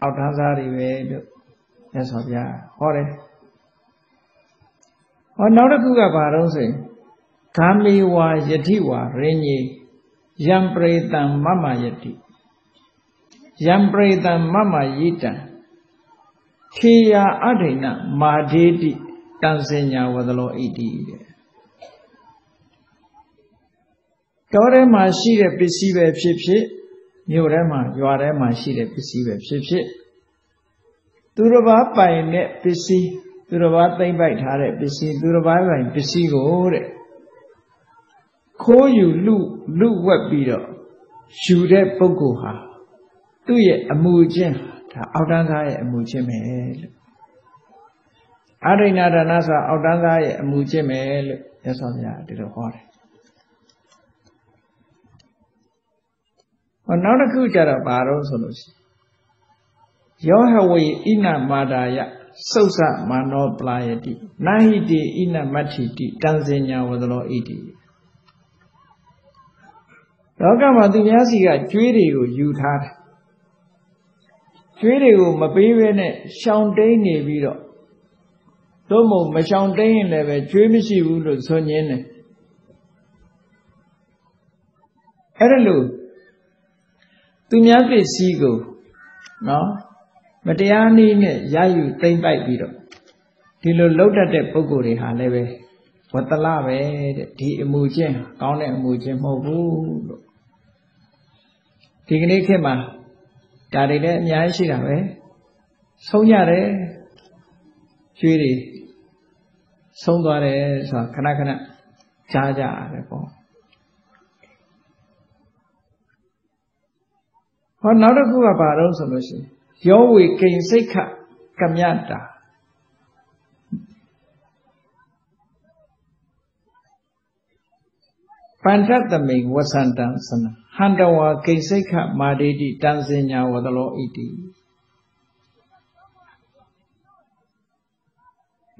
အောက်ထမ်းစားတွေပဲလို့မြတ်စွာဘုရားဟောတယ်ဟောနောက်တစ်ခုကဘာတော့ဆိုရင်ဂာမေဝါယတိဝါရင်းကြီး ယံပရိတံမမယတိယံပရိတံမမယိတံခေယအဋ္ဌိနမာဒေတိတံစင်ညာဝဒလောဣတိတဲ့တောထဲမှာရှိတဲ့ပစ္စည်းပဲဖြစ်ဖြစ်မြို့ထဲမှာရွာထဲမှာရှိတဲ့ပစ္စည်းပဲဖြစ်ဖြစ်သူတစ်ပါးပိုင်တဲ့ပစ္စည်းသူတစ်ပါးသိမ့်ပိုက်ထားတဲ့ပစ္စည်းသူတစ်ပါးပိုင်ပစ္စည်းကိုတဲ့ ခိုးယူလူလူဝက်ပြီးတော့ယူတဲ့ပုဂ္ဂိုလ်ဟာသူ့ရဲ့အမှုချင်းဒါအောက်တန်းသားရဲ့အမှုချင်းပဲလို့အရိဏဒါနဆိုအောက်တန်းသားရဲ့အမှုချင်းပဲလို့ရသော်ဗျာဒီလိုဟောတယ်ဟောနောက်တစ်ခုကျတော့ဘာတော့ဆိုလို့ရှိရင်ယောဟဝေဣနမာဒာယသုတ်သမာနောပလာယတိနာဟိတိဣနမတ္ထိတိတံစင်ညာဝဒလောဣတိ လောကမှာသူများစီကကျွေးတွေကိုယူထားတယ်ကျွေးတွေကိုမပေးဘဲနဲ့ရှောင်တိန်နေပြီးတော့သို့မဟုတ်မရှောင်တိန်ရင်လည်းပဲကျွေးမရှိဘူးလို့ဆိုညင်းတယ်အဲ့ဒါလို့သူများပစ္စည်းကိုနော်မတရားနည်းနဲ့ရယူသိမ့်ပိုက်ပြီးတော့ဒီလိုလှုပ်တတ်တဲ့ပုဂ္ဂိုလ်တွေဟာလည်းပဲဝတ္တလပဲတဲ့ဒီအမှုချင်းကောင်းတဲ့အမှုချင်းမဟုတ်ဘူးလို့ ဒီကနေ့ခေတ်မှာဒါတွေလည်းအများကြီးရှိတာပဲဆုံးရတယ်ကျွေးတွေဆုံးသွားတယ်ဆိုတာခဏခဏကြားကြရတယ်ပေါ့ဟောနောက်တစ်ခုကဘာလို့ဆိုလို့ရှိရင်ယောဝေကိဉ္စိတ်ခကမြတာပန္တတမိန်ဝဆန္တံသန ဟန္တဝါကိဉ္စိတ်ခမာဒေတိတံစင်ညာဝတလောဣတိ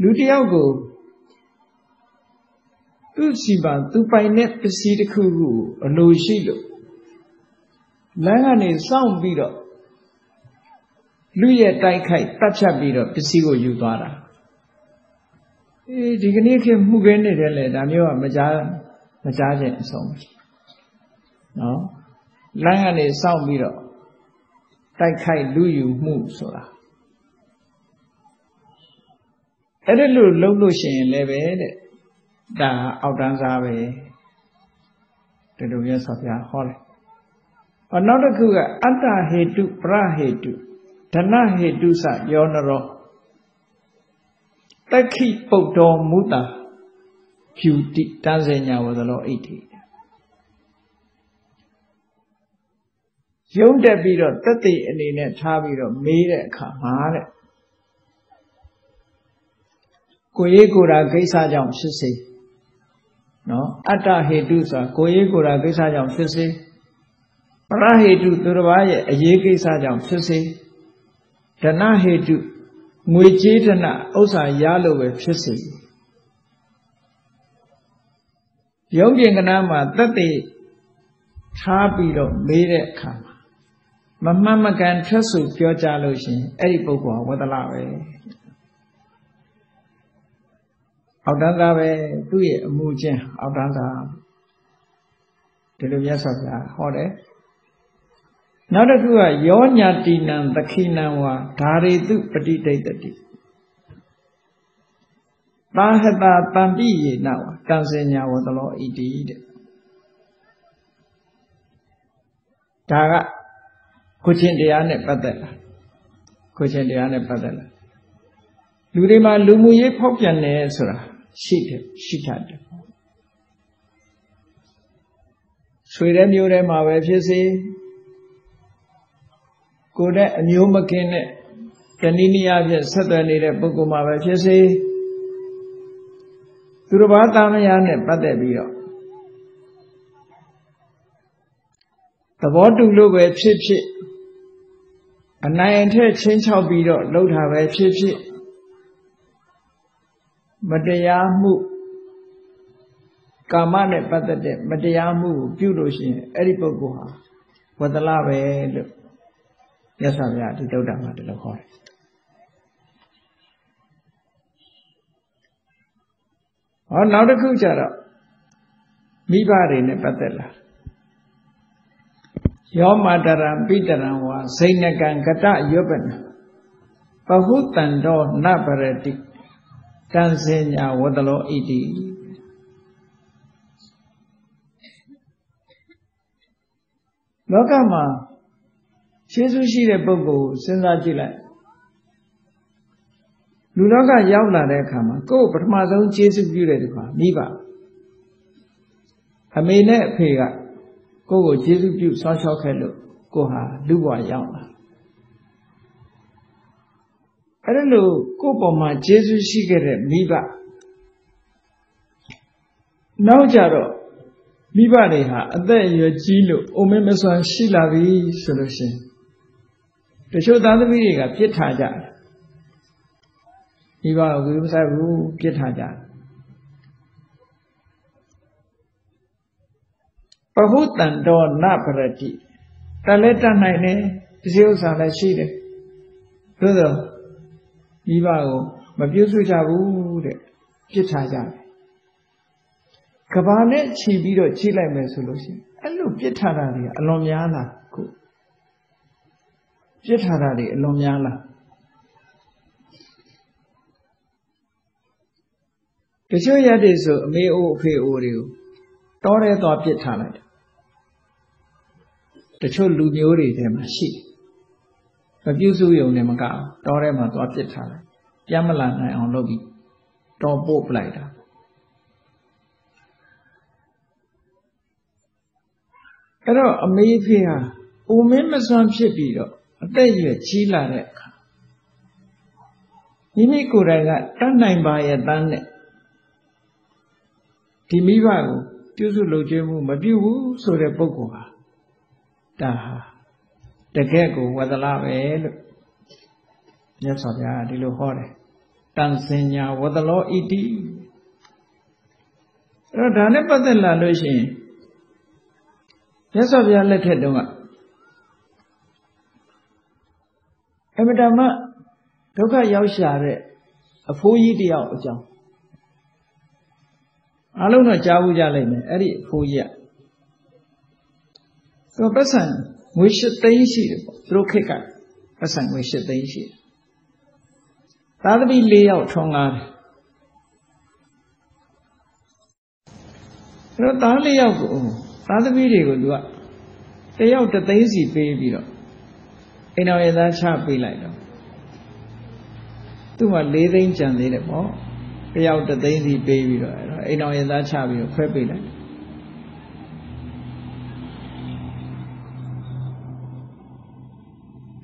လူတယောက်ကိုသူ့စီပါသူပိုင်တဲ့ပစ္စည်းတစ်ခုခုအလိုရှိလို့လမ်းကနေစောင့်ပြီးတော့လူရဲ့တိုက်ခိုက်တပ်ဖြတ်ပြီးတော့ပစ္စည်းကိုယူသွားတာအေးဒီကနေ့ခေတ်မှုခင်းနေတယ်လေဒါမျိုးကမကြားမကြားခြင်းအဆုံး နော်လမ်းကနေစောင့်ပြီးတော့တိုက်ခိုက်လူယူမှုဆိုတာအဲ့ဒါလို့လုံးလို့ရှိရင်လည်းပဲတဲ့ဒါအောက်တန်းစားပဲဒီလိုမျိုးဆော်ပြဟောတယ်။ဟောနောက်တစ်ခုကအတ္တဟေတုပရဟေတုဓနဟေတုစယောနရောတခိပုတ်တော်မူတာဖြူတိတန်းစင်ညာဝသလောအိဋ္ဌိ ရုံးတက်ပြီးတော့တက်သိအနေနဲ့ထားပြီးတော့မေးတဲ့အခါမှာတဲ့ကိုရေးကိုယ်တာကိစ္စကြောင့်ဖြစ်စေနော်အတ္တဟေတုဆိုတာကိုရေးကိုယ်တာကိစ္စကြောင့်ဖြစ်စေပရဟေတုသူတစ်ပါးရဲ့အရေးကိစ္စကြောင့်ဖြစ်စေဒဏဟေတုငွေကြေးဒဏဥစ္စာရလို့ပဲဖြစ်စေရုပ်ပြင်ကနာမှာတသက်ထားပြီးတော့မေးတဲ့အခါမှာ မမှန်မကန်ထွက်ဆိုပြောကြလို့ရှင်အဲ့ဒီပုဂ္ဂိုလ်ဟာဝဒလပဲအောက်တန်းသားပဲသူ့ရဲ့အမှုချင်းအောက်တန်းသားဒီလိုမြတ်စွာဘုရားဟောတယ်နောက်တစ်ခုကယောညာတိနံသခိနံဝါဓာရိတုပฏิဒိဋ္ဌတိသာဟတာတံပိယေနဝတံစညာဝတလောဣတိတဲ့ဒါက ခုချင်းတရားနဲ့ပတ်သက်လာခုချင်းတရားနဲ့ပတ်သက်လာလူတွေမှာလူမှုရေးဖောက်ပြန်တယ်ဆိုတာရှိတယ်ရှိတတ်တယ်ဆွေတဲ့မျိုးထဲမှာပဲဖြစ်စေကိုယ်နဲ့အမျိုးမကင်းတဲ့တဏှိနိယဖြင့်ဆက်သွယ်နေတဲ့ပုဂ္ဂိုလ်မှာပဲဖြစ်စေသူတစ်ပါးသားမယားနဲ့ပတ်သက်ပြီးတော့သဘောတူလို့ပဲဖြစ်ဖြစ် အနိုင်အထက်ချင်းချောက်ပြီးတော့လှုပ်တာပဲဖြစ်ဖြစ်မတရားမှုကာမနဲ့ပတ်သက်တဲ့မတရားမှုကိုပြုလို့ရှိရင်အဲ့ဒီပုဂ္ဂိုလ်ဟာဝတ္တလပဲလို့မြတ်စွာဘုရားဒီတုတ်တာမှာဒီလိုခေါ်တယ်ဟောနောက်တစ်ခုကျတော့မိဘတွေနဲ့ပတ်သက်လာ ယောမတရံပိတရံဝါစိဏကံကတရွပနပဟုတံတော်နပရတိတန်စင်ညာဝတ္တလောဣတိလောကမှာရှင်းစုရှိတဲ့ပုဂ္ဂိုလ်ကိုစဉ်းစားကြည့်လိုက်လူလောကရောက်လာတဲ့အခါမှာကိုယ်ပထမဆုံးကျေးဇူးပြုတဲ့သူကမိဘအမေနဲ့အဖေက ကိုယ့်ကိုကျေးဇူးပြုဆောင်းလျှောက်ခဲ့လို့ကိုဟာလူဘဝရောက်လာအဲ့ဒါလို့ကိုယ့်ပေါ်မှာကျေးဇူးရှိခဲ့တဲ့မိဘနောက်ကြတော့မိဘတွေဟာအသက်အရွယ်ကြီးလို့အိုမင်းမစွမ်းရှိလာပြီဆိုလို့ရှိရင်တချို့သားသမီးတွေကပြစ်ထားကြတယ်မိဘကိုဝိမဆိုင်ဘူးပြစ်ထားကြတယ် ပဟုတံတော်နပရတိတလည်းတတ်နိုင်တယ်ဒီဥစ္စာလည်းရှိတယ်သို့သောမိဘကိုမပြုစုကြဘူးတဲ့ပြစ်ထားကြတယ်ကဘာနဲ့ခြီးပြီးတော့ခြိလိုက်မယ်ဆိုလို့ရှိရင်အဲ့လိုပြစ်ထားတာတွေအလွန်များလားခုပြစ်ထားတာတွေအလွန်များလားတချို့ရက်တွေဆိုအမေအိုးအဖေအိုးတွေကိုတောထဲသွားပြစ်ထားလိုက် တချို့လူမျိုးတွေထဲမှာရှိမပြုစုယုံနဲ့မကအောင်တောထဲမှာသွားပြစ်ထားလိုက်ပြန်မလာနိုင်အောင်လုပ်ပြီးတော်ပို့ပလိုက်တာအဲ့တော့အမေဖေဟာအိုမင်းမစွမ်းဖြစ်ပြီးတော့အသက်အရွယ်ကြီးလာတဲ့အခါမိမိကိုယ်တိုင်ကတတ်နိုင်ပါရဲ့တန်းနဲ့ဒီမိဘကိုပြုစုလုပ်ကျွေးမှုမပြုဘူးဆိုတဲ့ပုဂ္ဂိုလ်ဟာ ဒါဟာတကယ့်ကိုဝဒလာပဲလို့မြတ်စွာဘုရားဒီလိုဟောတယ်တန်စင်ညာဝဒလောဣတိအဲ့တော့ဒါနဲ့ပတ်သက်လာလို့ရှိရင်မြတ်စွာဘုရားလက်ထက်တုန်းကအမတမဒုက္ခရောက်ရှာတဲ့အဖိုးကြီးတယောက်အကြောင်းအလုံးတော့ကြားဘူးကြလိမ့်မယ်အဲ့ဒီအဖိုးကြီးက သူပတ်စံငွေ၈သိန်းရှိတယ်ပေါ့သူတို့ခေတ်ကပတ်စံငွေ၈သိန်းရှိတယ်သားသမီး၄ယောက်ထွန်းကားတယ်အဲ့တော့သား၄ယောက်ကိုသားသမီးတွေကိုသူကတယောက်တသိန်းစီပေးပြီးတော့အိမ်တော်ရဲ့သားချပေးလိုက်တော့သူ့မှာ၄သိန်းကျန်သေးတယ်ပေါ့တယောက်တသိန်းစီပေးပြီးတော့အဲ့တော့အိမ်တော်ရဲ့သားချပြီးတော့ခွဲပေးလိုက်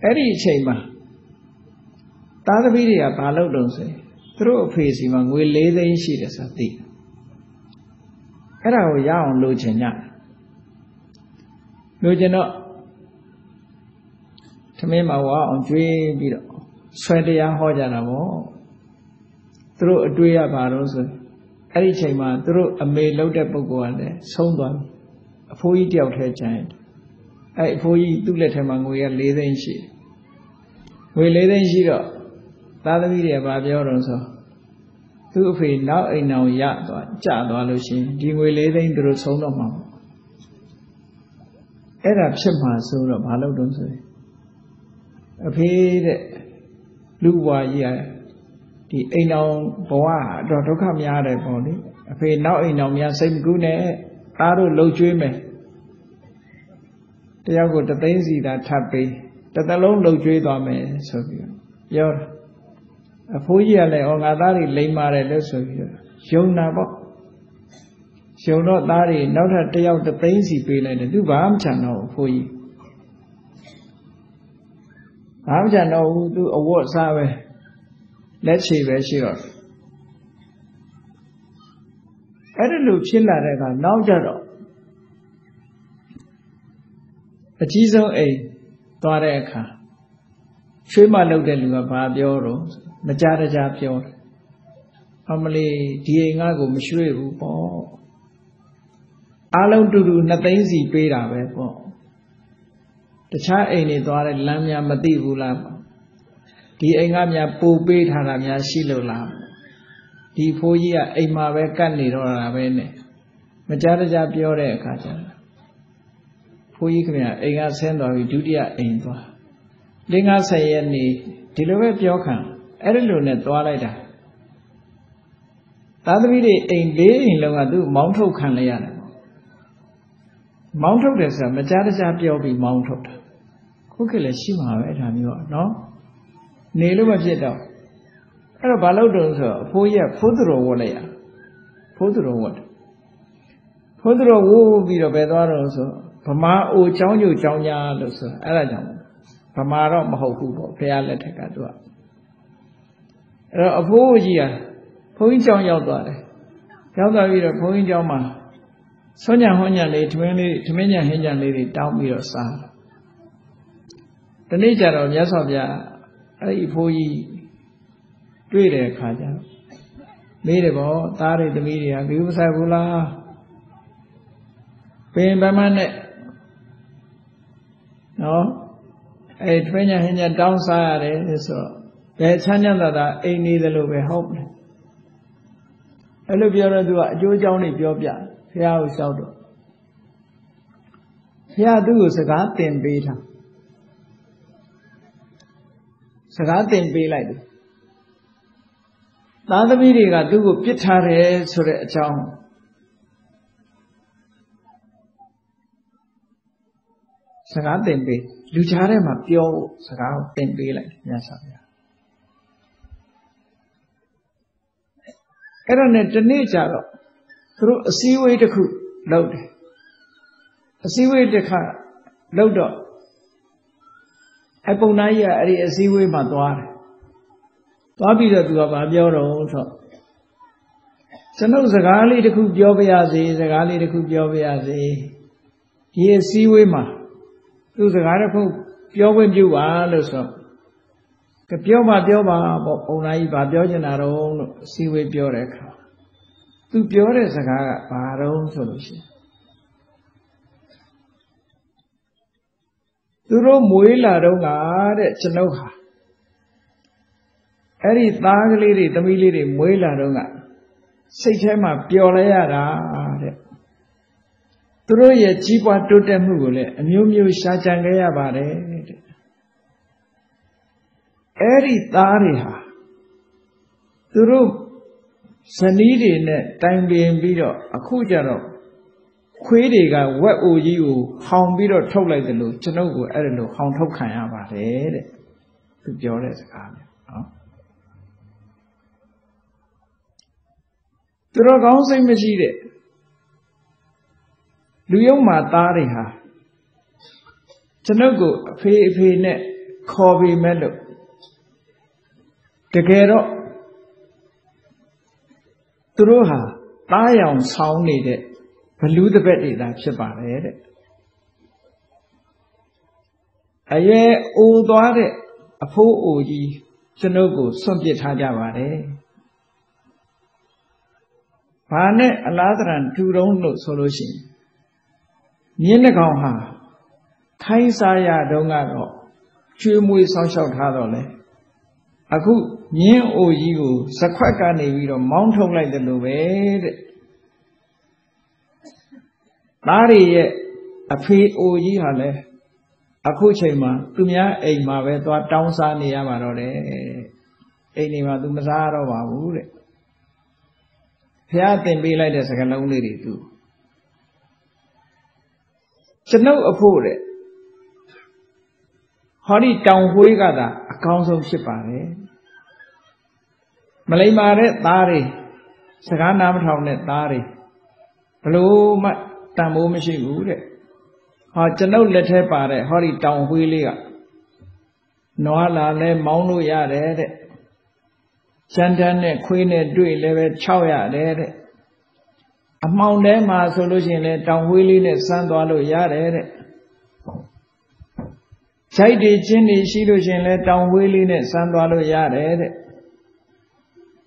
အဲ့ဒီအချိန်မှာသားသမီးတွေကဘာလုပ်တော့ဆိုရင်သူတို့အဖေစီမှာငွေ၄သိန်းရှိတယ်ဆိုတာသိအဲ့ဒါကိုရအောင်လိုချင်ကြလိုချင်တော့သမင်းမှာဝါအောင်ကျွေးပြီးတော့ဆွဲတရားဟောကြတာပေါ့သူတို့အတွေ့ရပါတော့ဆိုအဲ့ဒီချိန်မှာသူတို့အမေလှုပ်တဲ့ပုဂ္ဂိုလ်ကလည်းဆုံးသွားပြီအဖိုးကြီးတယောက်ထဲကျန် အဲ့အဖိုးကြီးသူ့လက်ထဲမှာငွေရ၄သိန်းရှိငွေ၄သိန်းရှိတော့သားသမီးတွေကပြောတော့ဆိုသူ့အဖေနောက်အိမ်အောင်ရသွားကြသွားလို့ရှိရင်ဒီငွေ၄သိန်းသူတို့ဆုံးတော့မှာပေါ့အဲ့ဒါဖြစ်မှာဆိုတော့ဘာလို့တုံးဆိုရင်အဖေတဲ့လူဘွားကြီးကဒီအိမ်အောင်ဘဝတော့ဒုက္ခများတယ်ပေါ့လေအဖေနောက်အိမ်အောင်များစိတ်မကူးနဲ့အားတို့လှုပ်ကြွေးမယ် တယောက်ကိုတသိန်းစီသာထပ်ပေးတစ်သလုံးလှုပ်ကြွေးသွားမယ်ဆိုပြီးပြောတာအဖိုးကြီးကလည်းဩငါသားတွေလိမ့်ပါတယ်လို့ဆိုပြီးတော့ယုံနာပေါ့ယုံတော့သားတွေနောက်ထပ်တယောက်တသိန်းစီပေးလိုက်တယ်သူဘာမှချန်တော့အဖိုးကြီးဘာမှချန်တော့ဘူးသူအဝတ်စားပဲလက်ချေပဲရှိတော့အဲ့ဒါလိုဖြစ်လာတဲ့အခါနောက်ကြတော့ အကြီးဆုံးအိမ်သွားတဲ့အခါရွှေမလုပ်တဲ့လူကဘာပြောတော့မကြတကြပြောတယ်အမလီဒီအိမ်ငါကိုမရွှေ့ဘူးပေါ့အားလုံးတူတူနှစ်သိန်းစီပေးတာပဲပေါ့တခြားအိမ်တွေသွားတဲ့လမ်းများမသိဘူးလားဒီအိမ်ကများပို့ပေးထားတာများရှိလို့လားဒီဖိုးကြီးကအိမ်မှာပဲကတ်နေတော့တာပဲနဲ့မကြတကြပြောတဲ့အခါကျတော့ ဘုန်းကြီးခင်ဗျအိမ်ကဆင်းသွားပြီဒုတိယအိမ်သွား၄50ရက်နေဒီလိုပဲပြောခံအဲ့ဒီလိုနဲ့သွားလိုက်တာသာသမီတွေအိမ်လေးအိမ်လုံးကသူ့မောင်းထုတ်ခံလိုက်ရတယ်မောင်းထုတ်တယ်ဆိုတာမကြားတကြားပြောပြီးမောင်းထုတ်တာခုခေတ်လည်းရှိမှာပဲဒါမျိုးနော်နေလို့မဖြစ်တော့အဲ့တော့ဘာလို့တုံးဆိုအဖိုးကြီးကဖိုးသူတော်ဝတ်လိုက်ရဖိုးသူတော်ဝတ်ဖိုးသူတော်ဝတ်ပြီးတော့ဘယ်သွားတော့ဆို မာအိုချောင်းညိုချောင်းညာလို့ဆိုအဲ့ဒါကြောင့်ဗမာတော့မဟုတ်ဘူးပေါ့ဘုရားလက်ထက်ကသူကအဲ့တော့အဖိုးကြီးကဘုန်းကြီးချောင်းရောက်သွားတယ်ရောက်သွားပြီးတော့ဘုန်းကြီးချောင်းမှာဆွမ်းညာဟွန်ညာလေးထမင်းလေးထမင်းညာဟင်းညာလေးတွေတောင်းပြီးတော့စားတနေ့ကျတော့မြတ်စွာဘုရားအဲ့ဒီဘိုးကြီးတွေ့တဲ့အခါကျတော့မေးတယ်ဗောသားတွေသမီးတွေကဘီဥပစာဘူးလားပင်ဗမနဲ့ နော်အဲ့ထွေးညာဟင်းညာတောင်းစားရတယ်ဆိုတော့ဘယ်ချမ်းသာတာအိမ်နေတယ်လို့ပဲဟုတ်တယ်အဲ့လိုပြောတော့သူကအကျိုးအကြောင်းတွေပြောပြဖះကိုလျှောက်တော့ဖះသူ့ကိုစကားသင်ပေးတာစကားသင်ပေးလိုက်တယ်သားသမီးတွေကသူ့ကိုပြစ်ထားတယ်ဆိုတဲ့အကြောင်း စကားသင်ပေးလူကြားထဲမှာပြောစကားကိုသင်ပေးလိုက်မြတ်စွာဘုရားအဲ့တော့ねဒီနေ့ကျတော့သူတို့အစည်းအဝေးတစ်ခုလုပ်တယ်အစည်းအဝေးတစ်ခါလုပ်တော့အပုံနာကြီးကအဲ့ဒီအစည်းအဝေးမှာသွားတယ်သွားပြီးတော့သူကဗာပြောတော့ဆိုကျွန်ုပ်စကားလေးတစ်ခုပြောပြရစေစကားလေးတစ်ခုပြောပြရစေဒီအစည်းအဝေးမှာ သူစကားတစ်ခုပြောခွင့်ပြုပါလို့ဆိုကပြောပါပြောပါပေါ့ပုံနာကြီးဗာပြောချင်တာတော့လို့အစည်းအဝေးပြောတဲ့အခါသူပြောတဲ့စကားကဘာတော့ဆိုလို့ရှိရင်သူတို့မွေးလာတော့ကတဲ့ကျွန်ုပ်ဟာအဲ့ဒီသားကလေးတွေသမီးလေးတွေမွေးလာတော့ကစိတ်ထဲမှာပျော်လဲရတာတဲ့ သူတို့ရဲ့ကြီးပွားတိုးတက်မှုကိုလည်းအမျိုးမျိုးရှားကြံခဲ့ရပါတယ်တဲ့အဲ့ဒီသားတွေဟာသူတို့ဇနီးတွေနဲ့တိုင်ပင်ပြီးတော့အခုကျတော့ခွေးတွေကဝက်အိုကြီးကိုဟောင်ပြီးတော့ထုတ်လိုက်တယ်လို့ကျွန်ုပ်ကိုအဲ့ဒါလို့ဟောင်ထုတ်ခံရပါတယ်တဲ့သူပြောတဲ့စကားမျိုးနော်သူတော်ကောင်းစိတ်မရှိတဲ့ လူယုံမှာသားတွေဟာကျွန်ုပ်ကိုအဖေအဖေနဲ့ခေါ်ပြီးမဲ့လို့တကယ်တော့သူတို့ဟာသားရောင်ဆောင်းနေတဲ့ဘလူးတပက်တွေသာဖြစ်ပါတယ်တဲ့အရွယ်အိုသွားတဲ့အဖိုးအိုကြီးကျွန်ုပ်ကိုစွန့်ပစ်ထားကြပါတယ်ဘာနဲ့အလားတရံတူတုံးလို့ဆိုလို့ရှိရင် မြင်းနှကောင်ဟာခိုင်းစားရတုန်းကတော့ကျွေးမွေးဆောင်းလျှောက်ထားတော့လေအခုမြင်းအိုကြီးကိုစခွက်ကနေပြီးတော့မောင်းထုတ်လိုက်တယ်လို့ပဲတဲ့သားတွေရဲ့အဖေအိုကြီးဟာလည်းအခုချိန်မှာသူများအိမ်မှာပဲသွားတောင်းစားနေရမှာတော့တယ်အိမ်နေမှာသူမစားတော့ပါဘူးတဲ့ဖះတင်ပေးလိုက်တဲ့စကလုံးလေးတွေသူ ကျွန်ုပ်အဖို့တဲ့ဟောဒီတောင်ဝှေးကသာအကောင်းဆုံးဖြစ်ပါတယ်မလိမ္မာတဲ့သားတွေစကားနားမထောင်တဲ့သားတွေဘလို့မှတန်ဖိုးမရှိဘူးတဲ့ဟောကျွန်ုပ်လက်ထဲပါတဲ့ဟောဒီတောင်ဝှေးလေးကနွားလာလဲမောင်းလို့ရတယ်တဲ့စန္ဒန်နဲ့ခွေးနဲ့တွေ့လည်းပဲ6ရတယ်တဲ့ အမှောင်ထဲမှာဆိုလို့ရှိရင်လည်းတောင်ဝှေးလေးနဲ့စမ်းသွားလို့ရတယ်တဲ့ခြိုက်တွေချင်းတွေရှိလို့ရှိရင်လည်းတောင်ဝှေးလေးနဲ့စမ်းသွားလို့ရတယ်တဲ့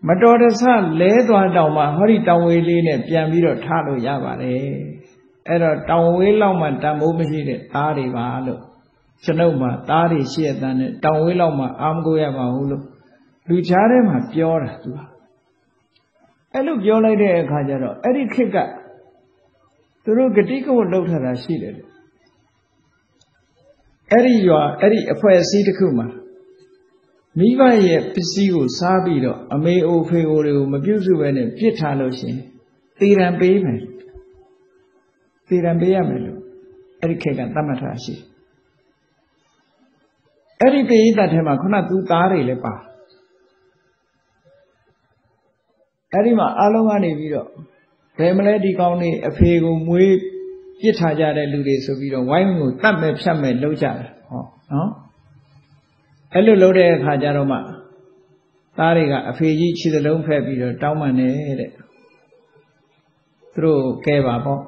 မတော်တဆလဲသွားတောင်မှဟောဒီတောင်ဝေးလေးနဲ့ပြန်ပြီးတော့ထားလို့ရပါတယ်အဲ့တော့တောင်ဝေးလောက်မှတန်ဖိုးမရှိတဲ့သားတွေပါလို့ကျွန်ုပ်မှာသားတွေရှိရတဲ့နဲ့တောင်ဝေးလောက်မှအာမကိုရပါဘူးလို့လူချားထဲမှာပြောတာသူက အဲ့လိုပြောလိုက်တဲ့အခါကျတော့အဲ့ဒီခေတ်ကသူတို့ဂတိကဝတ်လောက်ထတာရှိတယ်အဲ့ဒီရွာအဲ့ဒီအဖွဲ့အစည်းတစ်ခုမှာမိဘရဲ့ပစ္စည်းကိုစားပြီးတော့အမေအိုဖေအိုတွေကိုမပြုစုဘဲနဲ့ပြစ်ထားလို့ရှင်သေရန်ပေးမယ်သေရန်ပေးရမယ်လို့အဲ့ဒီခေတ်ကသတ်မှတ်ထားရှိအဲ့ဒီပေဣတထဲမှာခုနသူသားတွေလည်းပါ အဲ့ဒီမှာအလုံးကနေပြီးတော့ဘယ်မလဲဒီကောင်းနေအဖေကိုမွေးပြစ်ထားကြတဲ့လူတွေဆိုပြီးတော့ဝိုင်းကိုတတ်မဲ့ဖြတ်မဲ့လုပ်ကြတယ်ဟောနော်အဲ့လိုလုပ်တဲ့အခါကျတော့မှသားတွေကအဖေကြီးခြေစလုံးဖက်ပြီးတော့တောင်းပန်နေတဲ့သူတို့ကဲပါပေါ့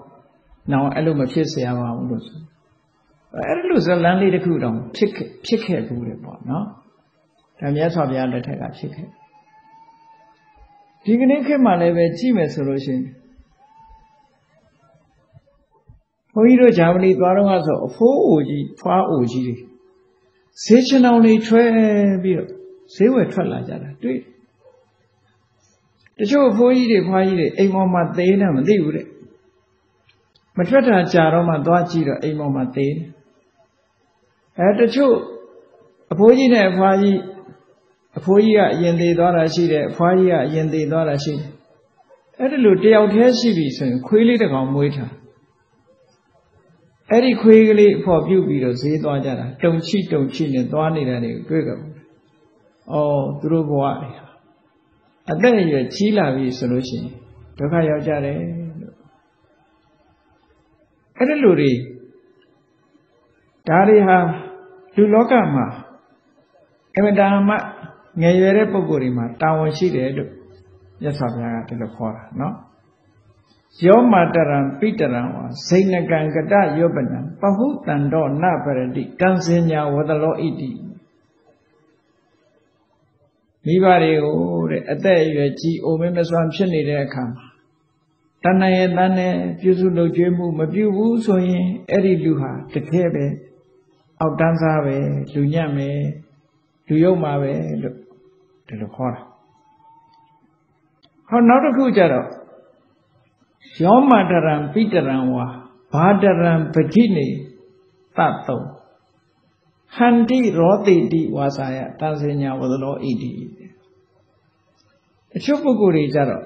နောင်အဲ့လိုမဖြစ်เสียပါဘူးလို့ဆိုအဲ့လိုဇလန်းလေးတစ်ခုတောင်ဖြစ်ဖြစ်ခဲ့ဘူးလေပေါ့နော်ဒါမြတ်စွာဘုရားလက်ထက်ကဖြစ်ခဲ့ ဒီကနေ့ခေတ်မှာလည်းပဲကြည့်မယ်ဆိုလို့ရှိရင်ဘုန်းကြီးတို့ဂျာမနီသွားတော့ဆိုအဖိုးအိုကြီးဖွားအိုကြီးတွေဈေးချင်အောင်တွေထွဲပြီးတော့ဈေးဝယ်ထွက်လာကြတာတွေ့တချို့အဖိုးကြီးတွေဖွားကြီးတွေအိမ်ပေါ်မှာသေးနေမသိဘူးတဲ့မထွက်တာကြာတော့မှသွားကြည့်တော့အိမ်ပေါ်မှာသေးတယ်အဲတချို့အဖိုးကြီးနဲ့အဖွားကြီး အဖိုးကြီးကအရင်သေးသွားတာရှိတယ်အဖွားကြီးကအရင်သေးသွားတာရှိတယ်အဲ့ဒီလိုတယောက်တည်းရှိပြီဆိုရင်ခွေးလေးတစ်ကောင်မွေးထားအဲ့ဒီခွေးကလေးအဖို့ပြုတ်ပြီးတော့ဈေးသွားကြတာတုံချိတုံချိနဲ့သွားနေတာတွေကိုတွေ့ကြဘူး။အော်သူတို့ဘဝတွေအသက်အရွယ်ကြီးလာပြီဆိုလို့ရှိရင်ဒုက္ခရောက်ကြတယ်လို့အဲ့ဒီလူတွေဒါတွေဟာလူလောကမှာအမတန်မှ ငယ်ရွယ်တဲ့ပုံကိုယ်တွေမှာတာဝန်ရှိတယ်လို့မြတ်စွာဘုရားကဒီလိုခေါ်တာနော်ယောမာတရံပိတရံဝါစိဏကံကတယောပနံပဟုတံတော့နပရတိကံစင်ညာဝတလောဣတိမိဘတွေကိုတဲ့အသက်အရွယ်ကြီးအိုမင်းမစွမ်းဖြစ်နေတဲ့အခါမှာတဏှာရဲ့တန်းနဲ့ပြုစုလုပ်ကျွေးမှုမပြုဘူးဆိုရင်အဲ့ဒီလူဟာတကယ်ပဲအောက်တန်းစားပဲလူညံ့မယ်လူယုံမှာပဲလို့ ဒီလိုခေါ်တာဟောနောက်တစ်ခုကျတော့ယောမတရံပိတရံဝါဘာတရံပတိနေတတ်တုံဟန္တိရောတိတိဝါစာယတန်စညာဝဒလောဣတိအချို့ပုဂ္ဂိုလ်တွေကြတော့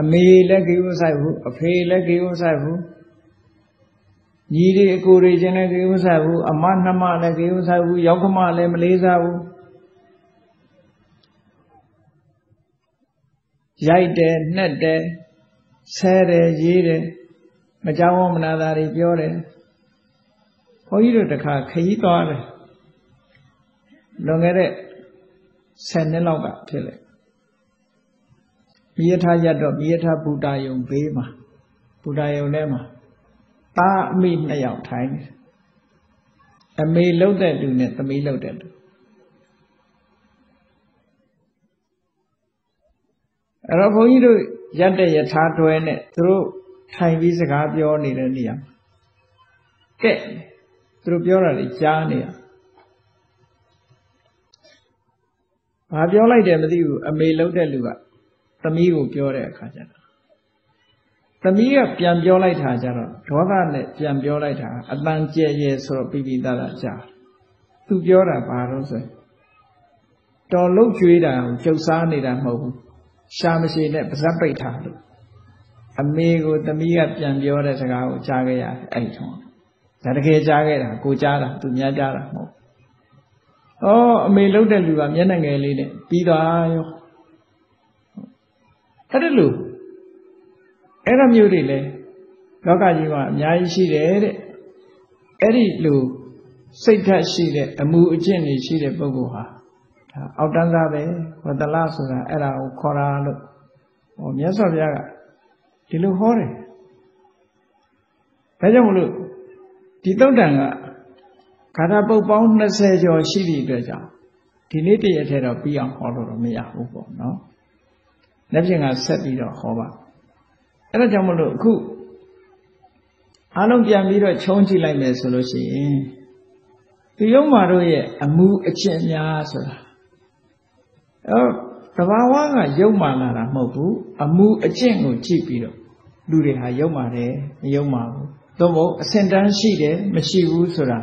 အမေလည်းကိဝဆိုင်ဘူးအဖေလည်းကိဝဆိုင်ဘူးညီတွေအကိုတွေချင်းလည်းကိဝဆိုင်ဘူးအမနှမလည်းကိဝဆိုင်ဘူးယောက်ျမလည်းမလေးစားဘူး ရိုက်တယ်နှက်တယ်ဆဲတယ်ရေးတယ်မကြောက်မနာတာတွေပြောတယ်ဘုန်းကြီးတို့တခါခရီးသွားတယ်လွန်ခဲ့တဲ့10နှစ်လောက်ကဖြစ်လေမိယထရတ်တော့မိယထဘူတာယုံဘေးမှာဘူတာယုံထဲမှာတာအမိနှစ်ယောက်ထိုင်နေအမေလှုပ်တဲ့လူနဲ့သမီးလှုပ်တဲ့လူ အဲ့တော့ဘုန်းကြီးတို့ရက်တဲ့ယထာတွဲနဲ့သူတို့ထိုင်ပြီးစကားပြောနေတဲ့နေရာကဲသူတို့ပြောတာလေကြားနေရဘာပြောလိုက်တယ်မသိဘူးအမေလှုပ်တဲ့လူကသမီးကိုပြောတဲ့အခါကျတော့သမီးကပြန်ပြောလိုက်တာကျတော့ဒေါသနဲ့ပြန်ပြောလိုက်တာအတန်ကျဲရဲဆိုတော့ပြီးပြီးသားသားကြားသူပြောတာဘာလို့ဆိုတော်လုတ်ကျွေးတာကိုကျုပ်စားနေတာမဟုတ်ဘူး ရှာမရှိနဲ့ပါဇက်ပိတ်ထားလို့အမေကိုသမီးကပြန်ပြောတဲ့စကားကိုကြားခဲ့ရတယ်အဲ့ထုံးဒါတကယ်ကြားခဲ့တာကိုကြားတာသူများကြားတာမဟုတ်ဩအမေလှုပ်တဲ့လူကမျက်နှာငယ်လေးနဲ့ပြီးသွားရောအဲ့ဒါလို့အဲ့ဒါမျိုးတွေလဲလောကကြီးမှာအများကြီးရှိတယ်တဲ့အဲ့ဒီလိုစိတ်ဓာတ်ရှိတဲ့အမှုအကျင့်တွေရှိတဲ့ပုဂ္ဂိုလ်ဟာ ဒါအောက်တန်းသားပဲဝတ္တလဆိုတာအဲ့ဒါကိုခေါ်တာလို့ဟောမြတ်စွာဘုရားကဒီလိုဟောတယ်ဒါကြောင့်မလို့ဒီတုတ်တန်ကခါရပုတ်ပေါင်း20ကျော်ရှိသည့်အတွက်ကြောင့်ဒီနေ့တည်းရထဲတော့ပြီးအောင်ဟောလို့တော့မရဘူးပေါ့နော်။လက်ပြင်ကဆက်ပြီးတော့ဟောပါအဲ့ဒါကြောင့်မလို့အခုအားလုံးပြန်ပြီးတော့ခြုံကြည့်လိုက်မယ်ဆိုလို့ရှိရင်ဒီယုံမာတို့ရဲ့အမှုအကျင့်များဆိုတာ အဲတဘာဝကယုံမာလာတာမဟုတ်ဘူးအမှုအကျင့်ကိုကြည့်ပြီးတော့လူတွေဟာယုံမာတယ်မယုံမာဘူးသို့မဟုတ်အစင်တန်းရှိတယ်မရှိဘူးဆိုတာ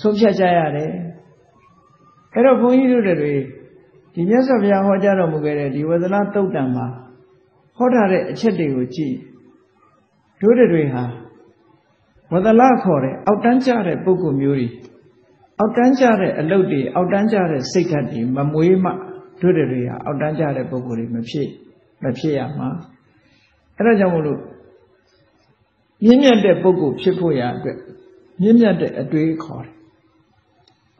ဆုံးဖြတ်ကြရတယ်အဲ့တော့ဘုန်းကြီးတို့တွေဒီမြတ်စွာဘုရားဟောကြားတော်မူခဲ့တဲ့ဒီဝဇလတုတ်တံမှာဟောထားတဲ့အချက်တွေကိုကြည့်တို့တွေဟာဝဒလခေါ်တဲ့အောက်တန်းကျတဲ့ပုဂ္ဂိုလ်မျိုးတွေအောက်တန်းကျတဲ့အလုပ်တွေအောက်တန်းကျတဲ့စိတ်ဓာတ်တွေမမွေးမှ တို့တွေဟာအောက်တန်းကျတဲ့ပုဂ္ဂိုလ်တွေမဖြစ်မဖြစ်ရမှာအဲဒါကြောင့်မို့လို့မြင့်မြတ်တဲ့ပုဂ္ဂိုလ်ဖြစ်ဖို့ရအတွက်မြင့်မြတ်တဲ့အတွေးခေါ်တယ်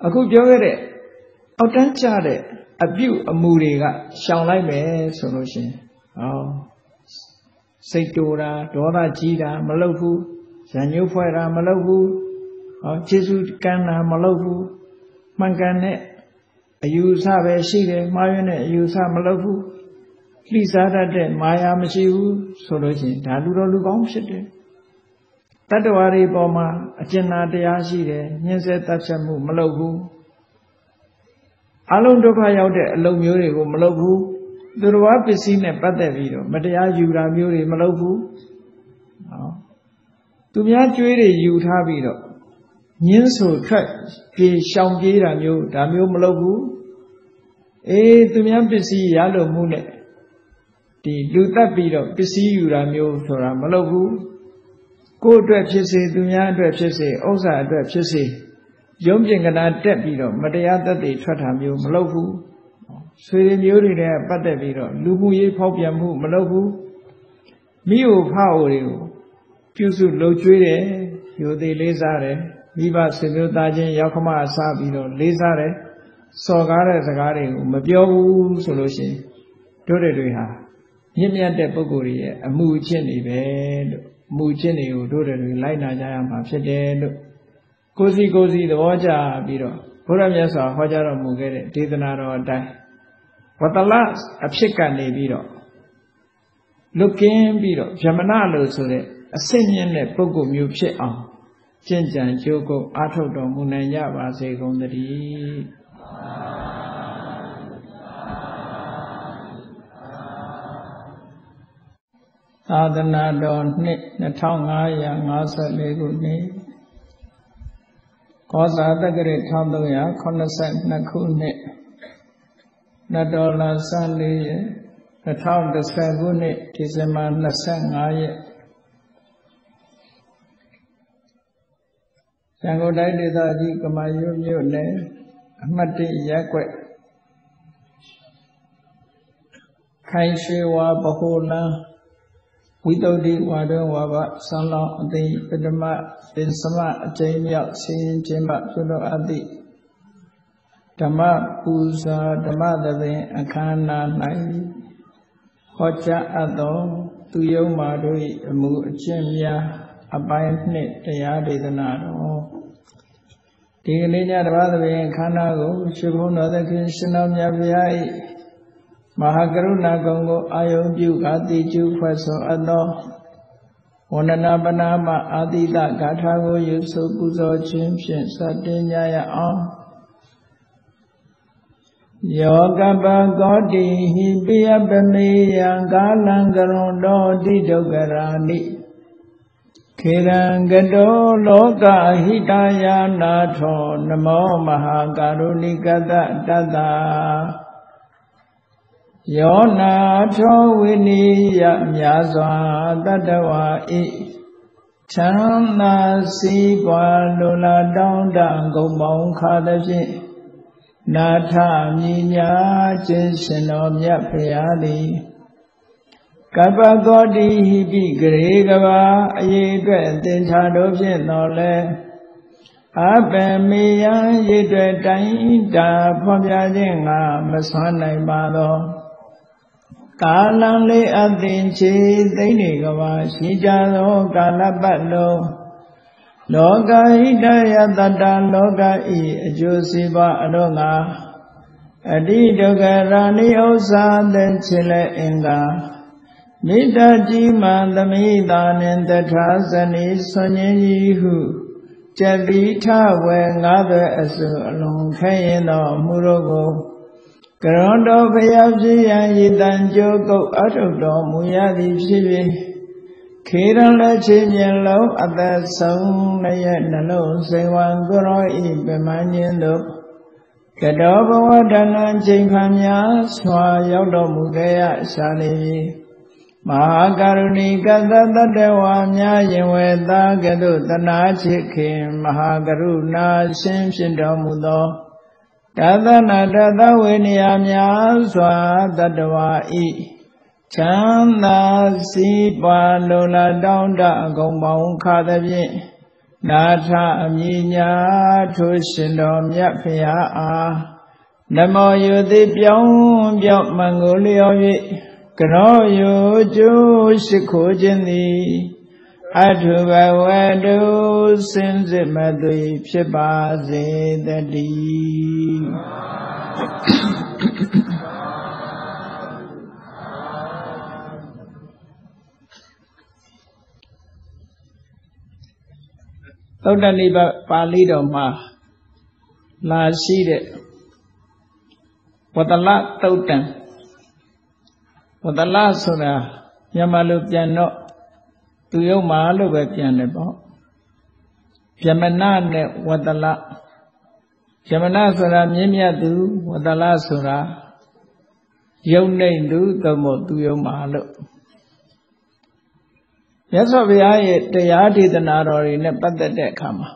အခုပြောခဲ့တဲ့အောက်တန်းကျတဲ့အပြုအမူတွေကရှောင်လိုက်မယ်ဆိုလို့ရှိရင်ဟောစိတ်တူတာဒေါသကြီးတာမလုပ်ဘူးရံညှိုးဖွဲ့တာမလုပ်ဘူးဟောကျေစုကမ်းတာမလုပ်ဘူးမှန်ကန်တဲ့ အယူဆပဲရှိတယ်မှားယွင်းတဲ့အယူဆမလုပ်ဘူးလှိစားတတ်တဲ့မာယာမရှိဘူးဆိုလို့ရှိရင်ဒါလူတော်လူကောင်းဖြစ်တယ်တတ္တဝါတွေပေါ်မှာအကျဉ်းနာတရားရှိတယ်ညှင်းဆဲတတ်ချက်မှုမလုပ်ဘူးအလုံးဒုက္ခရောက်တဲ့အလုံးမျိုးတွေကိုမလုပ်ဘူးသူတော်ဘာပစ္စည်းနဲ့ပတ်သက်ပြီးတော့မတရားယူတာမျိုးတွေမလုပ်ဘူးနော်သူများကြွေးတွေယူထားပြီးတော့ ညင်းဆိုထွက်ပြေရှောင်ပြေးတာမျိုးဒါမျိုးမလုပ်ဘူးအေးသူများပစ္စည်းရလို့မှုနဲ့ဒီလူတက်ပြီးတော့ပစ္စည်းယူတာမျိုးဆိုတာမလုပ်ဘူးကိုယ့်အတွက်ဖြစ်စေသူများအတွက်ဖြစ်စေဥစ္စာအတွက်ဖြစ်စေရုံးပြင်ကနာတက်ပြီးတော့မတရားသက်သေထွက်တာမျိုးမလုပ်ဘူးဆွေတွေမျိုးတွေနဲ့ပတ်သက်ပြီးတော့လူမှုရေးဖောက်ပြန်မှုမလုပ်ဘူးမိအိုဖအိုတွေကိုပြုစုလှုပ်ကြွေးတယ်ရိုသေလေးစားတယ် မိဘဆွေမျိုးသားချင်းရောက်ခမအစားပြီးတော့လေးစားတယ်စော်ကားတဲ့စကားတွေကိုမပြောဘူးဆိုလို့ရှိရင်တို့တွေဟာမြင့်မြတ်တဲ့ပုဂ္ဂိုလ်ရဲ့အမှုအကျင့်တွေပဲလို့အမှုအကျင့်တွေကိုတို့တွေလိုက်နာကြရမှာဖြစ်တယ်လို့ကိုစီကိုစီသဘောကျပြီးတော့ဘုရားမြတ်စွာဟောကြားတော်မူခဲ့တဲ့ဒေသနာတော်အတိုင်းဝတ္တလအဖြစ်ကနေပြီးတော့လွတ်ကင်းပြီးတော့ဗြဟ္မဏလို့ဆိုတဲ့အစစ်မြင့်တဲ့ပုဂ္ဂိုလ်မျိုးဖြစ်အောင် ကျင့်ကြံကြိုးကုပ်အားထုတ်တော်မူနိုင်ကြပါစေကုန်သတည်းသာသနာတော်နှစ်2554ခုနှစ်ကောဇာတက္ကရာ1382ခုနှစ်နတော်လာဆန်း၄ရက်2010ခုနှစ်ဒီဇင်ဘာ25ရက် ရန်ကုန်တိုင်းဒေသကြီးကမာရွတ်မြို့နယ်အမှတ်၁ရပ်ကွက်ခိုင်ရွှေဝါဗဟိုလန်းဝိတုဒ္ဓိဝါဒဝါဘသံလောင်းအသိပထမပင်စမအကျိမ်းမြောက်ဆင်းခြင်းမပြုလို့အပ်သည့်ဓမ္မပူဇာဓမ္မသဘင်အခမ်းအနား၌ဟဟောကြားအပ်သော သူယုံမာတို့၏အမှုအကျင့်များအပိုင်းနှစ်တရားဒေသနာတော် ဒီကနေ့ညတပါးသဘင်ခန္ဓာကိုရှင်ဘုန်းတော်သခင်ရှင်တော်မြတ်ဗျာ၏မဟာကရုဏာကုံကိုအာယုံပြုကာတိကျူဖွဲ့ဆိုအပ်သောဝန္ဒနာပနာမအာတိတဂါထာကိုယူဆိုပူဇော်ခြင်းဖြင့်စတင်ကြရအောင်ယောကပကောတိဟိပိယပမေယံကာလံကရွန်တော်တိဒုက္ခရာနိ ခေရံကတောလောကဟိတယာနာထောနမောမဟာကာရုဏိကတတတ္တယောနာထောဝိနိယမြာစွာတတ္တဝါဤချမ်းသာစီးပွားလိုလားတောင်းတဂုံပေါင်းခါသဖြင့်နာထမြညာခြင်းရှင်တော်မြတ်ဖရာသည် ကပ္ပကောတိဟိပိဂရေကဘာအရေးအတွက်သင်္ချာတို့ဖြင့်တော်လဲအပမေယံရည်တွေတိုင်းတာဖော်ပြခြင်းငါမဆွမ်းနိုင်ပါသောကာလံလေးအသင်ချေသိမ့်နေကဘာရှိကြသောကာလပတ်လုံးလောကဟိတယတတလောကဤအကျိုးစီးပွားအလို့ငါအတိဒုက္ခရာဏိဥ္စာသင်ချေလဲအင်္ဂါ မေတ္တာကြီးမှသမိတာနှင့်တထာဇနီဆွန်ရင်ကြီးဟုကြတိထဝေငါးသွဲအစုအလုံးခဲရင်တော်မူတော့ကိုကရွန်တော်ဖျားဖြစ်ရန်ရည်တန်ကြိုးကုတ်အထုတော်မူရသည်ဖြစ်၍ခေရန်လက်ချင်းမြင်လုံးအသက်ဆုံးရဲ့နှလုံးစိမ်ဝံကိုရောဤပမန်းခြင်းတို့ကတောဘဝတဏ္ဍချိန်ခံများစွာရောက်တော်မူခဲ့ရရှာနေပြီ မဟာကရုဏီကသတ္တဝါများယင်ဝေသာကတုတနာချစ်ခင်မဟာကရုဏာရှင်ဖြစ်တော်မူသောတသနာတသဝေနယများစွာတတဝါဤချမ်းသာစီးပွားလိုလားတောင်းတအကုန်ပေါင်းခါသဖြင့်နာထအမြညာထိုရှင်တော်မြတ်ဖရာအားနမောယုတိပြောင်းပြောင်းမင်္ဂလျော၍ ကရောယုကျိုးရှိခိုးခြင်းသည်အထုဘဝတုစင်စစ်မသွေဖြစ်ပါစေတည်းသုတ္တနိဗ္ဗာန်ပါဠိတော်မှာလာရှိတဲ့ဝတ္တလသုတ်တံ ဝတ္တလဆိုတာမြန်မာလိုပြန်တော့သူယုံမာလို့ပဲပြန်တယ်ပေါ့ယမနနဲ့ဝတ္တလယမနဆိုတာမြင့်မြတ်သူဝတ္တလဆိုတာယုံနေသူသို့မဟုတ်သူယုံမာလို့မြတ်စွာဘုရားရဲ့တရားဒေသနာတော်တွေနဲ့ပတ်သက်တဲ့အခါမှာ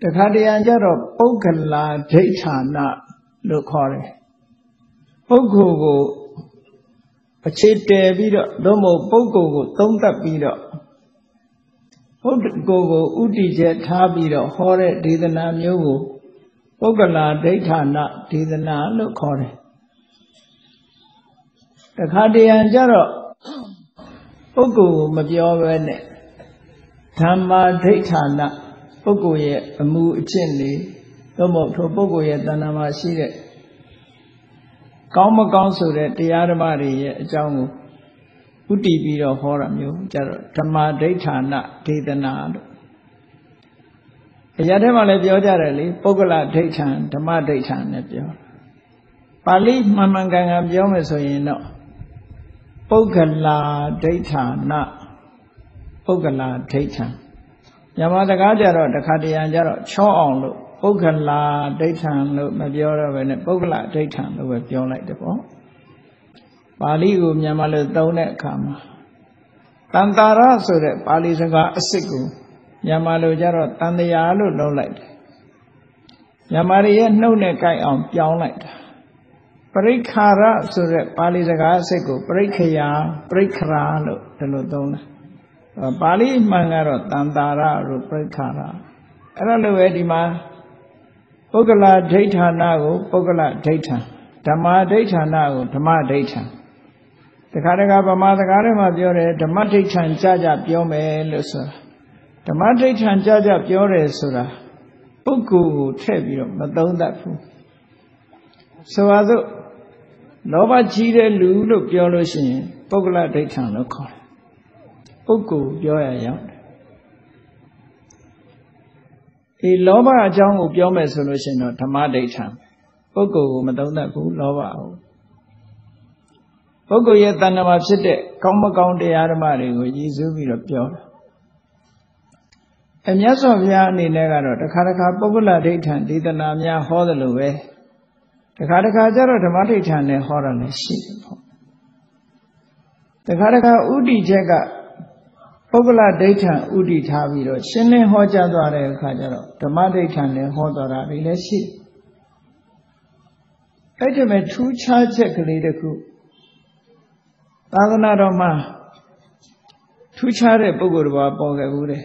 တခါတရံကျတော့ပုဂ္ဂလာဒိဋ္ဌာနလို့ခေါ်တယ် ပုဂ္ဂိုလ်ကိုအခြေတည်ပြီးတော့သို့မဟုတ်ပုဂ္ဂိုလ်ကိုသုံးသပ်ပြီးတော့ပုဂ္ဂိုလ်ကိုဥတည်ချက်ထားပြီးတော့ဟောတဲ့ဒေသနာမျိုးကိုပုဂ္ဂလာဒိဋ္ဌာနဒေသနာလို့ခေါ်တယ်တခါတရံကြတော့ပုဂ္ဂိုလ်ကိုမပြောဘဲနဲ့ဓမ္မာဒိဋ္ဌာနပုဂ္ဂိုလ်ရဲ့အမှုအကျင့်တွေသို့မဟုတ်ထိုပုဂ္ဂိုလ်ရဲ့တဏ္ဍာမှာရှိတဲ့ ကောင်းမကောင်းဆိုတဲ့တရားဓမ္မတွေရဲ့အကြောင်းကိုဥတည်ပြီးတော့ဟောတာမျိုးကြတော့ဓမ္မာဒိဋ္ဌာနဒေသနာလို့အရာထဲမှာလည်းပြောကြတယ်လေပုဂ္ဂလဒိဋ္ဌံဓမ္မဒိဋ္ဌံနဲ့ပြောပါဠိမှန်မှန်ကန်ကန်ပြောမယ်ဆိုရင်တော့ပုဂ္ဂလာဒိဋ္ဌာနပုဂ္ဂလာဒိဋ္ဌံမြန်မာစကားကြတော့တခါတရံကြတော့ချောအောင်လို့ ပုဂ္ဂလာဒိဋ္ဌံလို့မပြောတော့ဘဲနဲ့ပုဂ္ဂလာဒိဋ္ဌံလို့ပဲပြောလိုက်တယ်ပေါ့ပါဠိကိုမြန်မာလိုသုံးတဲ့အခါမှာတန်တာရဆိုတဲ့ပါဠိစကားအစ်စ်ကိုမြန်မာလိုကြတော့တန်တရာလို့လုံးလိုက်တယ်မြန်မာရဲ့နှုတ်နဲ့ကြိုက်အောင်ပြောင်းလိုက်တာပရိခါရဆိုတဲ့ပါဠိစကားစိတ်ကိုပရိခယာပရိခရာလို့ဒီလိုသုံးတယ်ပါဠိမှန်ကတော့တန်တာရလို့ပရိခါရအဲ့ဒါလိုပဲဒီမှာ ပုဂ္ဂလဒိဋ္ဌာနာကိုပုဂ္ဂလဒိဋ္ဌံဓမ္မဒိဋ္ဌာနကိုဓမ္မဒိဋ္ဌံတခါတခါဗမာစကားထဲမှာပြောတယ်ဓမ္မဒိဋ္ဌံကြကြပြောမယ်လို့ဆိုတာဓမ္မဒိဋ္ဌံကြကြပြောတယ်ဆိုတာပုဂ္ဂိုလ်ကိုထည့်ပြီးတော့မသုံးတတ်ဘူးဆိုပါစို့လောဘကြီးတဲ့လူလို့ပြောလို့ရှိရင်ပုဂ္ဂလဒိဋ္ဌံလို့ခေါ်တယ်ပုဂ္ဂိုလ်ပြောရရောက်တယ် ဒီလောဘအကြောင်းကိုပြောမယ်ဆိုလို့ရှိရင်တော့ဓမ္မဒိဋ္ဌံပုဂ္ဂိုလ်ကိုမသုံးတတ်ဘူးလောဘကိုပုဂ္ဂိုလ်ရဲ့တဏ္ဍာမှာဖြစ်တဲ့ကောင်းမကောင်းတရားဓမ္မတွေကိုရည်စူးပြီးတော့ပြောတာအမြတ်စွာဘုရားအနေနဲ့ကတော့တခါတခါပုဂ္ဂလဒိဋ္ဌံဒေသနာများဟောတယ်လို့ပဲတခါတခါကျတော့ဓမ္မဒိဋ္ဌံနဲ့ဟောတာလည်းရှိတယ်ပေါ့တခါတခါဥတီချက်က ပုဂ္ဂလဒိဋ္ဌံဥတီထားပြီးတော့ရှင်းလင်းဟောကြားသွားတဲ့အခါကျတော့ဓမ္မဒိဋ္ဌံနဲ့ဟောတော်တာတွေလည်းရှိအဲ့ဒီမဲ့ထူးခြားချက်ကလေးတစ်ခုသာသနာတော်မှာထူးခြားတဲ့ပုဂ္ဂိုလ်တစ်ပါးပေါ်ခဲ့ဘူးတဲ့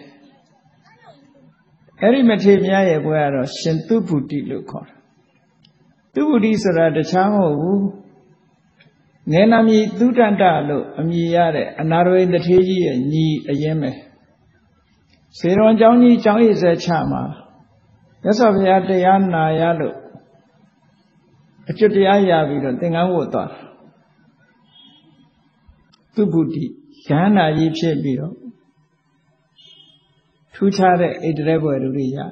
အဲ့ဒီမထေမြတ်ရဲ့ဘွဲကတော့ရှင်သူဗုဒ္ဓိလို့ခေါ်တယ်သူဗုဒ္ဓိဆိုတာတခြားမဟုတ်ဘူး ငယ်နာမည်သုတတလို့အမည်ရတဲ့အနာရဝိတထေကြီးရဲ့ညီအရင်ပဲစေရွန်เจ้าကြီးเจ้าရည်စဲချမှာမြတ်စွာဘုရားတရားနာရလို့အကျွတ်တရားရပြီးတော့သင်္ကန်းဝတ်သွားသူဗုဒ္ဓိရဟန္တာကြီးဖြစ်ပြီးတော့ထူးခြားတဲ့ဣတရေဘွယ်လူတွေရတယ်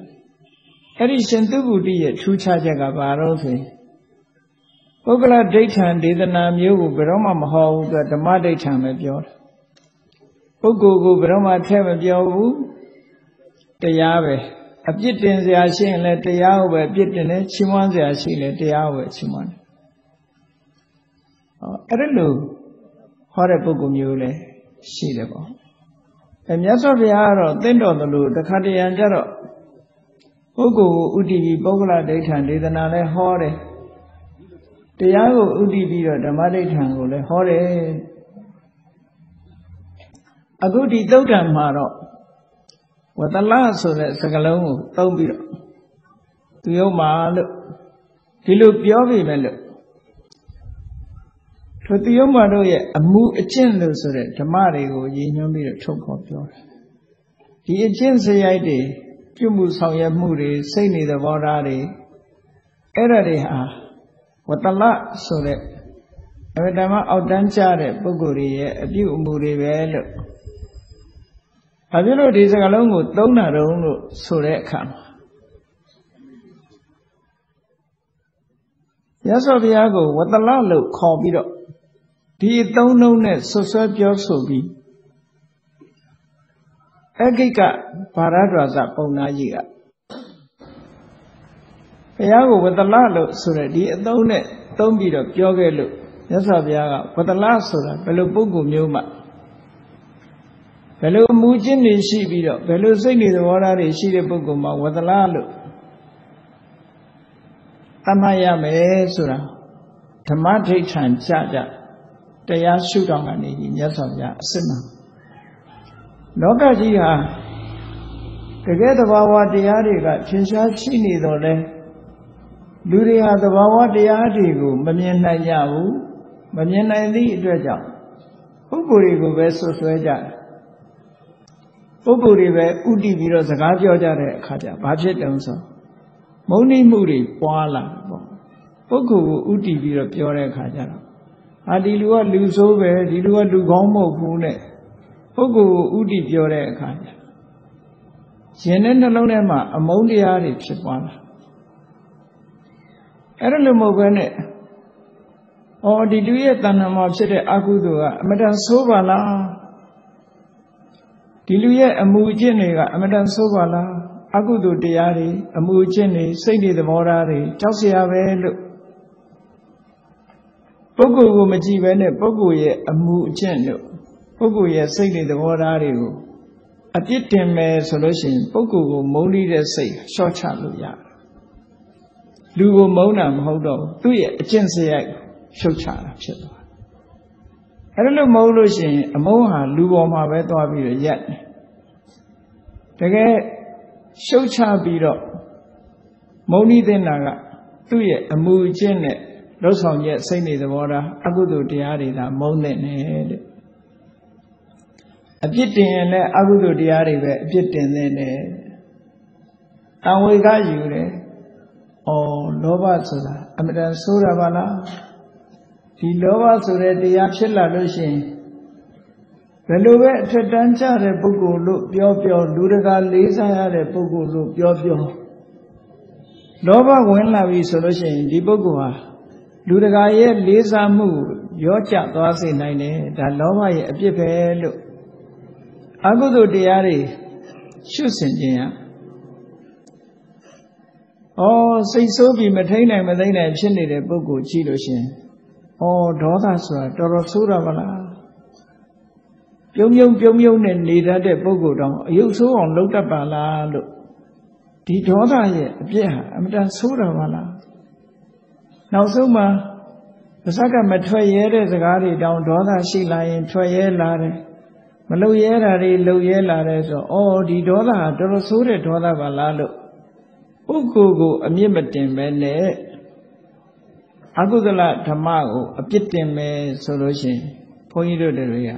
အဲ့ဒီရှင်သူဗုဒ္ဓိရဲ့ထူးခြားချက်ကဘာလို့ဆိုရင် ပုဂ္ဂလဒိဋ္ဌံဒေသနာမျိုးကိုဘယ်တော့မှမဟောဘူးသူဓမ္မဒိဋ္ဌံပဲပြောတယ်ပုဂ္ဂိုလ်ကိုဘယ်တော့မှထည့်မပြောဘူးတရားပဲအပြစ်တင်စရာရှိရင်လည်းတရားကိုပဲအပြစ်တင်တယ်ချီးမွမ်းစရာရှိရင်လည်းတရားကိုပဲချီးမွမ်းတယ်ဟောအဲ့ဒါလို့ဟောတဲ့ပုဂ္ဂိုလ်မျိုးလည်းရှိတယ်ပေါ့အဲမြတ်စွာဘုရားကတော့သင့်တော်သလိုတခါတရံကြတော့ပုဂ္ဂိုလ်ကိုဥတည်ပြီးပုဂ္ဂလဒိဋ္ဌံဒေသနာလည်းဟောတယ် တရားကိုဥတည်ပြီးတော့ဓမ္မဒိဋ္ဌံကိုလည်းဟောတယ်အခုဒီသုတ်တံမှာတော့ဝတလဆိုတဲ့စကားလုံးကိုသုံးပြီးတော့သူယုံမာလို့ဒီလိုပြောပြီမဲ့လို့ထိုသူယုံမာတို့ရဲ့အမှုအကျင့်လို့ဆိုတဲ့ဓမ္မတွေကိုရည်ညွှန်းပြီးတော့ထုတ်ခေါ်ပြောတယ်ဒီအကျင့်စရိုက်တွေပြုမှုဆောင်ရွက်မှုတွေစိတ်နေသဘောထားတွေအဲ့ဒါတွေဟာ ဝတလဆိုတဲ့အဝတ္တမအောက်တန်းကျတဲ့ပုဂ္ဂိုလ်တွေရဲ့အပြုအမူတွေပဲလို့ဘာဖြစ်လို့ဒီစကားလုံးကိုသုံးတာတုံးလို့ဆိုတဲ့အခါမှာရသော်ဘုရားကိုဝတလလို့ခေါ်ပြီးတော့ဒီအသုံးနှုန်းနဲ့ဆွဆွဲပြောဆိုပြီးအဂိကဘာရဒွါစပုံနာကြီးက ဘုရားကိုဝတလလို့ဆိုတဲ့ဒီအသုံးနဲ့သုံးပြီးတော့ပြောခဲ့လို့မြတ်စွာဘုရားကဝတလဆိုတာဘယ်လိုပုဂ္ဂိုလ်မျိုးမှဘယ်လိုအမှုချင်းတွေရှိပြီးတော့ဘယ်လိုစိတ်နေသဘောထားတွေရှိတဲ့ပုဂ္ဂိုလ်မှဝတလလို့တမရမယ်ဆိုတာဓမ္မဒိဋ္ဌံကြကြတရားရှုတော်ကနေကြီးမြတ်စွာဘုရားအစစ်မှန်လောကကြီးဟာတကယ်တဘာဝတရားတွေကထင်ရှားရှိနေတော့လဲ လူတွေဟာသဘာဝတရားတွေကိုမမြင်နိုင်ကြဘူးမမြင်နိုင်သည့်အတွက်ကြောင့်ပုဂ္ဂိုလ်တွေကိုပဲဆွဆွဲကြတယ်ပုဂ္ဂိုလ်တွေပဲဥတည်ပြီးတော့စကားပြောကြတဲ့အခါကျဘာဖြစ်တုံးဆိုမုန်းနှိမှုတွေပွားလာပေါ့ပုဂ္ဂိုလ်ကိုဥတည်ပြီးတော့ပြောတဲ့အခါကျတော့ဟာဒီလူကလူဆိုးပဲဒီလူကလူကောင်းမဟုတ်ဘူးနဲ့ပုဂ္ဂိုလ်ကိုဥတည်ပြောတဲ့အခါကျရင်တဲ့နှလုံးထဲမှာအမုန်းတရားတွေဖြစ်ပွားလာ အဲ့ဒါလို့မဟုတ်ဘဲနဲ့ဩဒီလူရဲ့တဏ္ဍာမှာဖြစ်တဲ့အကုသိုလ်ကအမတန်ဆိုးပါလားဒီလူရဲ့အမှုအကျင့်တွေကအမတန်ဆိုးပါလားအကုသိုလ်တရားတွေအမှုအကျင့်တွေစိတ်တွေသဘောထားတွေကြောက်စရာပဲလို့ပုဂ္ဂိုလ်ကိုမကြည့်ဘဲနဲ့ပုဂ္ဂိုလ်ရဲ့အမှုအကျင့်တို့ပုဂ္ဂိုလ်ရဲ့စိတ်တွေသဘောထားတွေကိုအပြစ်တင်မယ်ဆိုလို့ရှိရင်ပုဂ္ဂိုလ်ကိုမုန်းတဲ့စိတ်လျှော့ချလို့ရတယ် လူကိုမုန်းတာမဟုတ်တော့သူ့ရဲ့အကျင့်စရိုက်ရှုတ်ချတာဖြစ်သွားအဲ့ဒါလို့မဟုတ်လို့ရှိရင်အမုန်းဟာလူပေါ်မှာပဲသွားပြီးတော့ရက်တကယ်ရှုတ်ချပြီးတော့မုန်းနေတဲ့နာကသူ့ရဲ့အမူအကျင့်နဲ့လှုပ်ဆောင်ချက်စိတ်နေသဘောထားအကုသိုလ်တရားတွေဒါမုန်းတဲ့နဲ့တဲ့အပြစ်တင်ရင်လည်းအကုသိုလ်တရားတွေပဲအပြစ်တင်တဲ့နဲ့တံဝေကယူတယ်။ အော်လောဘဆိုတာအမှန်တန်ဆိုးတာပါလား။ဒီလောဘဆိုတဲ့တရားဖြစ်လာလို့ရှိရင်ဘယ်လိုပဲအထက်တန်းကြတဲ့ပုဂ္ဂိုလ်လို့ပြောပြောလူတကာလေးစားရတဲ့ပုဂ္ဂိုလ်လို့ပြောပြောလောဘဝင်လာပြီဆိုလို့ရှိရင်ဒီပုဂ္ဂိုလ်ဟာလူတကာရဲ့လေးစားမှုရောကျသွားစေနိုင်တယ်ဒါလောဘရဲ့အပြစ်ပဲလို့အကုသိုလ်တရားတွေရှုစင်ခြင်းอ่ะ ဩစိတ်ဆိုးပြီးမထိန်နိုင်မသိနိုင်ဖြစ်နေတဲ့ပုဂ္ဂိုလ်ကြည့်လို့ရှင်ဩဒေါသဆိုတာတော်တော်ဆိုးတာမလားပြုံးပြုံးပြုံးပြုံးနဲ့နေတတ်တဲ့ပုဂ္ဂိုလ်တောင်အယုတ်ဆိုးအောင်လုပ်တတ်ပါလားလို့ဒီဒေါသရဲ့အပြစ်ဟာအမတန်ဆိုးတာပါလားနောက်ဆုံးမှာပါဇက်ကမထွက်ရဲတဲ့စကားတွေတောင်ဒေါသရှိလာရင်ထွက်ရဲလာတယ်မလုံရဲတာတွေလုံရဲလာတယ်ဆိုတော့ဩဒီဒေါသဟာတော်တော်ဆိုးတဲ့ဒေါသပါလားလို့ ပုဂ္ဂိုလ်ကို အမြင့်မတင်ပဲနဲ့အကုသလဓမ္မကို အပြစ်တင်မယ်ဆိုလို့ရှိရင်ဘုန်းကြီးတို့တွေက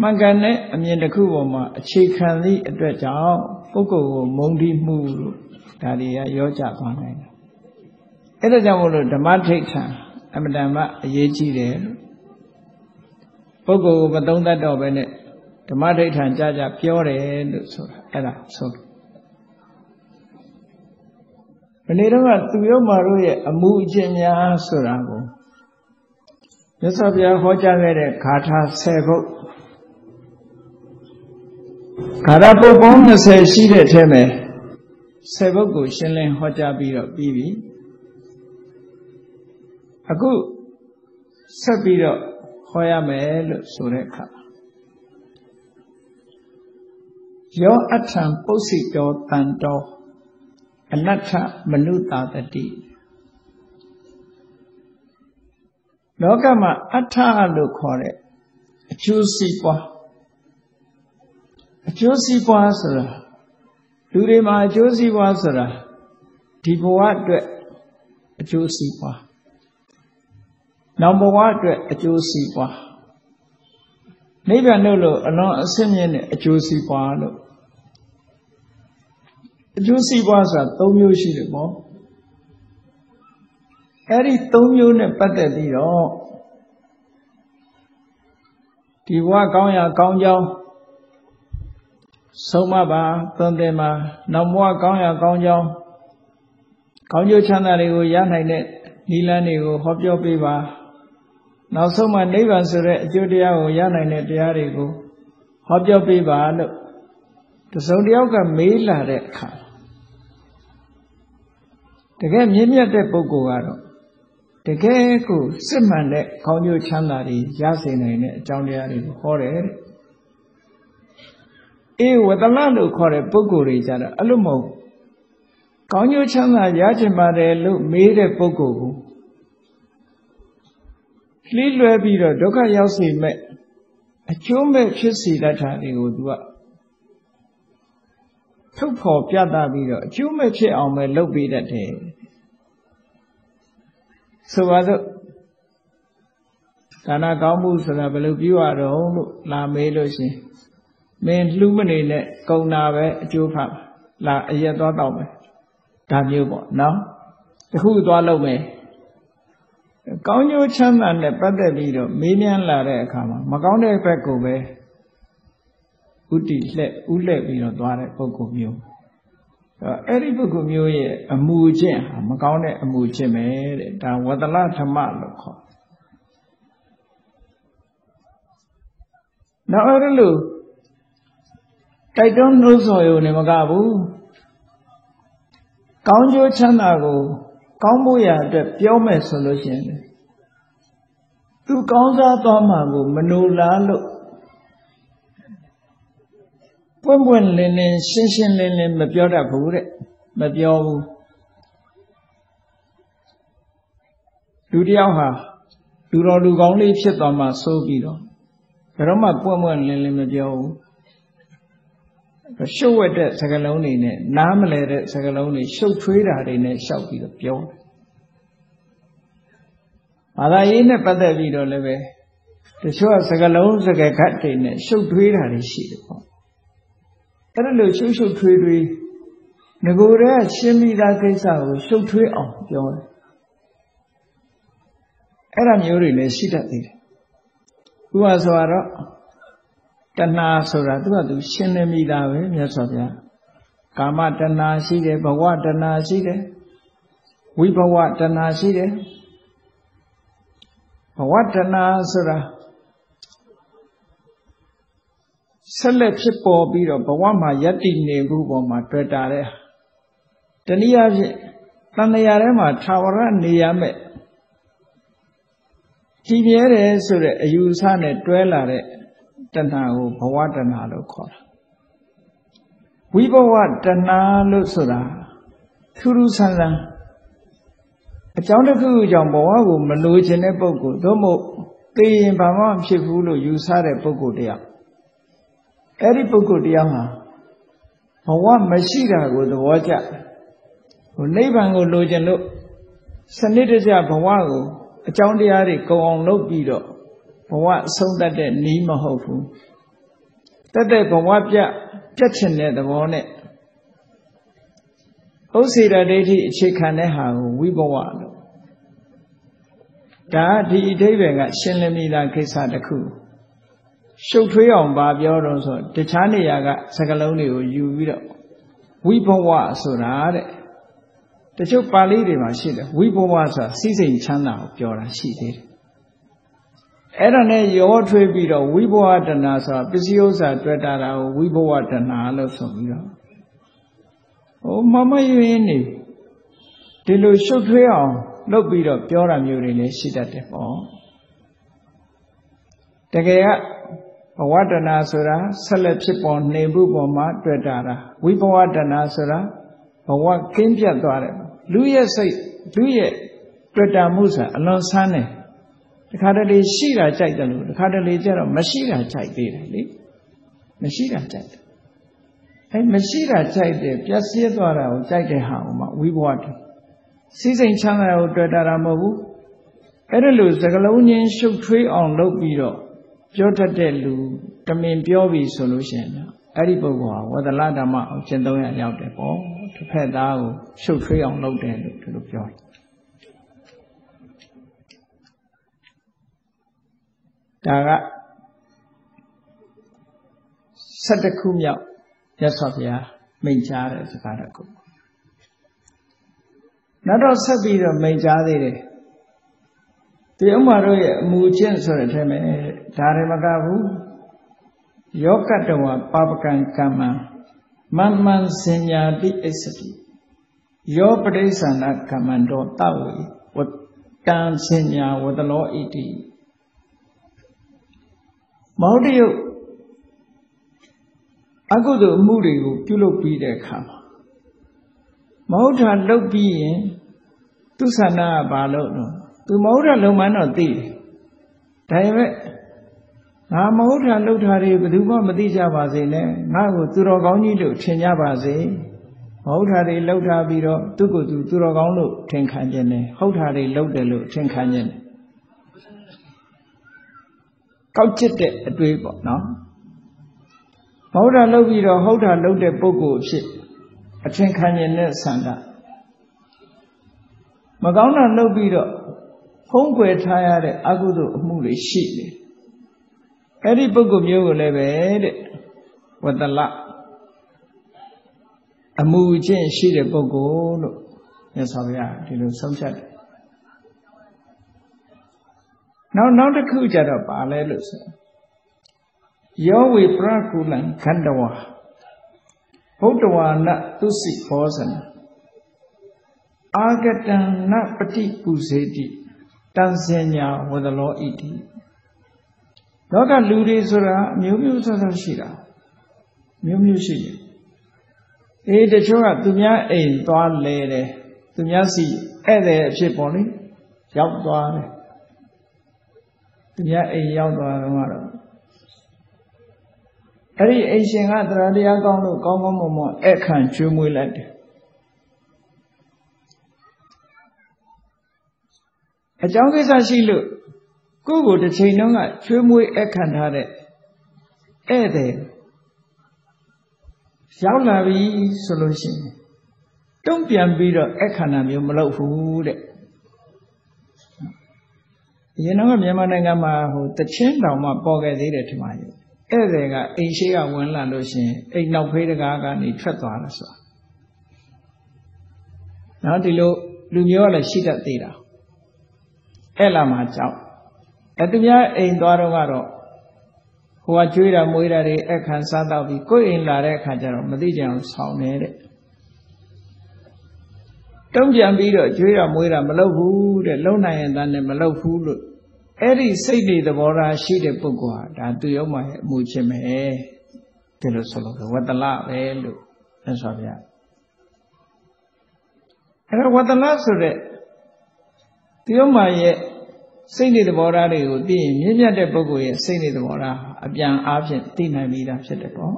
မှန်ကန်တဲ့အမြင်တစ်ခုပေါ်မှာအခြေခံသည့်အတွက်ကြောင့်ပုဂ္ဂိုလ်ကိုမုံတိမှုလို့ဒါတွေကရောကြသွားနိုင်တယ်အဲ့ဒါကြောင့်မို့လို့ဓမ္မထိတ်ခံအမတန်မှအရေးကြီးတယ်ပုဂ္ဂိုလ်ကိုမသုံးတတ်တော့ပဲနဲ့ဓမ္မထိတ်ခံကြကြပြောတယ်လို့ဆိုတာအဲ့ဒါဆို နေ့တော့ကသူရောမာတို့ရဲ့အမှုအကျင့်များဆိုတာကိုမြတ်စွာဘုရားဟောကြားခဲ့တဲ့ဂါထာ10ခုဂါထာပုဒ်ပေါင်း20ရှိတဲ့ထဲမှာ10ပုဒ်ကိုရှင်းလင်းဟောကြားပြီးတော့ပြီးပြီအခုဆက်ပြီးတော့ဟောရမယ်လို့ဆိုတဲ့အခါယောအထံပုစိတောတန်တော် အနတ္ထမနုတာတတိလောကမှာအထလို့ခေါ်တဲ့အကျိုးစီးပွားအကျိုးစီးပွားဆိုတာလူတွေမှာအကျိုးစီးပွားဆိုတာဒီဘဝအတွက်အကျိုးစီးပွားနောက်ဘဝအတွက်အကျိုးစီးပွားနိဗ္ဗာန်လို့လို့အလွန်အဆင့်မြင့်တဲ့အကျိုးစီးပွားလို့ အကျိုးစီးပွားဆိုတာ၃မျိုးရှိတယ်ပေါ့အဲ့ဒီ၃မျိုးနဲ့ပတ်သက်ပြီးတော့ဒီဘဝကောင်းရာကောင်းကြောင်းဆုံးမပါသွန်သင်ပါနောက်ဘဝကောင်းရာကောင်းကြောင်းကောင်းကျိုးချမ်းသာတွေကိုရနိုင်တဲ့နိလန်းတွေကိုဟောပြောပေးပါနောက်ဆုံးမှနိဗ္ဗာန်ဆိုတဲ့အကျိုးတရားကိုရနိုင်တဲ့တရားတွေကိုဟောပြောပေးပါလို့တစုံတယောက်ကမေးလာတဲ့အခါ တကယ်မြင့်မြတ်တဲ့ပုဂ္ဂိုလ်ကတော့တကယ်ကိုစစ်မှန်တဲ့ခေါင်းကျိုးချမ်းသာတွေရစေနိုင်တဲ့အကြောင်းတရားတွေကိုဟောတယ်တဲ့အေးဝတလလို့ခေါ်တဲ့ပုဂ္ဂိုလ်တွေကြတော့အဲ့လိုမဟုတ်ကောင်းကျိုးချမ်းသာရချင်ပါတယ်လို့မေးတဲ့ပုဂ္ဂိုလ်ကိုလှီးလွယ်ပြီးတော့ဒုက္ခရောက်စေမဲ့အကျိုးမဲ့ဖြစ်စေတတ်တာတွေကိုသူကထုတ်ဖော်ပြသပြီးတော့အကျိုးမဲ့ဖြစ်အောင်ပဲလုပ်ပေးတတ်တယ် ဆိုပါစို့ဒါနကောင်းမှုဆိုတာဘယ်လိုပြုရတော့လို့လာမေးလို့ရှင်မင်းလှူးမနေနဲ့ကုံနာပဲအကျိုးဖတ်လာအရက်သွားတော့မယ်ဒါမျိုးပေါ့နော်တခုသွားလုပ်မယ်ကောင်းကျိုးချမ်းသာနဲ့ပတ်သက်ပြီးတော့မေးမြန်းလာတဲ့အခါမှာမကောင်းတဲ့ဘက်ကိုပဲဥတီလှက်ဥလှက်ပြီးတော့သွားတဲ့ပုဂ္ဂိုလ်မျိုး အဲ့ဒီပုဂ္ဂိုလ်မျိုးရဲ့အမှုချင်းဟာမကောင်းတဲ့အမှုချင်းပဲတဲ့ဒါဝတ္တလဓမ္မလို့ခေါ်နောက်အဲ့ဒါလို့တိုက်တွန်းနှိုးဆော်ရုံနဲ့မကဘူးကောင်းကျိုးချမ်းသာကို ကောင်းဖို့ရအတွက်ပြောမယ်ဆိုလို့ရှိရင်သူကောင်းစားသွားမှာကို မနိုလားလို့ ပွင့်ပွင့်လင်းလင်းရှင်းရှင်းလင်းလင်းမပြောတတ်ဘူးတဲ့မပြောဘူးလူတယောက်ဟာလူတော်လူကောင်းလေးဖြစ်သွားမှစိုးပြီးတော့ဘယ်တော့မှပွင့်ပွင့်လင်းလင်းမပြောဘူးရှုပ်ဝက်တဲ့စကားလုံးတွေနဲ့နားမလဲတဲ့စကားလုံးတွေရှုပ်ထွေးတာတွေနဲ့ရှောက်ပြီးတော့ပြောတယ်ဘာသာရေးနဲ့ပတ်သက်ပြီးတော့လည်းပဲတချို့ကစကလုံးစကခတ်တွေနဲ့ရှုပ်ထွေးတာတွေရှိတယ်ပေါ့ အဲ့ဒါလို့ရှုပ်ရှုပ်ထွေးထွေးငကိုယ်တည်းရှင်းပြီးသားကိစ္စကိုရှုပ်ထွေးအောင်ပြောတယ်အဲ့ဒါမျိုးတွေလည်းရှိတတ်သေးတယ်ဥပဆိုတော့တဏှာဆိုတာသူကသူရှင်းနေမိတာပဲမြတ်စွာဘုရားကာမတဏှာရှိတယ်ဘဝတဏှာရှိတယ်ဝိဘဝတဏှာရှိတယ်ဘဝတဏှာဆိုတာ ဆက်လက်ဖြစ်ပေါ်ပြီးတော့ဘဝမှာယက်တည်နေမှုပေါ်မှာတွေ့တာတဲ့တနည်းအားဖြင့်တဏှာထဲမှာသာဝရနေရမယ်ကြည်မြဲတယ်ဆိုတဲ့အယူအဆနဲ့တွဲလာတဲ့တဏှာကိုဘဝတဏှာလို့ခေါ်တာဝိဘဝတဏှာလို့ဆိုတာထူးထူးဆန်းဆန်းအကြောင်းတစ်ခုကြောင့်ဘဝကိုမလိုချင်တဲ့ပုဂ္ဂိုလ်သို့မဟုတ်သိရင်ဘာမှမဖြစ်ဘူးလို့ယူဆတဲ့ပုဂ္ဂိုလ်တယောက် အဲ့ဒီပုဂ္ဂိုလ်တယောက်ဟာဘဝမရှိတာကိုသဘောကျဟိုနိဗ္ဗာန်ကိုလိုချင်လို့စနစ်တကျဘဝကိုအကြောင်းတရားတွေကုံအောင်လုပ်ပြီးတော့ဘဝအဆုံးတတ်တဲ့နီးမဟုတ်ဘူးတက်တဲ့ဘဝပြပြတ်ချင်တဲ့သဘောနဲ့ဥစ္စေတဒိဋ္ဌိအခြေခံတဲ့ဟာကိုဝိဘဝလို့ဒါဒီအဓိပ္ပာယ်ကရှင်းလင်းမိတာကိစ္စတစ်ခု ရှုပ်ထွေးအောင်ပါပြောတော့ဆိုတခြားနေရာကစကလုံးတွေကိုယူပြီးတော့ဝိဘဝဆိုတာတဲ့တချို့ပါဠိတွေမှာရှိတယ်ဝိဘဝဆိုတာစိစိမ်ချမ်းသာကိုပြောတာရှိသေးတယ်အဲ့ဒါနဲ့ရောထွေးပြီးတော့ဝိဘဝတဏဆိုတာပစ္စည်းဥစ္စာတွေ့တာကိုဝိဘဝတဏလို့ဆိုပြီးတော့ဟိုမမယွင်းနေဒီလိုရှုပ်ထွေးအောင်လုပ်ပြီးတော့ပြောတာမျိုးတွေလည်းရှိတတ်တယ်ပေါ့တကယ်က ဘဝတဏဆိုတာဆက်လက်ဖြစ်ပေါ်နေမှုပေါ်မှာတွေ့တာတာဝိဘဝတဏဆိုတာဘဝကင်းပြတ်သွားတယ်လူရဲ့စိတ်လူရဲ့တွေ့တာမှုဆိုအလွန်ဆန်းတယ်တခါတလေရှိတာကြိုက်တယ်လို့တခါတလေကျတော့မရှိတာကြိုက်သေးတယ်လေမရှိတာကြိုက်တယ်အဲမရှိတာကြိုက်တယ်ပြည့်စည်သွားတာကိုကြိုက်တဲ့ဟာကိုမှဝိဘဝတစီစိန်ချမ်းသာကိုတွေ့တာတာမဟုတ်ဘူးအဲ့ဒါလို့စကလုံးချင်းရှုပ်ထွေးအောင်လုပ်ပြီးတော့ပြောတတ်တဲ့လူ တမင်ပြောပြီဆိုလို့ရှိရင်အဲ့ဒီပုဂ္ဂိုလ်ဟာဝဒလဓမ္မအောင်ကျင့်သုံးရရောက်တယ်ပေါ့တစ်ဖက်သားကိုရှုပ်ထွေးအောင်လုပ်တယ်လို့ဒီလိုပြောတယ်ဒါက7ခုမြောက်ရသော်ဗျာမိန့်ကြားတဲ့စကားတစ်ခုနောက်တော့ဆက်ပြီးတော့မိန့်ကြားသေးတယ်ဒီဥမာတို့ရဲ့အမူအကျင့်ဆိုတဲ့အထက်မှာဒါရမကဘူး ယောကတဝပါပကံကမ္မမမ္မံစဉ္ညာတိအစ္စတိယောပရိစ္ဆာနာကမ္မန္တောတဝေဝတံစဉ္ညာဝတလောဣတိမောတယုတ်အကုသိုလ်အမှုတွေကိုပြုလုပ်ပြီးတဲ့အခါမှာမဟုတ်တာလုပ်ပြီးရင်သူဆန္ဒကဘာလို့တော့သူမဟုတ်တာလုံမှန်းတော့သိတယ်ဒါပေမဲ့ ငါမဟုတ်တာလှုပ်တာတွေဘယ်သူမှမသိကြပါစေနဲ့ငါ့ကိုသူတော်ကောင်းကြီးလို့ထင်ကြပါစေမဟုတ်တာတွေလှုပ်ထားပြီးတော့သူ့ကိုယ်သူသူတော်ကောင်းလို့ထင်ခံခြင်းနဲ့ဟုတ်တာတွေလှုပ်တယ်လို့ထင်ခံခြင်းနဲ့ကောက်ကျစ်တဲ့အတွေးပေါ့နော်မဟုတ်တာလှုပ်ပြီးတော့ဟုတ်တာလှုပ်တဲ့ပုဂ္ဂိုလ်အဖြစ်အထင်ခံခြင်းနဲ့ဆန္ဒမကောင်းတာလှုပ်ပြီးတော့ဖုံးကွယ်ထားရတဲ့အကုသိုလ်အမှုတွေရှိတယ် အဲ့ဒီပုဂ္ဂိုလ်မျိုးကိုလည်းပဲတဲ့ဝတ္တလအမှုချင်းရှိတဲ့ပုဂ္ဂိုလ်လို့မြတ်စွာဘုရားဒီလိုဆုံးဖြတ်တယ်နောက်နောက်တစ်ခုကြတော့ပါလဲလို့ဆိုယောဝေပရကုလံခန္ဓဝါဘုဒ္ဓဝါနသုစိဘောဇနအာဂတံနပฏิပုစေတိတန်စင်ညာဝဒလောဣတိ လောကလူတွေဆိုတာအမျိုးမျိုးဆက်ဆက်ရှိတာမျိုးမျိုးရှိတယ်အေးတချို့ကသူများအိမ်သွားလဲတယ်သူများစီဧည့်သည်အဖြစ်ပေါ့လေရောက်သွားတယ်သူများအိမ်ရောက်သွားတော့ကတော့အဲ့ဒီအိမ်ရှင်ကတရားတရားကောင်းလို့ကောင်းကောင်းမွန်မွန်ဧခံကျွေးမွေးလိုက်တယ်အကြောင်းကိစ္စရှိလို့ ကိုယ့်ကိုတစ်ချိန်လုံးကချွေးမွေးအခန့်ထားတဲ့ဧည့်သည်ရောက်လာပြီဆိုလို့ရှိရင်တုံ့ပြန်ပြီးတော့အခန္ဓာမျိုးမလုပ်ဘူးတဲ့။ရင်တော့မြန်မာနိုင်ငံမှာဟိုတချင်းတောင်မှပေါ်ခဲ့သေးတယ်ထင်ပါရဲ့။ဧည့်သည်ကအိမ်ရှိကဝင်လာလို့ရှိရင်အိမ်နောက်ဖေးတကားကနေထွက်သွားတာဆိုတာ။နော်ဒီလိုလူမျိုးကလည်းရှိတတ်သေးတာ။အဲ့လာမှာကြောက်။ အဲသူများအိမ်သွားတော့ကတော့ဟိုကကျွေးတာမွေးတာတွေအခန့်စားတော့ပြီးကိုယ်အိမ်လာတဲ့အခါကျတော့မသိကြအောင်ဆောင်းနေတဲ့တုံ့ပြန်ပြီးတော့ကျွေးတာမွေးတာမလုပ်ဘူးတဲ့လုံနိုင်ရင်တန်းနဲ့မလုပ်ဘူးလို့အဲ့ဒီစိတ်တွေသဘောထားရှိတဲ့ပုဂ္ဂိုလ်ဟာဒါသူရောမှရဲ့အမှုချင်းပဲဒီလိုဆိုလို့ဝတ္တလပဲလို့လက်ဆိုပြအဲ့တော့ဝတ္တလဆိုတဲ့သူရောမှရဲ့ စိတ်နေသဘောထားတွေကိုသိရင်မြင့်မြတ်တဲ့ပုဂ္ဂိုလ်ရဲ့စိတ်နေသဘောထားအပြန်အားဖြင့်သိနိုင်ပြီးသားဖြစ်တယ်ပေါ့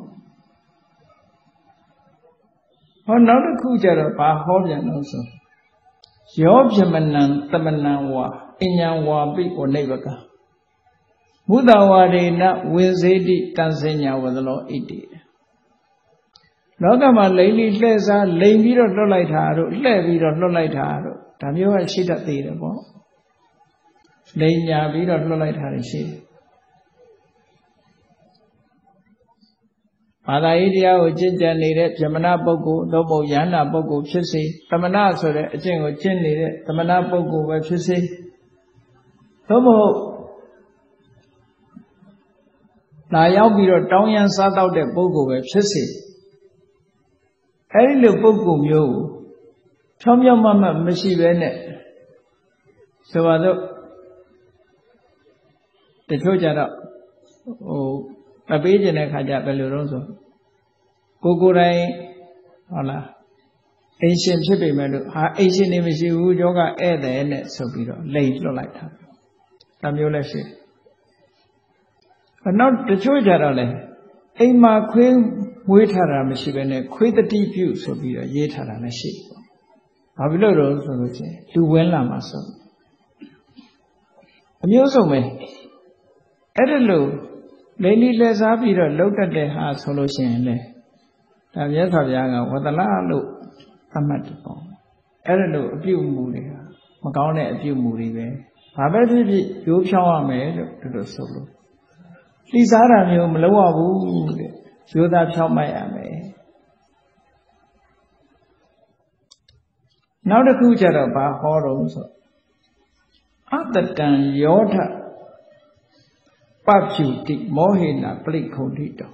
ဟောနောက်တစ်ခုကျတော့ဘာဟောပြန်လို့ဆိုယောပြမနံတမနံဝါအညာဝါပိဝနိဗ္ဗကမုဒဝါရေနဝိဇေတိတန်စညာဝသလောဣတိလောကမှာလိမ့်လိလှဲ့စားလိမ့်ပြီးတော့လွတ်လိုက်တာတို့လှဲ့ပြီးတော့လွတ်လိုက်တာတို့ဒါမျိုးကရှိတတ်သေးတယ်ပေါ့ လိမ်ညာပြီးတော့လွတ်လိုက်တာရှိတယ်ဘာသာရေးတရားကိုကျင့်ကြံနေတဲ့ဗြဟ္မဏပုဂ္ဂိုလ်သို့မဟုတ်ယန္တာပုဂ္ဂိုလ်ဖြစ်စေသမဏဆိုတဲ့အကျင့်ကိုကျင့်နေတဲ့သမဏပုဂ္ဂိုလ်ပဲဖြစ်စေသို့မဟုတ်လာရောက်ပြီးတော့တောင်းရန်စားတော့တဲ့ပုဂ္ဂိုလ်ပဲဖြစ်စေအဲဒီလိုပုဂ္ဂိုလ်မျိုးကိုဖြောင်းဖြောင်းမမမရှိဘဲနဲ့ဆိုပါတော့ တချို့ကြတော့ဟိုမပေးခြင်းတဲ့ခါကျဘယ်လိုတော့ဆိုကိုကိုယ်တိုင်ဟုတ်လားအိမ်ရှင်ဖြစ်ပေမဲ့လို့ဟာအိမ်ရှင်နေမရှိဘူးယောဂဧည့်သည်နဲ့ဆိုပြီးတော့လိန်လွတ်လိုက်တာဒါမျိုးလည်းရှိတယ်နောက်တချို့ကြတော့လေအိမ်မှာခွေးမွေးထားတာမရှိဘဲနဲ့ခွေးတတိပြုဆိုပြီးတော့ရေးထားတာလည်းရှိတယ်ဘာဖြစ်လို့တော့ဆိုလို့ချင်းလူဝင်လာမှာဆိုအမျိုးစုံပဲ အဲ့ဒါလို့လိမ့်လီလဲစားပြီးတော့လှုပ်တတ်တဲ့ဟာဆိုလို့ရှိရင်လေဒါမြတ်စွာဘုရားကဝတ္တလလို့အမှတ်တပေါ့အဲ့ဒါလို့အပြုတ်မှုတွေကမကောင်းတဲ့အပြုတ်မှုတွေပဲဘာပဲဖြစ်ဖြစ်ရိုးဖြောင်းရမယ်လို့ဒီလိုဆိုလို့လှီစားတာမျိုးမလုပ်ရဘူးတဲ့ရိုးသားဖြောင်းမှတ်ရမယ်နောက်တစ်ခုကျတော့ဘာဟောတော့ဆိုအတတံယောဓ ပဖြူတိမောဟေနပလိခုံတိတော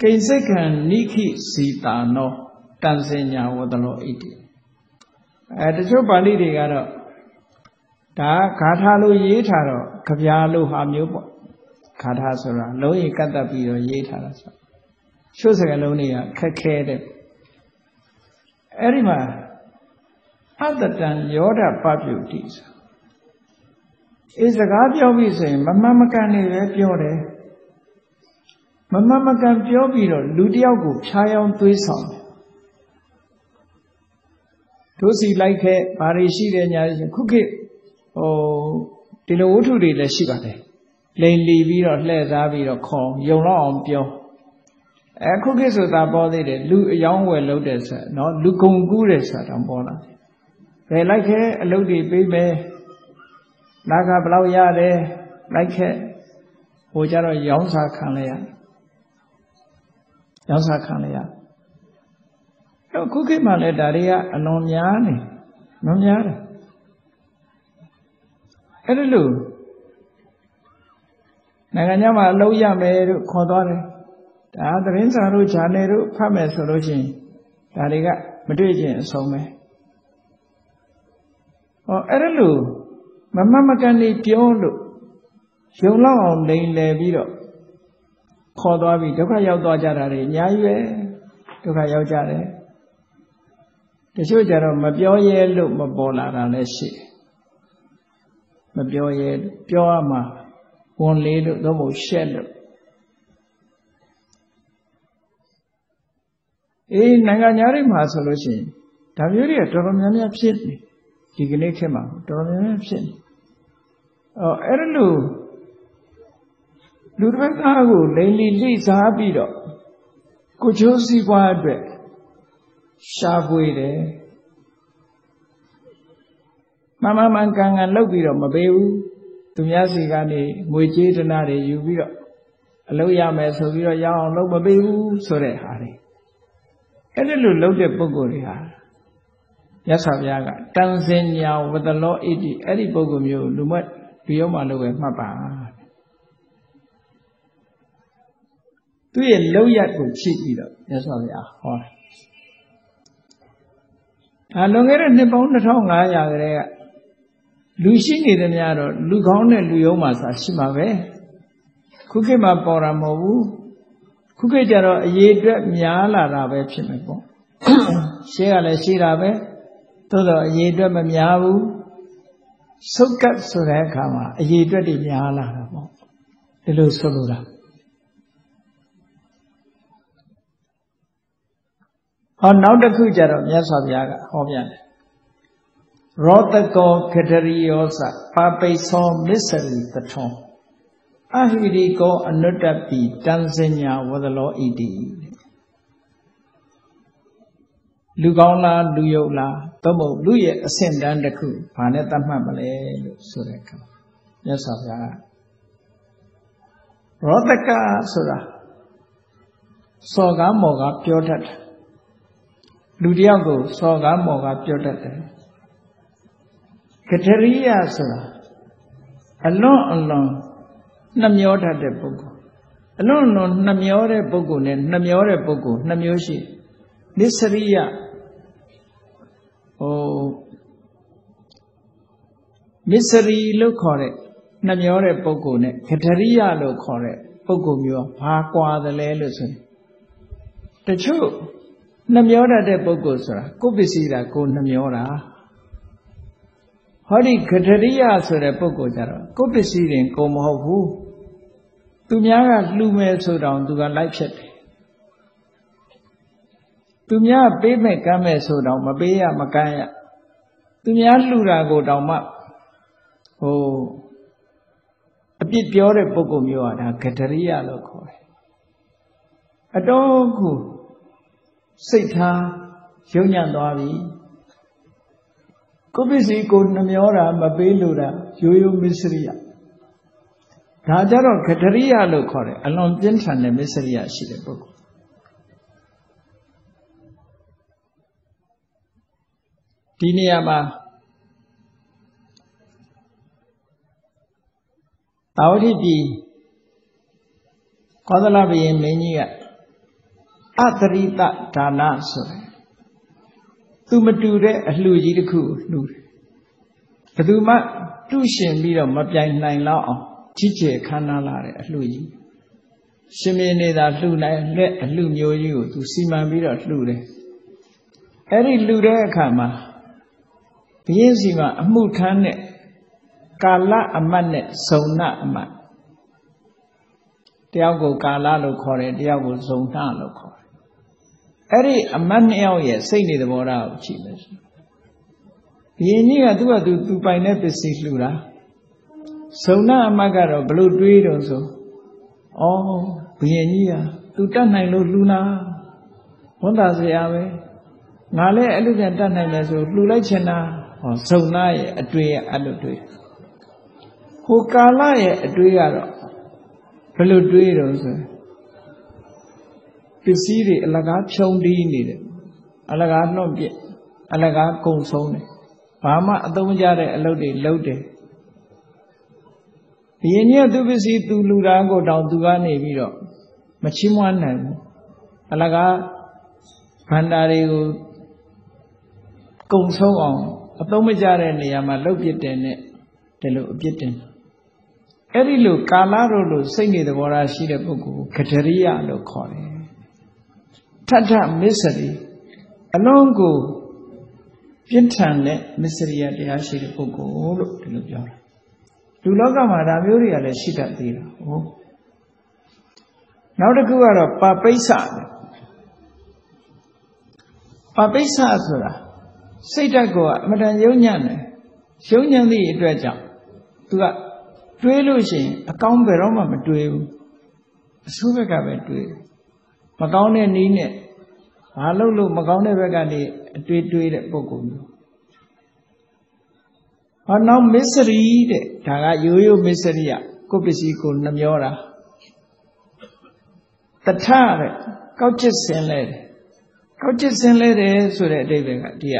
ကိဉ္စိကံနိခိစီတာနောတန်စင်ညာဝတလောဣတိအဲတချို့ပါဠိတွေကတော့ဒါဂါထာလို့ရေးထားတော့ကြပြာလို့ဟာမျိုးပေါ့ဂါထာဆိုတာလုံးရင်ကတ်တက်ပြီးတော့ရေးထားတာဆိုချို့စကားလုံးတွေကခက်ခဲတဲ့အဲ့ဒီမှာအတ္တတံယောဓပပျုတိဆို အေးစကားပြောပြီဆိုရင် မမမကန်နေပဲပြောတယ်မမမကန်ပြောပြီးတော့လူတယောက်ကိုဖြားယောင်းသွေးဆောင်တယ်တို့စီလိုက်ခဲ့ဘာတွေရှိတယ်ညာခုခေတ်ဟိုဒီလိုဝတ္ထုတွေလည်းရှိပါတယ်လိန်လီပြီးတော့လှည့်စားပြီးတော့ခေါ်ယုံလောက်အောင်ပြောအခုခေတ်ဆိုတာပေါ်သေးတယ်လူအယောင်းဝယ်လုပ်တယ်ဆိုတော့လူကုန်ကူးတယ်ဆိုတာတော့ပေါ်လာတယ်ဘယ်လိုက်ခဲအလုပ်တွေပေးမယ် နာကဘလောက်ရတယ်လိုက်ခဲ့ဟိုကြတော့ရောင်းစာခံလိုက်ရရောင်းစာခံလိုက်ရတော့ခုခေတ်မှာလည်းဒါတွေကအလွန်များနေမများတယ်အဲ့ဒါလို့နိုင်ငံခြားမှာအလုပ်ရမယ်လို့ခေါ်သွားတယ်ဒါသတင်းစာတို့ဂျာနယ်တို့ဖတ်မယ်ဆိုလို့ရှိရင်ဒါတွေကမတွေ့ခြင်းအဆုံးပဲဟောအဲ့ဒါလို့ မမမကန်နေပြောလို့ယုံလောက်အောင်လိန်လည်ပြီးတော့ခေါ်သွားပြီးဒုက္ခရောက်သွားကြတာတွေအများကြီးပဲဒုက္ခရောက်ကြတယ်တချို့ကြတော့မပြောရဲလို့မပေါ်လာတာလည်းရှိမပြောရဲပြောရမှာဝန်လေးလို့တော့မဟုတ်ရှက်လို့အေးနိုင်ငံသားတွေမှာဆိုလို့ရှိရင်ဒါမျိုးတွေကတော်တော်များများဖြစ်နေဒီကနေ့ခေတ်မှာတော်တော်များများဖြစ်နေ အော်အဲ့လိုလူတစ်ပတ်သားကိုလိန်လီလိစားပြီးတော့ကိုချိုးစီးပွားအတွက်ရှာဖွေတယ်မမမှန်ကန်ကန်လုပ်ပြီးတော့မပေးဘူးသူများစီကနေငွေကြေးတနာတွေယူပြီးတော့အလုပ်ရမယ်ဆိုပြီးတော့ရအောင်လုပ်မပေးဘူးဆိုတဲ့ဟာတွေအဲ့ဒီလိုလုပ်တဲ့ပုဂ္ဂိုလ်တွေဟာမြတ်စွာဘုရားကတန်စင်ညာဝတလောဣတိအဲ့ဒီပုဂ္ဂိုလ်မျိုးလူမတ် ဒီရောမှလုပ်ပဲမှတ်ပါသူရဲ့လောက်ရကိုဖြည့်ပြီးတော့မြတ်စွာဘုရားဟောတယ်။ဒါလွန်ခဲ့တဲ့နှစ်ပေါင်း2500ကလေးကလူရှိနေတယ်များတော့လူကောင်းတဲ့လူယုံမှာစာရှိမှာပဲ။ခုခေတ်မှာပေါ်တာမဟုတ်ဘူး။ခုခေတ်ကျတော့အရေးအတွက်များလာတာပဲဖြစ်မယ်ပေါ့။ရှေးကလည်းရှိတာပဲ။သို့တော့အရေးအတွက်မများဘူး။ စုတ်ကတ်ဆိုတဲ့အခါမှာအရေးအတွက်တွေများလာတာပေါ့။ဒီလိုဆိုလိုတာ။ဟောနောက်တစ်ခုကျတော့မြတ်စွာဘုရားကဟောပြန်တယ်ရောတကောခတရိယောသပါပိသောမစ္စရိတထောအဟိရိကောအနုတ္တပိတံစညာဝဒလောဣတိလူကောင်းလားလူယုတ်လား သို့မဟုတ်လူရဲ့အဆင့်တန်းတစ်ခုဘာနဲ့သတ်မှတ်မလဲလို့ဆိုတဲ့အခါမြတ်စွာဘုရားကရောတကဆိုတာစော်ကားမော်ကားပြောတတ်တယ်လူတယောက်ကိုစော်ကားမော်ကားပြောတတ်တယ်ကထရိယဆိုတာအလွန်အလွန်နှမျောတတ်တဲ့ပုဂ္ဂိုလ်အလွန်အလွန်နှမျောတဲ့ပုဂ္ဂိုလ်နဲ့နှမျောတဲ့ပုဂ္ဂိုလ်နှမျိုးရှိနစ္စရိယဟို မစ္စရိလို့ခေါ်တဲ့နှမျောတဲ့ပုဂ္ဂိုလ်နဲ့ကထရိယလို့ခေါ်တဲ့ပုဂ္ဂိုလ်မျိုးဘာကွာသလဲလို့ဆိုရင်တချို့နှမျောတတ်တဲ့ပုဂ္ဂိုလ်ဆိုတာကိုယ်ပစ္စည်းတာကိုနှမျောတာဟောဒီဂထရိယဆိုတဲ့ပုဂ္ဂိုလ်ကြတော့ကိုယ်ပစ္စည်းရင်ကိုမဟုတ်ဘူးသူများကလှူမယ်ဆိုတော့သူကလိုက်ဖြစ်တယ်သူများပေးမဲ့ကမ်းမဲ့ဆိုတော့မပေးရမကမ်းရသူများလှူတာကိုတောင်မှ ဟိုအပြစ်ပြောတဲ့ပုဂ္ဂိုလ်မျိုးอ่ะဒါဂထရိယလို့ခေါ်တယ်အတော်ကိုစိတ်ထားယုံညံ့သွားပြီကိုပစ္စည်းကိုနှမျောတာမပေးလို့တာရိုးရိုးမစ္စရိယဒါကြတော့ခတရိယလို့ခေါ်တယ်အလွန်ပြင်းထန်တဲ့မစ္စရိယရှိတဲ့ပုဂ္ဂိုလ်ဒီနေရာမှာ တာဝတိပြည်ကောသလဘုရင်မင်းကြီးကအတရိတဒါနဆိုတယ်သူမတူတဲ့အလှကြီးတစ်ခုလှူတယ်ဘယ်သူမှတုရှင်ပြီးတော့မပြိုင်နိုင်လောက်အောင်ကြီးကျယ်ခမ်းနားလာတဲ့အလှကြီးရှင်မင်းနေတာလှူနိုင်လက်အလှမျိုးကြီးကိုသူစီမံပြီးတော့လှူတယ်အဲ့ဒီလှူတဲ့အခါမှာဘုရင်စီမှာအမှုထမ်းတဲ့ ကာလအမတ်နဲ့ဇုံနာအမတ်တယောက်ကိုကာလလို့ခေါ်တယ်တယောက်ကိုဇုံနာလို့ခေါ်တယ်အဲ့ဒီအမတ်နှစ်ယောက်ရဲ့စိတ်နေသဘောထားကိုကြည့်မယ်ဆိုဘုရင်ကြီးကသူ့ဟာသူသူပိုင်တဲ့ပစ္စည်းလှူတာဇုံနာအမတ်ကတော့ဘလို့တွေးတော့ဆိုဩဘုရင်ကြီးကသူတတ်နိုင်လို့လှူနာဝန်တာစရာပဲငါလည်းအဲ့လိုပြန်တတ်နိုင်မယ်ဆိုလှူလိုက်ချင်တာဟောဇုံနာရဲ့အတွေ့ရအဲ့လိုတွေ့ ဟိုကာလရဲ့အတွေ့ကတော့ဘယ်လိုတွေးတော့ဆိုပစ္စည်းတွေအလကားဖြုံတီးနေတယ်အလကားနှုတ်ပြက်အလကားကုံဆုံးတယ်ဘာမှအသုံးကျတဲ့အလုပ်တွေလုပ်တယ်ဘယင်းကြီးကသူပစ္စည်းသူလူသားကိုတောင်သူကနေပြီးတော့မချီးမွမ်းနိုင်ဘူးအလကားဗန္တာတွေကိုကုံဆုံးအောင်အသုံးမကျတဲ့နေရာမှာလှုပ်ပြတယ်နဲ့ဒီလိုအပြစ်တင် အဲ့ဒီလိုကာလတို့လိုစိတ်နေသဘောထားရှိတဲ့ပုဂ္ဂိုလ်ကတရိယလို့ခေါ်တယ်ထထမစ္စရိအလုံးကိုပြင်းထန်တဲ့မစ္စရိယတရားရှိတဲ့ပုဂ္ဂိုလ်လို့ဒီလိုပြောတာလူလောကမှာဒါမျိုးတွေကလည်းရှိတတ်သေးတာဟုတ်နောက်တစ်ခုကတော့ပပိစ္ဆပပိစ္ဆဆိုတာစိတ်ဓာတ်ကအမတန်ယုံညံ့တယ်ယုံညံ့သည့်အတွက်ကြောင့်သူက တွေးလို့ရှိရင်အကောင်းဘယ်တော့မှမတွေးဘူးအဆိုးဘက်ကပဲတွေးတယ်မကောင်းတဲ့နည်းနဲ့ဘာလို့လို့မကောင်းတဲ့ဘက်ကနေအတွေးတွေးတဲ့ပုံကူမျိုးဟောနောက်မစ္စရိတဲ့ဒါကရိုးရိုးမစ္စရိယကိုပစ္စည်းကိုနှမျောတာတထတဲ့ကောက်ကျစ်စင်လဲတယ်ကောက်ကျစ်စင်လဲတယ်ဆိုတဲ့အဓိပ္ပာယ်ကဒီက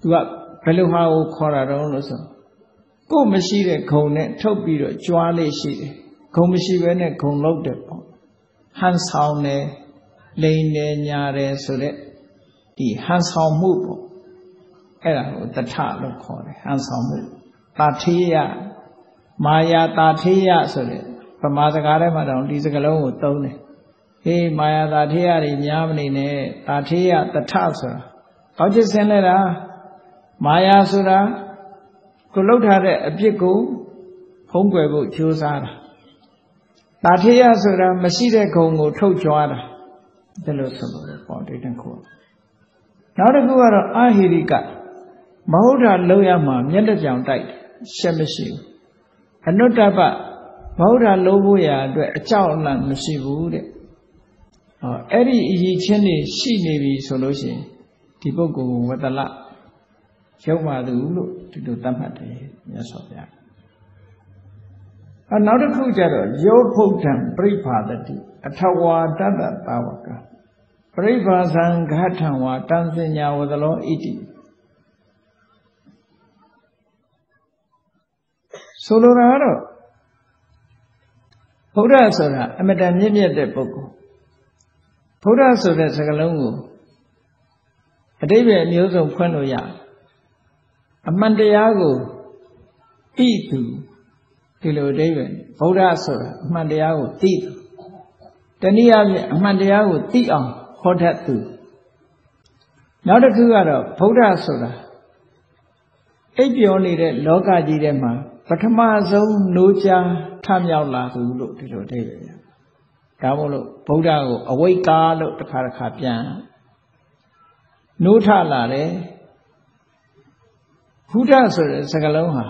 သူကဘယ်လိုဟာကိုခေါ်တာတော့လို့ဆို ကိုမရှိတဲ့ခုံနဲ့ထုတ်ပြီးတော့ကြွားလေးရှိတယ်ခုံမရှိဘဲနဲ့ခုံလုံးတယ်ပေါ့ဟန်ဆောင်တယ်လိန်တယ်ညာတယ်ဆိုတဲ့ဒီဟန်ဆောင်မှုပေါ့အဲ့ဒါကိုတထလို့ခေါ်တယ်ဟန်ဆောင်မှုတာထေးယမာယာတာထေးယဆိုတဲ့ဗမာစကားထဲမှာတောင်ဒီစကားလုံးကိုသုံးတယ်ဟေးမာယာတာထေးယတွေများမနေနဲ့တာထေးယတထဆိုတာကောင်းချစ်စင်လဲတာမာယာဆိုတာ ကိုလှုပ်ထားတဲ့အပြစ်ကိုဖုံးကွယ်ဖို့ကြိုးစားတာတာထေးယဆိုတာမရှိတဲ့ခုံကိုထုတ်ကြွားတာဒါလို့ဆိုလို့ပေါ့ဒီတခုနောက်တစ်ခုကတော့အာဟိရိကမဟုတ်တာလုံးရမှာမျက်နှာပြောင်တိုက်ရှက်မရှိဘူးအနုတ္တပမဟုတ်တာလုံးဖို့ရာအတွက်အကြောက်အလန့်မရှိဘူးတဲ့ဟောအဲ့ဒီအရေးချင်းတွေရှိနေပြီဆိုလို့ရှိရင်ဒီပုဂ္ဂိုလ်ဝတ္တလရုပ်ပါသူလို့ ဒီလိုသတ်မှတ်တယ်မြတ်စွာဘုရားအနောက်တစ်ခုကျတော့ယောဖုဒ္ဓံပြိဖာတတိအထဝါတတ္တတာဝကပြိဖာသံဃထံဝါတံစဉ္ညာဝသလောဣတိဆိုလိုတာကတော့ဘုရားဆိုတာအမတန်မြင့်မြတ်တဲ့ပုဂ္ဂိုလ်ဘုရားဆိုတဲ့စကားလုံးကိုအတိပ္ပယ်အမျိုးစုံဖွင့်လို့ရ အမှန်တရားကိုသိသူဒီလိုအတိပ္ပယ်ဗုဒ္ဓဆိုတာအမှန်တရားကိုသိသူတနည်းအားဖြင့်အမှန်တရားကိုသိအောင်ဟောတတ်သူနောက်တစ်ခုကတော့ဗုဒ္ဓဆိုတာအိပ်ပျော်နေတဲ့လောကကြီးထဲမှာပထမဆုံး노ချာထမြောက်လာသူလို့ဒီလိုအတိပ္ပယ်ဒါမို့လို့ဗုဒ္ဓကိုအဝိကာလို့တစ်ခါတစ်ခါပြန်노ထလာတယ် ဘုဒ္ဓဆိုတဲ့စကားလုံးဟာ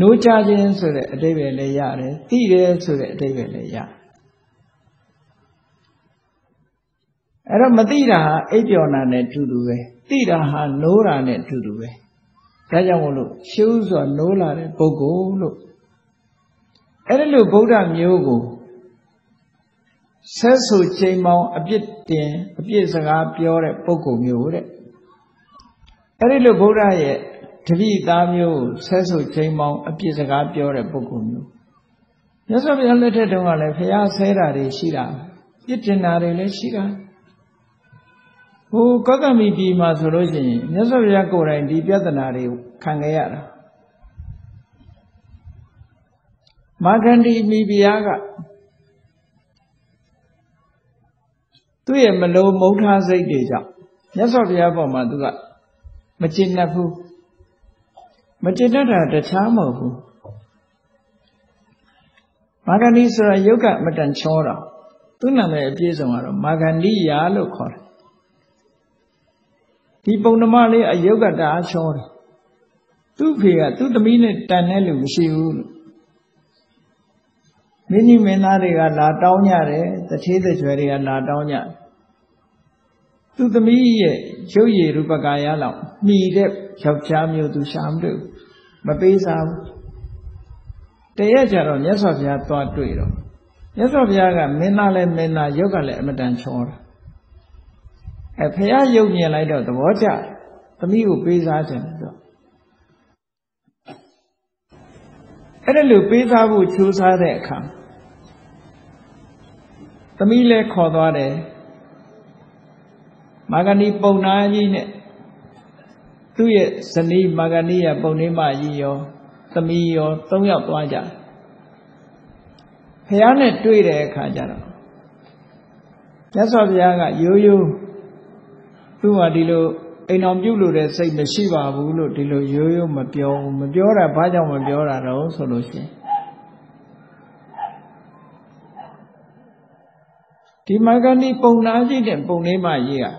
노ချခြင်းဆိုတဲ့အတိပ္ပယ်လည်းရတယ်သိတယ်ဆိုတဲ့အတိပ္ပယ်လည်းရတယ်အဲ့တော့မသိတာဟာအိပ်ပျော်တာနဲ့တူတူပဲသိတာဟာနိုးတာနဲ့တူတူပဲဒါကြောင့်မို့လို့ရှုဥစွာနိုးလာတဲ့ပုဂ္ဂိုလ်လို့အဲ့ဒီလိုဗုဒ္ဓမျိုးကိုဆက်ဆူချိန်မောင်အပြစ်တင်အပြစ်စကားပြောတဲ့ပုဂ္ဂိုလ်မျိုးတဲ့အဲ့ဒီလိုဗုဒ္ဓရဲ့ တပိသားမျိုးဆက်ဆူချိန်မောင်အပြစ်စကားပြောတဲ့ပုဂ္ဂိုလ်မျိုးမြတ်စွာဘုရားလက်ထက်တုန်းကလည်းဖះဆဲတာတွေရှိတာပြစ်တင်တာတွေလည်းရှိတာဟိုကောကမိပြည်မှာဆိုလို့ရှိရင်မြတ်စွာဘုရားကိုယ်တိုင်ဒီပြဿနာတွေခံခဲ့ရတာမာဂန္ဒီမိဖုရားကသူ့ရဲ့မလုံးမုန်းထားစိတ်တွေကြောင့်မြတ်စွာဘုရားပေါ်မှာသူကမကျေနပ်ဘူး မကျေနပ်တာတခြားမဟုတ်ဘူးမာဂန္ဒီဆိုတာယုတ်ကအမတန်ချောတာသူ့နာမည်အပြည့်စုံကတော့မာဂန္ဒီယာလို့ခေါ်တယ်ဒီပုံဓမ္မလေးအယုတ်ကတအားချောတယ်သူ့ဖေကသူ့သမီးနဲ့တန်တဲ့လူမရှိဘူးလို့မင်းကြီးမင်းသားတွေကလာတောင်းကြတယ်တထေးတကြွယ်တွေကလာတောင်းကြသူ့သမီးရဲ့ရုပ်ရည်ရူပကာယလောက်မှီတဲ့ ယောက်ျားမျိုးသူရှာမတွေ့မပေးစားဘူးတရက်ကြတော့မြတ်စွာဘုရားသွားတွေ့တော့မြတ်စွာဘုရားကမင်းသားလည်းမင်းသားရုပ်ကလည်းအမတန်ချောတာအဲဖះရုပ်မြင်လိုက်တော့သဘောကျသမီးကိုပေးစားတယ်တော့အဲ့ဒါလို့ပေးစားဖို့ချိုးစားတဲ့အခါသမီးလည်းခေါ်သွားတယ်မာဂဏီပုံနာကြီးနဲ့ သူ့ရဲ့ဇနီးမာဂဏီရပုံနေမကြီးရောသမီးရောသုံးယောက်သွားကြဖះနဲ့တွေ့တဲ့အခါကျတော့မြတ်စွာဘုရားကရိုးရိုးသူ့မှာဒီလိုအိမ်အောင်ပြုတ်လို့တဲ့စိတ်မရှိပါဘူးလို့ဒီလိုရိုးရိုးမပြောဘူးမပြောတာဘာကြောင့်မပြောတာတော့ဆိုလို့ရှိရင်ဒီမာဂဏီပုံနာကြီးတဲ့ပုံလေးမကြီးอ่ะ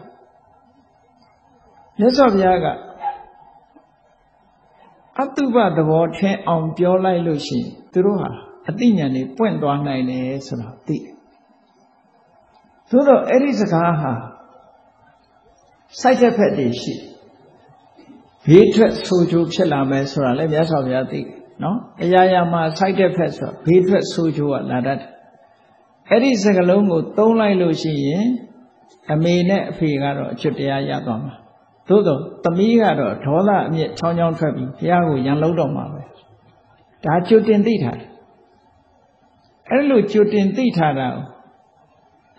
မြတ်စွာဘုရားက အတုပသဘောထင်အောင်ပြောလိုက်လို့ရှိရင်သူတို့ဟာအသိဉာဏ်တွေပွင့်သွားနိုင်တယ်ဆိုတာသိတယ်သို့တော့အဲ့ဒီစကားဟာစိုက်တဲ့ဖက်တွေရှိဘေးထွက်ဆိုချိုးဖြစ်လာမယ်ဆိုတာလည်းမြတ်စွာဘုရားသိတယ်နော်အရာရာမှာစိုက်တဲ့ဖက်ဆိုဘေးထွက်ဆိုချိုးကလာတတ်တယ်အဲ့ဒီစကလုံးကိုသုံးလိုက်လို့ရှိရင်အမေနဲ့အဖေကတော့အချွတ်တရားရသွားမှာ သို့တော့သမီးကတော့ဒေါသအမျက်ချောင်းချောင်းထွက်ပြီးဘုရားကိုရန်လုံးတော့မှာပဲဒါကြိုတင်သိထားတယ်အဲ့လိုကြိုတင်သိထားတာ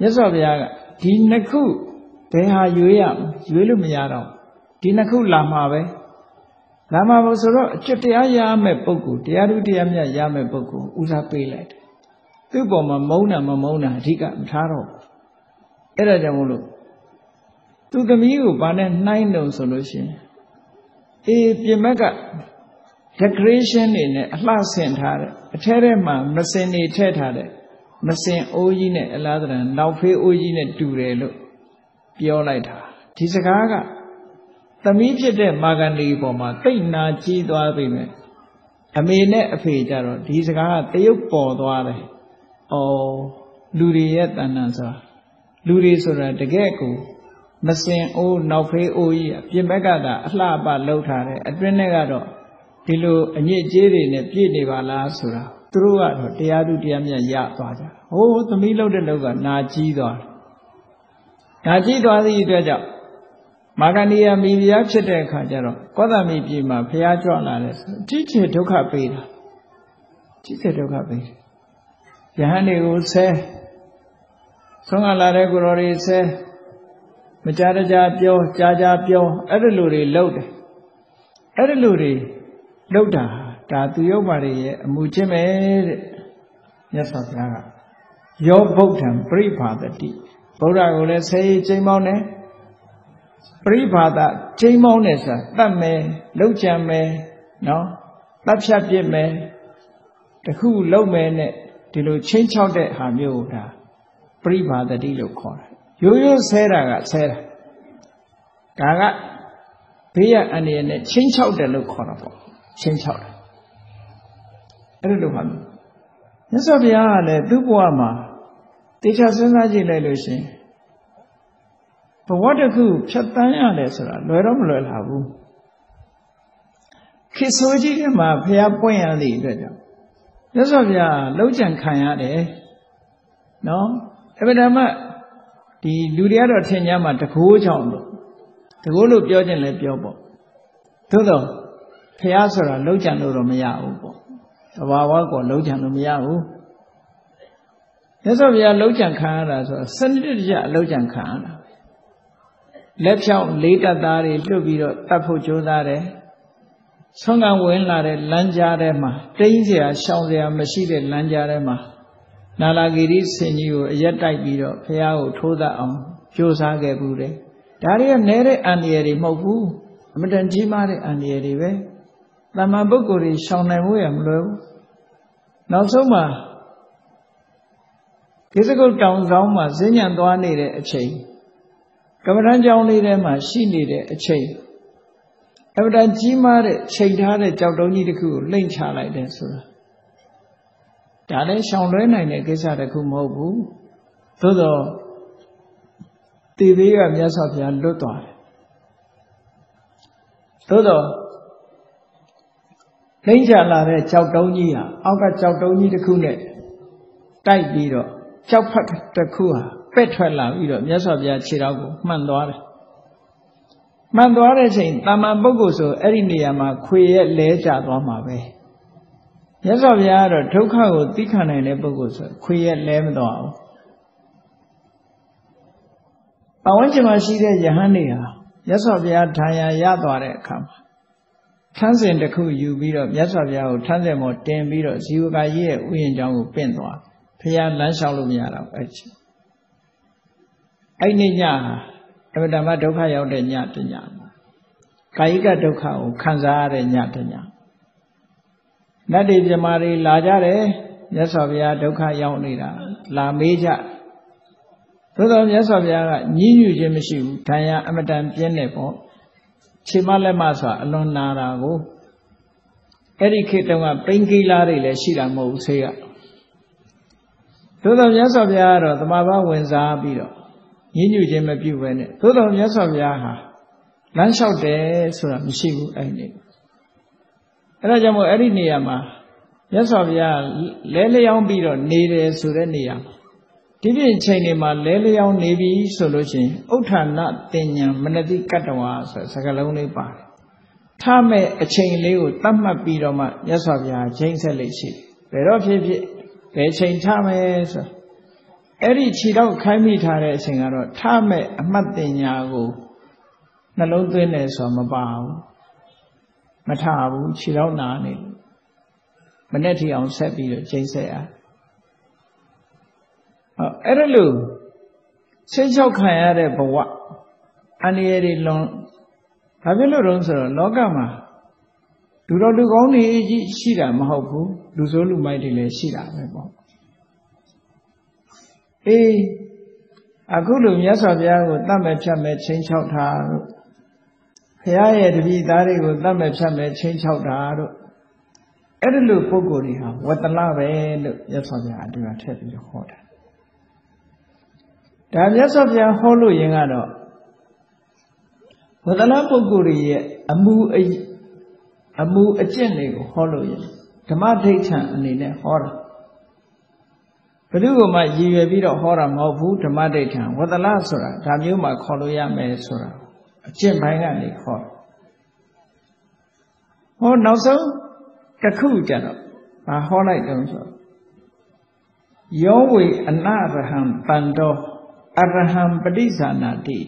မြတ်စွာဘုရားကဒီနှစ်ခုဘယ်ဟာရွေးရရွေးလို့မရတော့ဒီနှစ်ခုလာမှာပဲလာမှာလို့ဆိုတော့အကျွတ်တရားရမယ်ပုဂ္ဂိုလ်တရားဓုတရားမြတ်ရမယ်ပုဂ္ဂိုလ်ဦးစားပေးလိုက်တယ်သူ့ပေါ်မှာမုန်းတာမမုန်းတာအဓိကမထားတော့အဲ့ဒါကြောင့်မို့လို့ သူသမီးကိုဘာနဲ့နှိုင်းတုံဆိုလို့ရှိရင်အေးပြင်မက်က decoration တွေနဲ့အလှဆင်ထားတဲ့အထဲထဲမှာမစင်တွေထည့်ထားတဲ့မစင်အိုးကြီးနဲ့အလားတရံနောက်ဖေးအိုးကြီးနဲ့တူတယ်လို့ပြောလိုက်တာဒီစကားကသမီးဖြစ်တဲ့မာဂန္ဒီပေါ်မှာတိတ်နာကြီးသွားပြီမဲ့အမေနဲ့အဖေကြတော့ဒီစကားကတရုပ်ပေါ်သွားတယ်။အော်လူတွေရဲ့တဏ္ဍာဆိုတာလူတွေဆိုတာတကယ်ကို မစင်အိုးနောက်ဖေးအိုးကြီးအပြင်ဘက်ကသာအလှပလှုပ်ထားတယ်အတွင်းထဲကတော့ဒီလိုအညစ်အကြေးတွေနဲ့ပြည့်နေပါလားဆိုတာသူတို့ကတော့တရားသူတရားမြတ်ရသွားကြဟိုးသမီးလှုပ်တဲ့လောက်ကနာကြီးသွားတယ်နာကြီးသွားသည့်အတွက်ကြောင့်မာဂဏီယမိဖုရားဖြစ်တဲ့အခါကျတော့ကောသမီပြည်မှာဖုရားကြွလာတယ်ဆိုတိကျဒုက္ခပေးတာတိကျဒုက္ခပေးတယ်ယဟန်တွေကိုဆဲဆုံးကလာတဲ့ကိုရော်တွေဆဲ မကြကြကြပြောကြာကြာပြောအဲ့ဒီလိုတွေလှုပ်တယ်အဲ့ဒီလိုတွေလှုပ်တာဒါသူရုပ်ပါတွေရဲ့အမှုချင်းပဲတဲ့မြတ်စွာဘုရားကယောဗုဒ္ဓံပြိဖာတတိဗုဒ္ဓကိုလည်းဆဲရေးချိန်ပေါင်းတယ်ပြိဖာတချိန်ပေါင်းတယ်ဆိုတာတတ်မယ်လှုပ်ကြံမယ်နော်တပ်ဖြတ်ပြစ်မယ်တခုလုံမယ်နဲ့ဒီလိုချင်းချောက်တဲ့ဟာမျိုးကိုဒါပြိဖာတတိလို့ခေါ်တယ် ရိုးရိုးဆဲတာကဆဲတာဒါကဘေးရအန္တရာယ်နဲ့ချင်းချောက်တယ်လို့ခေါ်တာပေါ့ချင်းချောက်တယ်အဲ့လိုပါမျိုးမြတ်စွာဘုရားကလည်းသူ့ဘဝမှာတေချာစဉ်းစားကြည့်လိုက်လို့ရှင်ဘဝတစ်ခုဖြတ်တန်းရတယ်ဆိုတာလွယ်တော့မလွယ်လာဘူးခေဆိုးကြီးကမှဘုရားပွင့်ရသည့်အတွက်ကြောင့်မြတ်စွာဘုရားလှုပ်ကြံခံရတယ်နော်အဗဓမ္မ ဒီလူတွေကတော့ထင်ကြမှာတကိုးချောင်းလို့တကိုးလို့ပြောခြင်းလည်းပြောပေါ့သို့တော့ဖះဆိုတာလှုပ်ကြံလို့တော့မရဘူးပေါ့သဘာဝကိုလှုပ်ကြံလို့မရဘူးမြတ်စွာဘုရားလှုပ်ကြံခံရတာဆိုစနစ်တကျလှုပ်ကြံခံရတာလက်ဖြောင်းလေးတတ်သားတွေလွတ်ပြီးတော့တတ်ဖို့ကြိုးစားတယ်ဆုံးကဝင်လာတဲ့လမ်းကြားထဲမှာတိမ့်เสียရှောင်เสียမရှိတဲ့လမ်းကြားထဲမှာ နာလာဂီရိဆင်ကြီးကိုအရက်တိုက်ပြီးတော့ဘုရားကိုထိုးသအောင်ကြိုးစားခဲ့ဘူးတယ်ဒါတွေကနဲတဲ့အန္တရာယ်တွေမဟုတ်ဘူးအမတန်ကြီးမားတဲ့အန္တရာယ်တွေပဲတမန်ပုဂ္ဂိုလ်တွေရှောင်နိုင်ဖို့ရမလွယ်ဘူးနောက်ဆုံးမှာဒီစကုတ်တောင်ဆောင်မှာဈဉ္ဉံသွားနေတဲ့အချိန်ကမ္မဋ္ဌာန်းကျောင်းလေးထဲမှာရှိနေတဲ့အချိန်အမတန်ကြီးမားတဲ့ချိန်ထားတဲ့ကြောက်တုံးကြီးတစ်ခုကိုလှိမ့်ချလိုက်တယ်ဆိုတာ ဒါလည်းရှောင်လွဲနိုင်တဲ့ကိစ္စတစ်ခုမဟုတ်ဘူးသို့တော့တေသေးကမြတ်စွာဘုရားလွတ်သွားတယ်သို့တော့နှိမ့်ချလာတဲ့ကြောက်တုံးကြီးဟာအောက်ကကြောက်တုံးကြီးတစ်ခုနဲ့တိုက်ပြီးတော့ကြောက်ဖတ်တစ်ခုဟာပက်ထွက်လာပြီးတော့မြတ်စွာဘုရားခြေတော်ကိုမှန်သွားတယ်မှန်သွားတဲ့ချိန်တာမန်ပုဂ္ဂိုလ်ဆိုအဲ့ဒီနေရာမှာခွေရဲ့လဲကျသွားမှာပဲ မြတ်စွာဘုရားကတော့ဒုက္ခကိုသိခံနိုင်တဲ့ပုဂ္ဂိုလ်ဆိုခွေရဲ့လဲမသွားဘူးပဝန်းကျင်မှာရှိတဲ့ယဟန်တွေဟာမြတ်စွာဘုရားဓာယရသွားတဲ့အခါမှာထန်းစင်တစ်ခုယူပြီးတော့မြတ်စွာဘုရားကိုထန်းစင်ပေါ်တင်ပြီးတော့ဇီဝကာကြီးရဲ့ဥယျာဉ်ကျောင်းကိုပင့်သွားဘုရားလမ်းလျှောက်လို့မရတော့အဲ့ချင်းအဲ့ဒီညဟာအမတမဒုက္ခရောက်တဲ့ညတညကာယိကဒုက္ခကိုခံစားရတဲ့ညတည နတ်တွေပြမာတွေလာကြတယ်မြတ်စွာဘုရားဒုက္ခရောက်နေတာလာမေးကြသို့တော်မြတ်စွာဘုရားကညှဉ်းညူခြင်းမရှိဘူးဒါရအမတန်ပြင်းနေပေါ့ခြေမလက်မဆိုတာအလွန်နာတာကိုအဲ့ဒီခေတ်တုန်းကပိန်ကိလာတွေလည်းရှိတာမဟုတ်ဘူးဆေးကသို့တော်မြတ်စွာဘုရားကတော့သမာဘဝင်စားပြီးတော့ညှဉ်းညူခြင်းမပြုဘဲနဲ့သို့တော်မြတ်စွာဘုရားဟာလမ်းလျှောက်တယ်ဆိုတာမရှိဘူးအဲ့ဒီ အဲ့ဒါကြောင့်မို့အဲ့ဒီနေရာမှာမြတ်စွာဘုရားလဲလျောင်းပြီးတော့နေတယ်ဆိုတဲ့နေရာမှာဒီပြင်ချိန်တွေမှာလဲလျောင်းနေပြီဆိုလို့ရှိရင်ဥဋ္ဌာဏတင်ညာမနတိကတ္တဝါဆိုစကားလုံးလေးပါတယ်ထမဲ့အချိန်လေးကိုတတ်မှတ်ပြီးတော့မှမြတ်စွာဘုရားချိန်ဆက်လေးရှိတယ်ဘယ်တော့ဖြစ်ဖြစ်ဘယ်ချိန်ထမယ်ဆိုအဲ့ဒီခြေတော့ခိုင်းမိထားတဲ့အချိန်ကတော့ထမဲ့အမှတ်တင်ညာကိုနှလုံးသွင်းတယ်ဆိုတော့မပါဘူး မထဘူးခြေတော့နာနေမနဲ့ထီအောင်ဆက်ပြီးတော့ချိန်ဆက်ရဟောအဲ့ဒါလို့ဆိတ်ချောက်ခံရတဲ့ဘဝအန္တရာယ်တွေလွန်ဘာဖြစ်လို့တုံးဆိုတော့လောကမှာလူတော်လူကောင်းတွေကြီးရှိတာမဟုတ်ဘူးလူဆိုးလူမိုက်တွေလည်းရှိတာပဲပေါ့အေးအခုလိုမြတ်စွာဘုရားကိုတတ်မဲ့ဖြတ်မဲ့ချင်းချောက်တာတို့ ဘုရားရဲ့တပည့်သားတွေကိုတတ်မဲ့ဖြတ်မဲ့ချင်းချောက်တာတို့အဲ့ဒီလိုပုံကိုယ်တွေဟာဝတ္တလပဲလို့မြတ်စွာဘုရားအတူတူထည့်ပြီးဟောတာဒါမြတ်စွာဘုရားဟောလို့ရင်ကတော့ဝတ္တလပုဂ္ဂိုလ်တွေရဲ့အမှုအမှုအကျင့်တွေကိုဟောလို့ရင်ဓမ္မဒိဋ္ဌံအနေနဲ့ဟောတာဘယ်သူကမှရည်ရွယ်ပြီးတော့ဟောတာမဟုတ်ဘူးဓမ္မဒိဋ္ဌံဝတ္တလဆိုတာဒါမျိုးမှခေါ်လို့ရမယ်ဆိုတာ အကျင့်ပိုင်းကနေခေါ်ဟောနောက်ဆုံးတစ်ခုကြတော့ဘာဟောလိုက်တုံးဆိုယောဝေအနရဟံတန်တော်အရဟံပဋိဇာနာတိ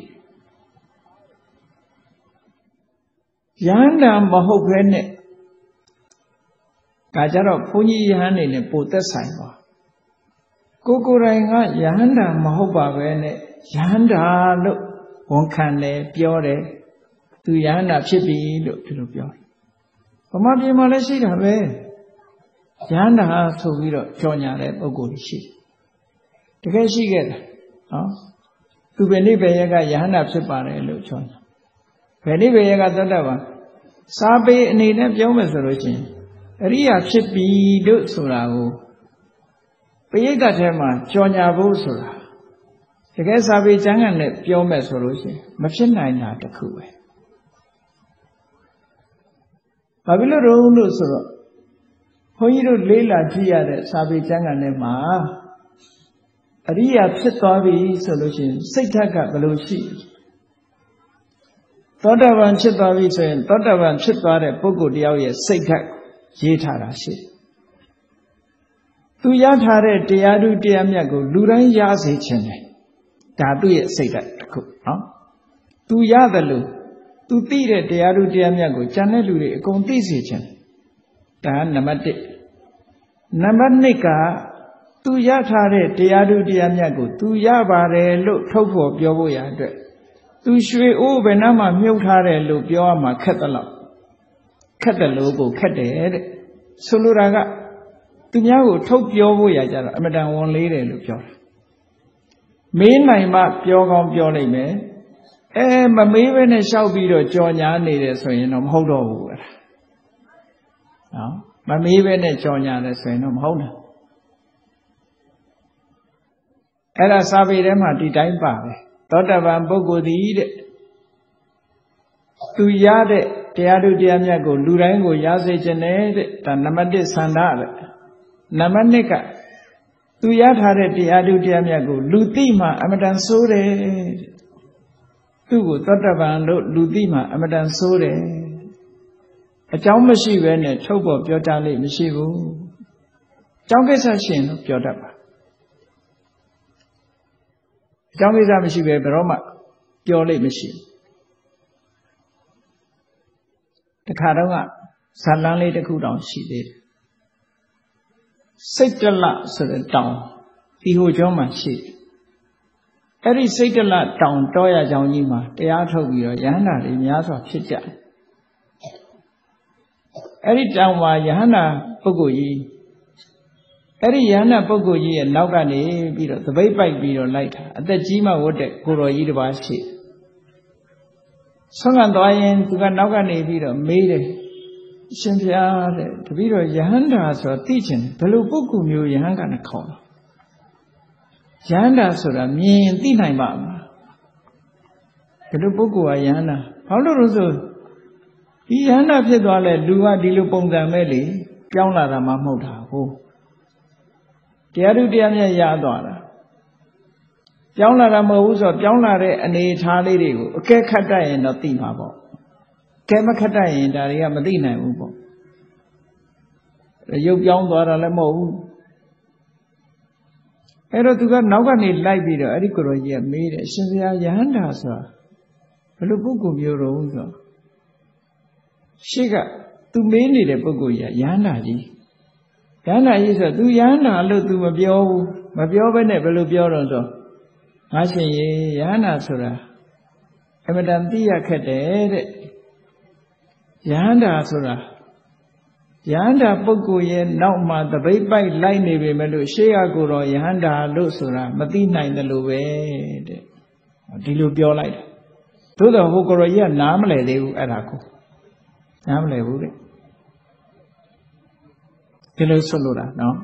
ယန္တာမဟုတ်ဘဲနဲ့ဒါကြတော့ဘုန်းကြီးယဟန်နေနဲ့ပိုသက်ဆိုင်ပါကိုကိုယ်တိုင်ကယဟန္တာမဟုတ်ပါပဲနဲ့ယဟန္တာလို့ ဝန်ခံတယ်ပြောတယ်သူယဟန္တာဖြစ်ပြီလို့ဒီလိုပြောတယ်ဗမာပြည်မှာလည်းရှိတာပဲယဟန္တာဆိုပြီးတော့ကြော်ညာတဲ့ပုဂ္ဂိုလ်ရှိတယ်တကယ်ရှိခဲ့တယ်နော်သူပဲနိဗ္ဗာန်ကယဟန္တာဖြစ်ပါတယ်လို့ကြော်ညာဘယ်နိဗ္ဗာန်ကသတ္တဗံစာပေအနေနဲ့ပြောမယ်ဆိုလို့ချင်းအရိယာဖြစ်ပြီလို့ဆိုတာကိုပရိသတ်ထဲမှာကြော်ညာဖို့ဆိုတာ တကယ်စာပေကျမ်းဂန်နဲ့ပြောမယ်ဆိုလို့ရှိရင်မဖြစ်နိုင်တာတခုပဲဘာဖြစ်လို့တော့လို့ဆိုတော့ဘုန်းကြီးတို့လေးလာကြည့်ရတဲ့စာပေကျမ်းဂန်ထဲမှာအရိယာဖြစ်သွားပြီဆိုလို့ရှိရင်စိတ်ဓာတ်ကဘယ်လိုရှိသောတာပန်ဖြစ်သွားပြီဆိုရင်သောတာပန်ဖြစ်သွားတဲ့ပုဂ္ဂိုလ်တယောက်ရဲ့စိတ်ဓာတ်ရေးထားတာရှိတယ်သူရထားတဲ့တရားဓုတရားမြတ်ကိုလူတိုင်းရစေခြင်းတယ် ဒါသူ့ရဲ့စိတ်ဓာတ်တစ်ခုနော်သူရတယ်လို့သူသိတဲ့တရားဓုတရားမြတ်ကိုကျန်တဲ့လူတွေအကုန်သိစေခြင်းဒါနံပါတ်1နံပါတ်2ကသူရထားတဲ့တရားဓုတရားမြတ်ကို သူရပါတယ်လို့ထုတ်ဖော်ပြောဖို့ရအတွက်သူရွှေအိုးဘယ်နှမှာမြုပ်ထားတယ်လို့ပြောရမှာခက်တယ်လို့ခက်တယ်လို့ကိုခက်တယ်တဲ့ဆိုလိုတာကသူများကိုထုတ်ပြောဖို့ရကြတော့အမတန်ဝန်လေးတယ်လို့ပြောတာ မေးနိုင်မှပြောကောင်းပြောနိုင်မယ်အဲမမေးဘဲနဲ့ရှောက်ပြီးတော့ကြော်ညာနေတယ်ဆိုရင်တော့မဟုတ်တော့ဘူးအဲ့ဒါနော်မမေးဘဲနဲ့ကြော်ညာတယ်ဆိုရင်တော့မဟုတ်ဘူးအဲ့ဒါစာပေထဲမှာဒီတိုင်းပါပဲသောတပန်ပုဂ္ဂိုလ်သည်တဲ့သူရတဲ့တရားတို့တရားမြတ်ကိုလူတိုင်းကိုရစေခြင်းနဲ့တဲ့ဒါနံပါတ်1ဆန္ဒပဲနံပါတ်2က သူရထားတဲ့တရားတို့တရားမြတ်ကိုလူသိမှအမတန်ဆိုးတယ်သူ့ကိုသောတပန်လို့လူသိမှအမတန်ဆိုးတယ်အကြောင်းမရှိဘဲနဲ့ထုတ်ပေါ်ပြောကြားလိမ့်မရှိဘူးအကြောင်းကိစ္စရှင်လို့ပြောတတ်ပါအကြောင်းကိစ္စမရှိပဲဘယ်တော့မှပြောလိမ့်မရှိတခါတော့ကဇာလန်းလေးတစ်ခုတောင်ရှိသေးတယ် စိတ်တလဆိုတဲ့တောင်ဒီဟိုကျောင်းမှာရှိတယ်အဲ့ဒီစိတ်တလတောင်တောရကြောင်ကြီးမှာတရားထုတ်ပြီးတော့ယဟန္တာတွေများစွာဖြစ်ကြတယ်အဲ့ဒီတောင်မှာယဟန္တာပုဂ္ဂိုလ်ကြီးအဲ့ဒီယန္နာပုဂ္ဂိုလ်ကြီးရဲ့နောက်ကနေပြီးတော့သပိတ်ပိုက်ပြီးတော့လိုက်တာအသက်ကြီးမှဝတ်တဲ့ကိုတော်ကြီးတစ်ပါးရှိဆုံးခံသွားရင်သူကနောက်ကနေပြီးတော့မေးတယ် ရှင်ဘုရားတဲ့တပည့်တော်ယဟန္တာဆိုတော့သိချင်တယ်ဘယ်လိုပုဂ္ဂိုလ်မျိုးယဟန်ကနဲ့ခေါ်တော့ယဟန္တာဆိုတာမြင်သိနိုင်ပါမလားဘယ်လိုပုဂ္ဂိုလ်ကယဟန္တာဘာလို့လို့ဆိုဒီယဟန္တာဖြစ်သွားလဲလူကဒီလိုပုံစံမဲ့လေပြောင်းလာတာမှမဟုတ်တာဟုတ်တရားသူတရားမြတ်ရသွားတာပြောင်းလာတာမဟုတ်ဘူးဆိုတော့ပြောင်းလာတဲ့အနေအထားလေးတွေကိုအကဲခတ်တတ်ရင်တော့သိမှာပေါ့ ကဲမခတ်တတ်ရင်ဒါတွေကမသိနိုင်ဘူးပေါ့ရုပ်ပြောင်းသွားတာလည်းမဟုတ်ဘူးအဲ့တော့သူကနောက်ကနေလိုက်ပြီးတော့အဲ့ဒီကိုရောကြီးကမေးတယ်ရှင်ဘုရားယဟန္တာဆိုတာဘယ်လိုပုဂ္ဂိုလ်မျိုးတော့ဆိုတော့ရှေ့ကသူမေးနေတဲ့ပုဂ္ဂိုလ်ကြီးကယဟန္တာကြီးယဟန္တာကြီးဆိုသူယဟန္တာလို့သူမပြောဘူးမပြောဘဲနဲ့ဘယ်လိုပြောတော့ဆိုငါရှင်ရေယဟန္တာဆိုတာအမတန်သိရခက်တယ်တဲ့ ယဟန္တာဆိုတာယဟန္တာပုဂ္ဂိုလ်ရဲ့နောက်မှာတပိတ်ပိုက်လိုက်နေပေမဲ့လို့ရှေ့ရကိုတော့ယဟန္တာလို့ဆိုတာမသိနိုင်တယ်လို့ပဲတဲ့ဒီလိုပြောလိုက်တယ်သို့တော်ဟိုကိုရောကြီးကနားမလည်သေးဘူးအဲ့ဒါကိုနားမလည်ဘူးတဲ့ဒီလိုဆွလို့တာနော်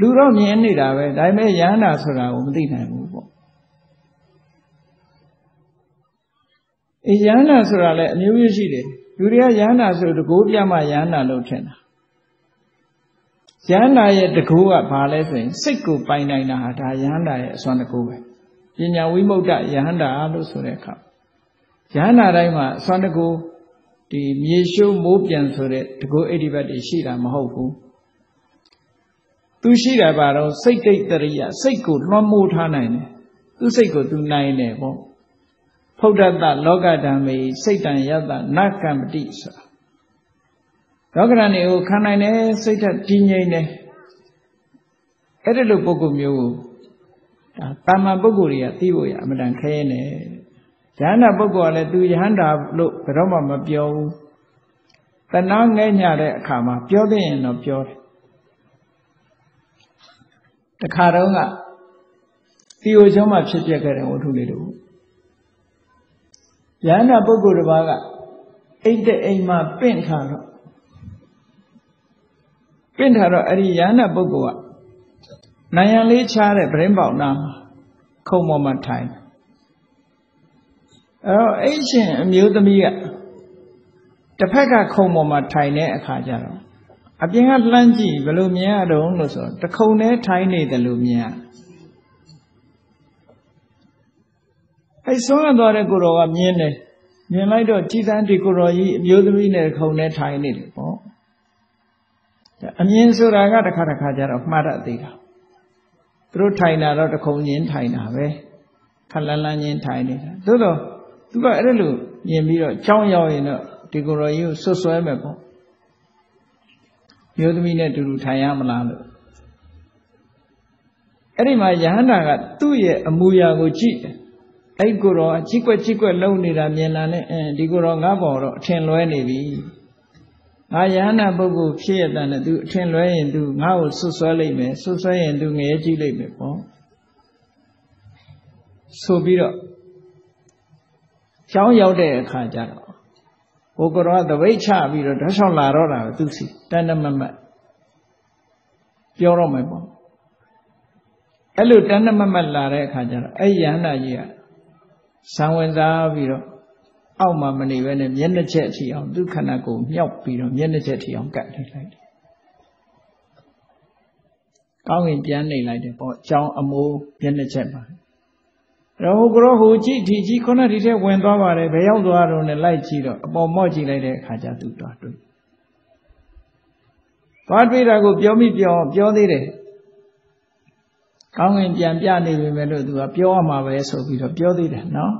လူတော့မြင်နေတာပဲဒါပေမဲ့ယဟန္တာဆိုတာကိုမသိနိုင်ဘူးပေါ့အေးယဟန္တာဆိုတာလည်းအမျိုးမျိုးရှိတယ် လူတွေကယဟန္တာဆိုတကိုးပြမှယဟန္တာလို့ထင်တာယဟန္တာရဲ့တကိုးကဘာလဲဆိုရင်စိတ်ကိုပိုင်နိုင်တာဟာဒါယဟန္တာရဲ့အစွမ်းတကိုးပဲပညာဝိမု ക്ത ယဟန္တာလို့ဆိုတဲ့အခါယဟန္တာတိုင်းမှာအစွမ်းတကိုးဒီမြေရှုမိုးပြန်ဆိုတဲ့တကိုးအိဋ္ဌိပတ်တွေရှိတာမဟုတ်ဘူးသူရှိတာပါတော့စိတ်တိတ်တရိယစိတ်ကိုလွှမ်းမိုးထားနိုင်တယ်သူစိတ်ကိုသူနိုင်တယ်ပေါ့ ဖုဒ္ဓတလောကဓမ္မေစိတ်တံယတနကံပတိဆိုတာလောကဓာတ်တွေကိုခံနိုင်တယ်စိတ်ထတည်ငြိမ်တယ်အဲ့ဒီလိုပုဂ္ဂိုလ်မျိုးကိုဒါတာမန်ပုဂ္ဂိုလ်တွေကသိဖို့ရအမှန်တန်ခဲနေယဟန္တာပုဂ္ဂိုလ်ကလည်းသူယဟန္တာလို့ဘယ်တော့မှမပြောဘူးတဏှာငဲ့ညတဲ့အခါမှာပြောသိရင်တော့ပြောတယ်တခါတော့ကတီယိုကျောင်းမှာဖြစ်ပြခဲ့တဲ့ဝတ္ထုလေးတို့ ယန္တာပုဂ္ဂိုလ်တစ်ပါးကအိတ်တဲ့အိမ်မှာပင့်ထားတော့ပင့်ထားတော့အဲ့ဒီယန္တာပုဂ္ဂိုလ်ကနိုင်ရန်လေးချားတဲ့ဗရင်ပေါက်နာမှာခုံပေါ်မှာထိုင်အဲ့တော့အဲ့ရှင်အမျိုးသမီးကတစ်ဖက်ကခုံပေါ်မှာထိုင်တဲ့အခါကျတော့အပြင်ကလှမ်းကြည့်ဘယ်လိုမြင်ရတော့လို့ဆိုတော့တခုံနဲ့ထိုင်နေတယ်လို့မြင်ရ အဲဆုံးရသွားတဲ့ကိုတော်ကမြင်တယ်မြင်လိုက်တော့ကြည်သန်းဒီကိုတော်ကြီးအမျိုးသမီးနဲ့ခုံနဲ့ထိုင်နေတယ်ပေါ့အမြင်ဆိုတာကတစ်ခါတစ်ခါကျတော့မှားတတ်သေးတာသူတို့ထိုင်တာတော့တခုံချင်းထိုင်တာပဲခလန်းလန်းချင်းထိုင်နေတာသို့တော့သူကအဲ့လိုမြင်ပြီးတော့ကြောင်းရောက်ရင်တော့ဒီကိုတော်ကြီးကိုဆွဆွဲမယ်ပေါ့မျိုးသမီးနဲ့တူတူထိုင်ရမလားလို့အဲ့ဒီမှာယဟန္တာကသူ့ရဲ့အမူအရာကိုကြည့်တယ် အဲ့ကိုတော့အကြီးကွက်ကြီးကွက်လုံနေတာမြင်လာနဲ့အဲဒီကိုတော့ငါပေါ်တော့အထင်လွဲနေပြီငါယဟနာပုဂ္ဂိုလ်ဖြစ်ရတဲ့နဲ့သူအထင်လွဲရင်သူငါ့ကိုဆွဆွဲလိုက်မယ်ဆွဆွဲရင်သူငရဲကြည့်လိုက်မယ်ပေါ့ဆိုပြီးတော့ကျောင်းရောက်တဲ့အခါကျတော့ဘုကရောသပိတ်ချပြီးတော့ဓာတ်ဆောင်လာတော့တာသူစီတန်တမမတ်ပြောတော့မယ်ပေါ့အဲ့လိုတန်တမမတ်လာတဲ့အခါကျတော့အဲ့ယဟနာကြီးက ဇံဝင်စားပြီးတော့အောက်မှာမနေဘဲနဲ့မျက်နှာချက်အထိအောင်သူခန္ဓာကိုယ်မြောက်ပြီးတော့မျက်နှာချက်အထိအောင်ကတ်လိုက်လိုက်တယ်။ကောင်းရင်ပြန်နေလိုက်တယ်ပေါ့။ကြောင်းအမိုးမျက်နှာချက်ပါ။ရောကရောဟိုကြည့်ဒီကြီးခုနဒီထဲဝင်သွားပါတယ်ဘယ်ရောက်သွားတော့လဲလိုက်ကြည့်တော့အပေါ်မော့ကြည့်လိုက်တဲ့အခါကျသူတော့တွေ့။သွားတွေ့တာကိုပြောမိပြောပြောသေးတယ်။ ကောင်းငင်ပြန်ပြနေပြီမဲ့လို့သူကပြောရမှာပဲဆိုပြီးတော့ပြောသေးတယ်နော်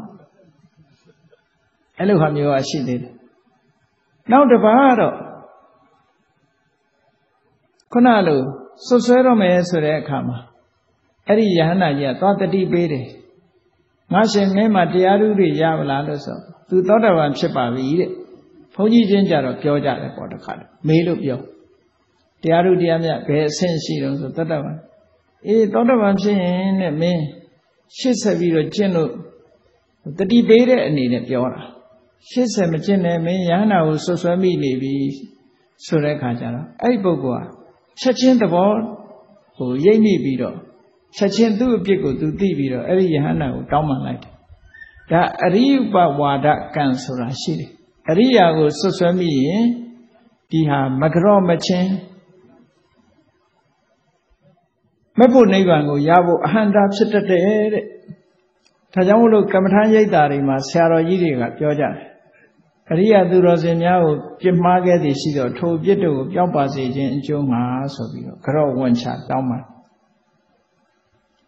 အဲ့လိုဟာမျိုးကရှိသေးတယ်နောက်တစ်ပါးတော့ခုနလိုဆွဆွဲတော့မယ်ဆိုတဲ့အခါမှာအဲ့ဒီယဟန္တာကြီးကသွားတတိပေးတယ်ငါရှင်မင်းမှာတရားဓုတွေရမလားလို့ဆိုသူသောတာပန်ဖြစ်ပါပြီတဲ့ဘုန်းကြီးချင်းကြတော့ပြောကြတယ်ပေါ့တခါမေးလို့ပြောတရားဓုတရားမြတ်ဘယ်အဆင့်ရှိတော့ဆိုသောတာပန် အေးသောတပန်ဖြစ်ရင်တဲ့မင်းရှစ်ဆက်ပြီးတော့ကျင့်လို့တတိပေးတဲ့အနေနဲ့ပြောတာ80မကျင့်နဲ့မင်းယဟနာကိုဆွဆွဲမိနေပြီဆိုတဲ့ခါကျတော့အဲ့ဒီပုဂ္ဂိုလ်ကချက်ချင်းသဘောဟိုရိပ်မိပြီးတော့ချက်ချင်းသူ့အပြစ်ကိုသူသိပြီးတော့အဲ့ဒီယဟနာကိုတောင်းပန်လိုက်တယ်ဒါအရိယပဝါဒကံဆိုတာရှိတယ်အရိယာကိုဆွဆွဲမိရင်ဒီဟာမကြော့မချင်း မဖို့နိဗ္ဗာန်ကိုရဖို့အဟံတာဖြစ်တတ်တယ်တဲ့ဒါကြောင့်မလို့ကမ္မထာရိပ်တာတွေမှာဆရာတော်ကြီးတွေကပြောကြတယ်အရိယာသူတော်စင်များကိုပြစ်မှားခဲ့သည်ရှိတော့ထိုပြစ်တို့ကိုပြောင်းပါစေခြင်းအကျိုးမှာဆိုပြီးတော့ကြော့ဝန်ချတောင်းပါ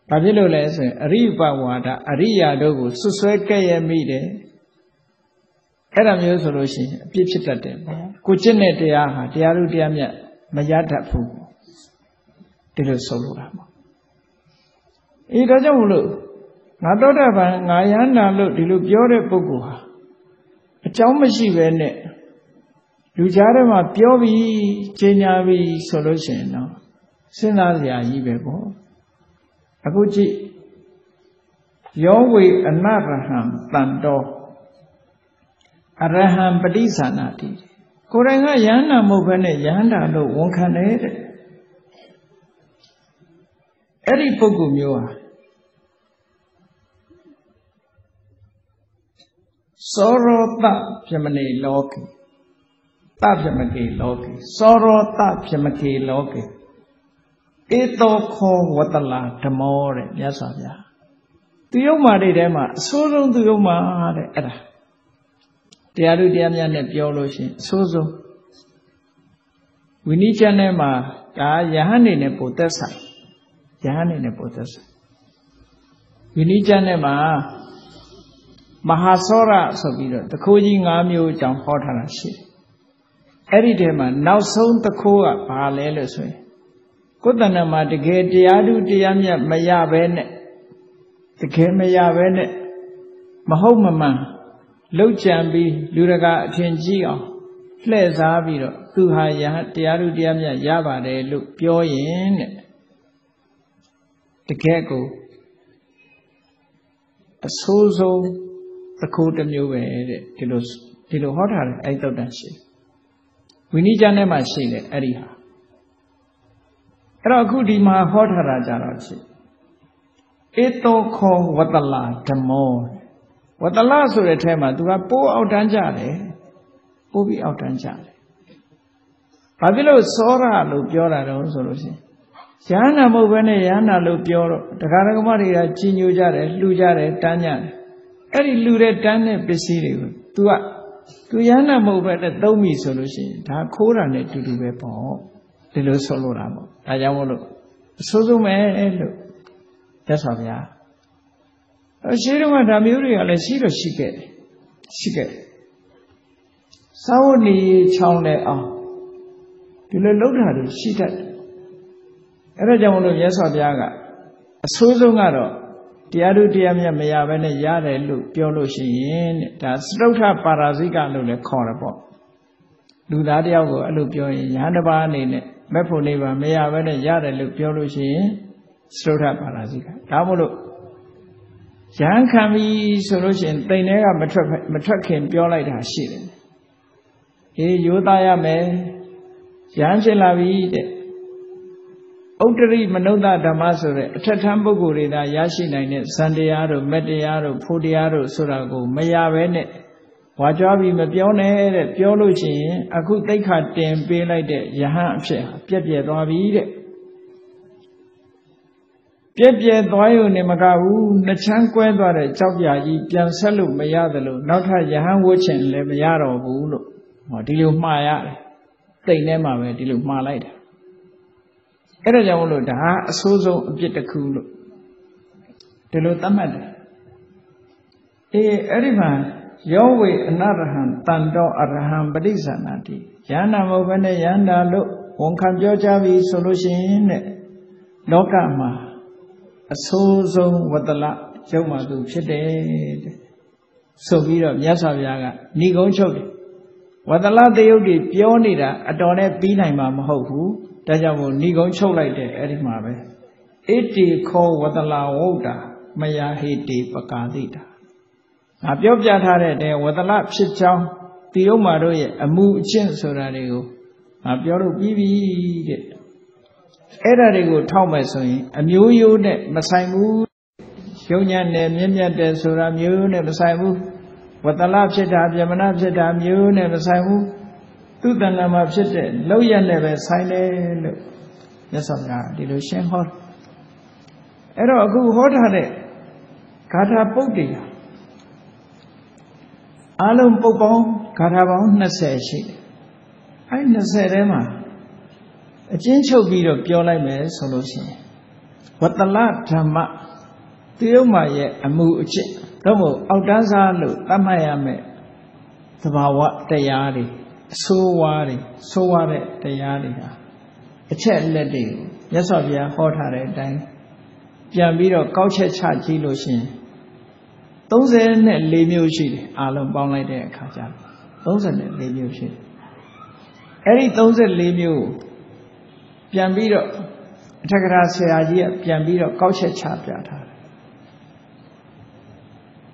ဘာဖြစ်လို့လဲဆိုရင်အရိပဝါဒအရိယာတို့ကိုဆွဆွဲကဲ့ရဲ့မိတယ်အဲ့ဒါမျိုးဆိုလို့ရှိရင်အပြစ်ဖြစ်တတ်တယ်ပေါ့ကိုကျင့်တဲ့တရားဟာတရားလူတရားမြတ်မရတတ်ဘူး ဒီလိုဆိုလိုတာပေါ့အေးဒါကြောင့်မလို့ငါသောတာပန်ငါယန္တာလို့ဒီလိုပြောတဲ့ပုဂ္ဂိုလ်ဟာအကြောင်းမရှိပဲနဲ့လူကြားထဲမှာပြောပြီးကျင်ညာပြီးဆိုလို့ရှိရင်တော့စဉ်းစားစရာကြီးပဲပေါ့အခုကြည့်ယောဝေအနရဟံတန်တော်အရဟံပဋိသနာတိကိုယ်တိုင်ကယန္တာမဟုတ်ဘဲနဲ့ယန္တာလို့ဝန်ခံတယ်တဲ့ အဲ့ဒီပုဂ္ဂိုလ်မျိုးဟာစောရောတပြမနေလောကေတပြမကေလောကေစောရောတပြမကေလောကေဧတောခောဝတလာဓမောတဲ့မြတ်စွာဘုရားသူယုံမာတွေထဲမှာအဆိုးဆုံးသူယုံမာတဲ့အဲ့ဒါတရားလူတရားများနဲ့ပြောလို့ရှိရင်အဆိုးဆုံးဝိနည်းကျမ်းထဲမှာဒါယဟန်နေနဲ့ပိုသက်ဆိုင် ယဟန်နေနဲ့ပိုသက်ဆိုင်ဝိနည်းကျမ်းထဲမှာမဟာစောရဆိုပြီးတော့တခိုးကြီး၅မျိုးအကြောင်းဟောထားတာရှိတယ်အဲ့ဒီထဲမှာနောက်ဆုံးတခိုးကဘာလဲလို့ဆိုရင်ကိုယ်တဏ္ဍမှာတကယ်တရားဓုတရားမြတ်မရဘဲနဲ့တကယ်မရဘဲနဲ့မဟုတ်မမှန်လှုပ်ကြံပြီးလူရကအထင်ကြီးအောင်လှည့်စားပြီးတော့သူဟာယဟတရားဓုတရားမြတ်ရပါတယ်လို့ပြောရင်တဲ့ တကယ်ကိုအဆိုးဆုံးသခိုးတစ်မျိုးပဲတဲ့ဒီလိုဒီလိုဟောထားတယ်အဲ့တုတ်တန်ရှိဝိနည်းကျမ်းထဲမှာရှိတယ်အဲ့ဒီဟာအဲ့တော့အခုဒီမှာဟောထားတာကြတော့ရှိဧတောခောဝတလဓမ္မောဝတလဆိုတဲ့အဲမှာသူကပိုးအောက်တန်းကြတယ်ပိုးပြီးအောက်တန်းကြတယ်ဘာဖြစ်လို့စောရလို့ပြောတာတော့ဆိုလို့ရှိရင် ရဟန္တာမဟုတ်ဘဲနဲ့ရဟန္တာလို့ပြောတော့တရားဓမ္မတွေကကြီးညိုကြတယ်လှူကြတယ်တန်းကြတယ်အဲ့ဒီလူတဲ့တန်းတဲ့ပစ္စည်းတွေကို तू က तू ရဟန္တာမဟုတ်ဘဲနဲ့သုံးပြီဆိုလို့ရှိရင်ဒါခိုးတာနဲ့တူတူပဲပေါ့ဒီလိုဆိုလိုတာပေါ့ဒါကြောင့်မို့လို့အဆိုးဆုံးပဲလို့သက်စွာဘုရားအရှိတုန်းကဒါမျိုးတွေကလည်းရှိတော့ရှိခဲ့တယ်ရှိခဲ့တယ်သာဝတိချောင်းတဲ့အောင်ဒီလိုလှုပ်တာတွေရှိတတ်တယ် အဲ့ဒါကြောင့်မလို့မြတ်စွာဘုရားကအဆိုးဆုံးကတော့တရားတို့တရားမြတ်မရဘဲနဲ့ရတယ်လို့ပြောလို့ရှိရင်တဲ့ဒါစတုထပါရာဇိကလို့လည်းခေါ်တယ်ပေါ့လူသားတယောက်ကိုအဲ့လိုပြောရင်ယဟန်တစ်ပါးအနေနဲ့မက်ဖို့နေပါမရဘဲနဲ့ရတယ်လို့ပြောလို့ရှိရင်စတုထပါရာဇိကဒါမို့လို့ယဟန်ခံပြီဆိုလို့ရှိရင်တိမ်ထဲကမထွက်မထွက်ခင်ပြောလိုက်တာရှိတယ်အေးရိုးသားရမယ်ယဟန်ဖြစ်လာပြီတဲ့ ဥတ္တရိမနုဿဓမ္မဆိုတဲ့အထက်ထမ်းပုဂ္ဂိုလ်တွေသာရရှိနိုင်တဲ့ဇန်တရားတို့မက်တရားတို့ဖို့တရားတို့ဆိုတာကိုမရဘဲနဲ့ဝါကြွားပြီးမပြောနဲ့တဲ့ပြောလို့ရှိရင်အခုတိတ်ခါတင်ပေးလိုက်တဲ့ယဟန်အဖြစ်ပြက်ပြက်သွားပြီတဲ့ပြက်ပြက်သွားရုံနဲ့မကဘူးနှချမ်းကွဲသွားတဲ့ကြောက်ပြာကြီးပြန်ဆက်လို့မရသလိုနောက်ထပ်ယဟန်ဝှချင်လည်းမရတော့ဘူးလို့ဟောဒီလိုမှားရတယ်တိတ်ထဲမှာပဲဒီလိုမှားလိုက်တာ အဲ့ဒါကြောင့်မလို့ဒါအဆိုးဆုံးအပြစ်တစ်ခုလို့ဒီလိုသတ်မှတ်တယ်အေးအဲ့ဒီမှာယောဝေအနရဟံတန်တော်အရဟံပဋိသနာတိယန္တာမဟုတ်ဘဲနဲ့ယန္တာလို့ဝန်ခံပြောကြပြီဆိုလို့ရှိရင်တဲ့လောကမှာအဆိုးဆုံးဝတ္တလရုပ်မှသူဖြစ်တယ်တဲ့ဆိုပြီးတော့မြတ်စွာဘုရားကဏိကုံးချုပ်တယ် ဝတ္တလတယုတ်တွေပြောနေတာအတော်နဲ့ပြီးနိုင်မှာမဟုတ်ဘူးဒါကြောင့်မို့ဏိကုံးချုပ်လိုက်တယ်အဲ့ဒီမှာပဲဣတိခောဝတ္တလဝုဒ္ဓမယဟိတိပကာတိတာငါပြောပြထားတဲ့တဲ့ဝတ္တလဖြစ်ချောင်းတိယုံမာတို့ရဲ့အမှုအကျင့်ဆိုတာတွေကိုငါပြောလို့ပြီးပြီတဲ့အဲ့ဒါတွေကိုထောက်မယ်ဆိုရင် အမျိုးရိုးနဲ့မဆိုင်ဘူးယုံညာနဲ့မြင့်မြတ်တယ်ဆိုတာမျိုးနဲ့မဆိုင်ဘူး ဝတ္တလဖြစ်တာပြမနာဖြစ်တာမျိုးနဲ့မဆိုင်ဘူးသူတဏ္ဍာမှာဖြစ်တဲ့လောက်ရနဲ့ပဲဆိုင်တယ်လို့မြတ်စွာဘုရားဒီလိုရှင်းဟောအဲ့တော့အခုဟောထားတဲ့ဂါထာပုဒ်တရားအလုံးပုတ်ပေါင်းဂါထာပေါင်း20ရှိတယ်အဲ20ထဲမှာအချင်းချုပ်ပြီးတော့ပြောလိုက်မယ်ဆိုလို့ရှိရင်ဝတ္တလဓမ္မတိယုံမာရဲ့အမှုအကျင့် တော့မို့အောက်တန်းစားလို့သတ်မှတ်ရမယ်သဘာဝတရားတွေအဆိုးဝါးတွေဆိုးဝါးတဲ့တရားတွေဟာအချက်လက်တွေကိုမြတ်စွာဘုရားဟောထားတဲ့အတိုင်းပြန်ပြီးတော့ကောက်ချက်ချကြည့်လို့ရှိရင်34မျိုးရှိတယ်အလုံးပေါင်းလိုက်တဲ့အခါကျတော့34မျိုးရှိတယ်အဲ့ဒီ34မျိုးပြန်ပြီးတော့အထက်ကရာဆရာကြီးကပြန်ပြီးတော့ကောက်ချက်ချပြထားတယ်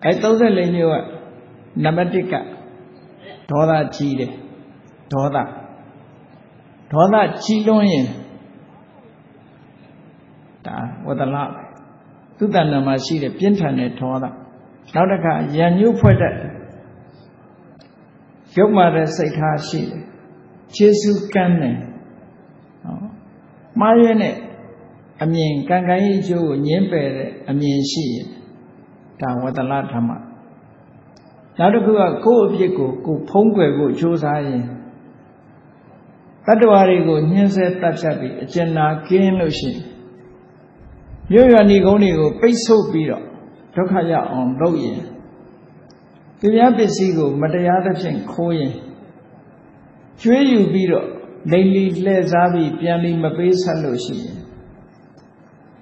အဲ့34မျိုးကနံပါတ်1ကဒေါသကြီးတယ်ဒေါသဒေါသကြီးလွန်းရင်ဒါဝတ္တလသူတဏ္ဍမှာရှိတဲ့ပြင်းထန်တဲ့ဒေါသနောက်တစ်ခါရံညှို့ဖွဲ့တဲ့ရုပ်မာတဲ့စိတ်ထားရှိတယ်ခြေစုကမ်းတယ်နော်မှားရတဲ့အမြင်ကံကံရဲ့အကျိုးကိုညင်းပယ်တဲ့အမြင်ရှိရင် ဒါဝတ္တလဓမ္မနောက်တစ်ခုကကိုယ့်အဖြစ်ကိုကိုဖုံးကွယ်ဖို့ကြိုးစားရင်တတ္တဝါတွေကိုညှင်းဆဲတတ်ဖြတ်ပြီးအကျဉ်းနာကင်းလို့ရှိရင်မြို့ရွာနေကုန်းတွေကိုပိတ်ဆို့ပြီးတော့ဒုက္ခရအောင်လုပ်ရင်သူများပစ္စည်းကို မတရားသဖြင့်ခိုးရင်ကျွေးယူပြီးတော့လိမ့်လီလှည့်စားပြီးပြန်လီမပေးဆက်လို့ရှိရင်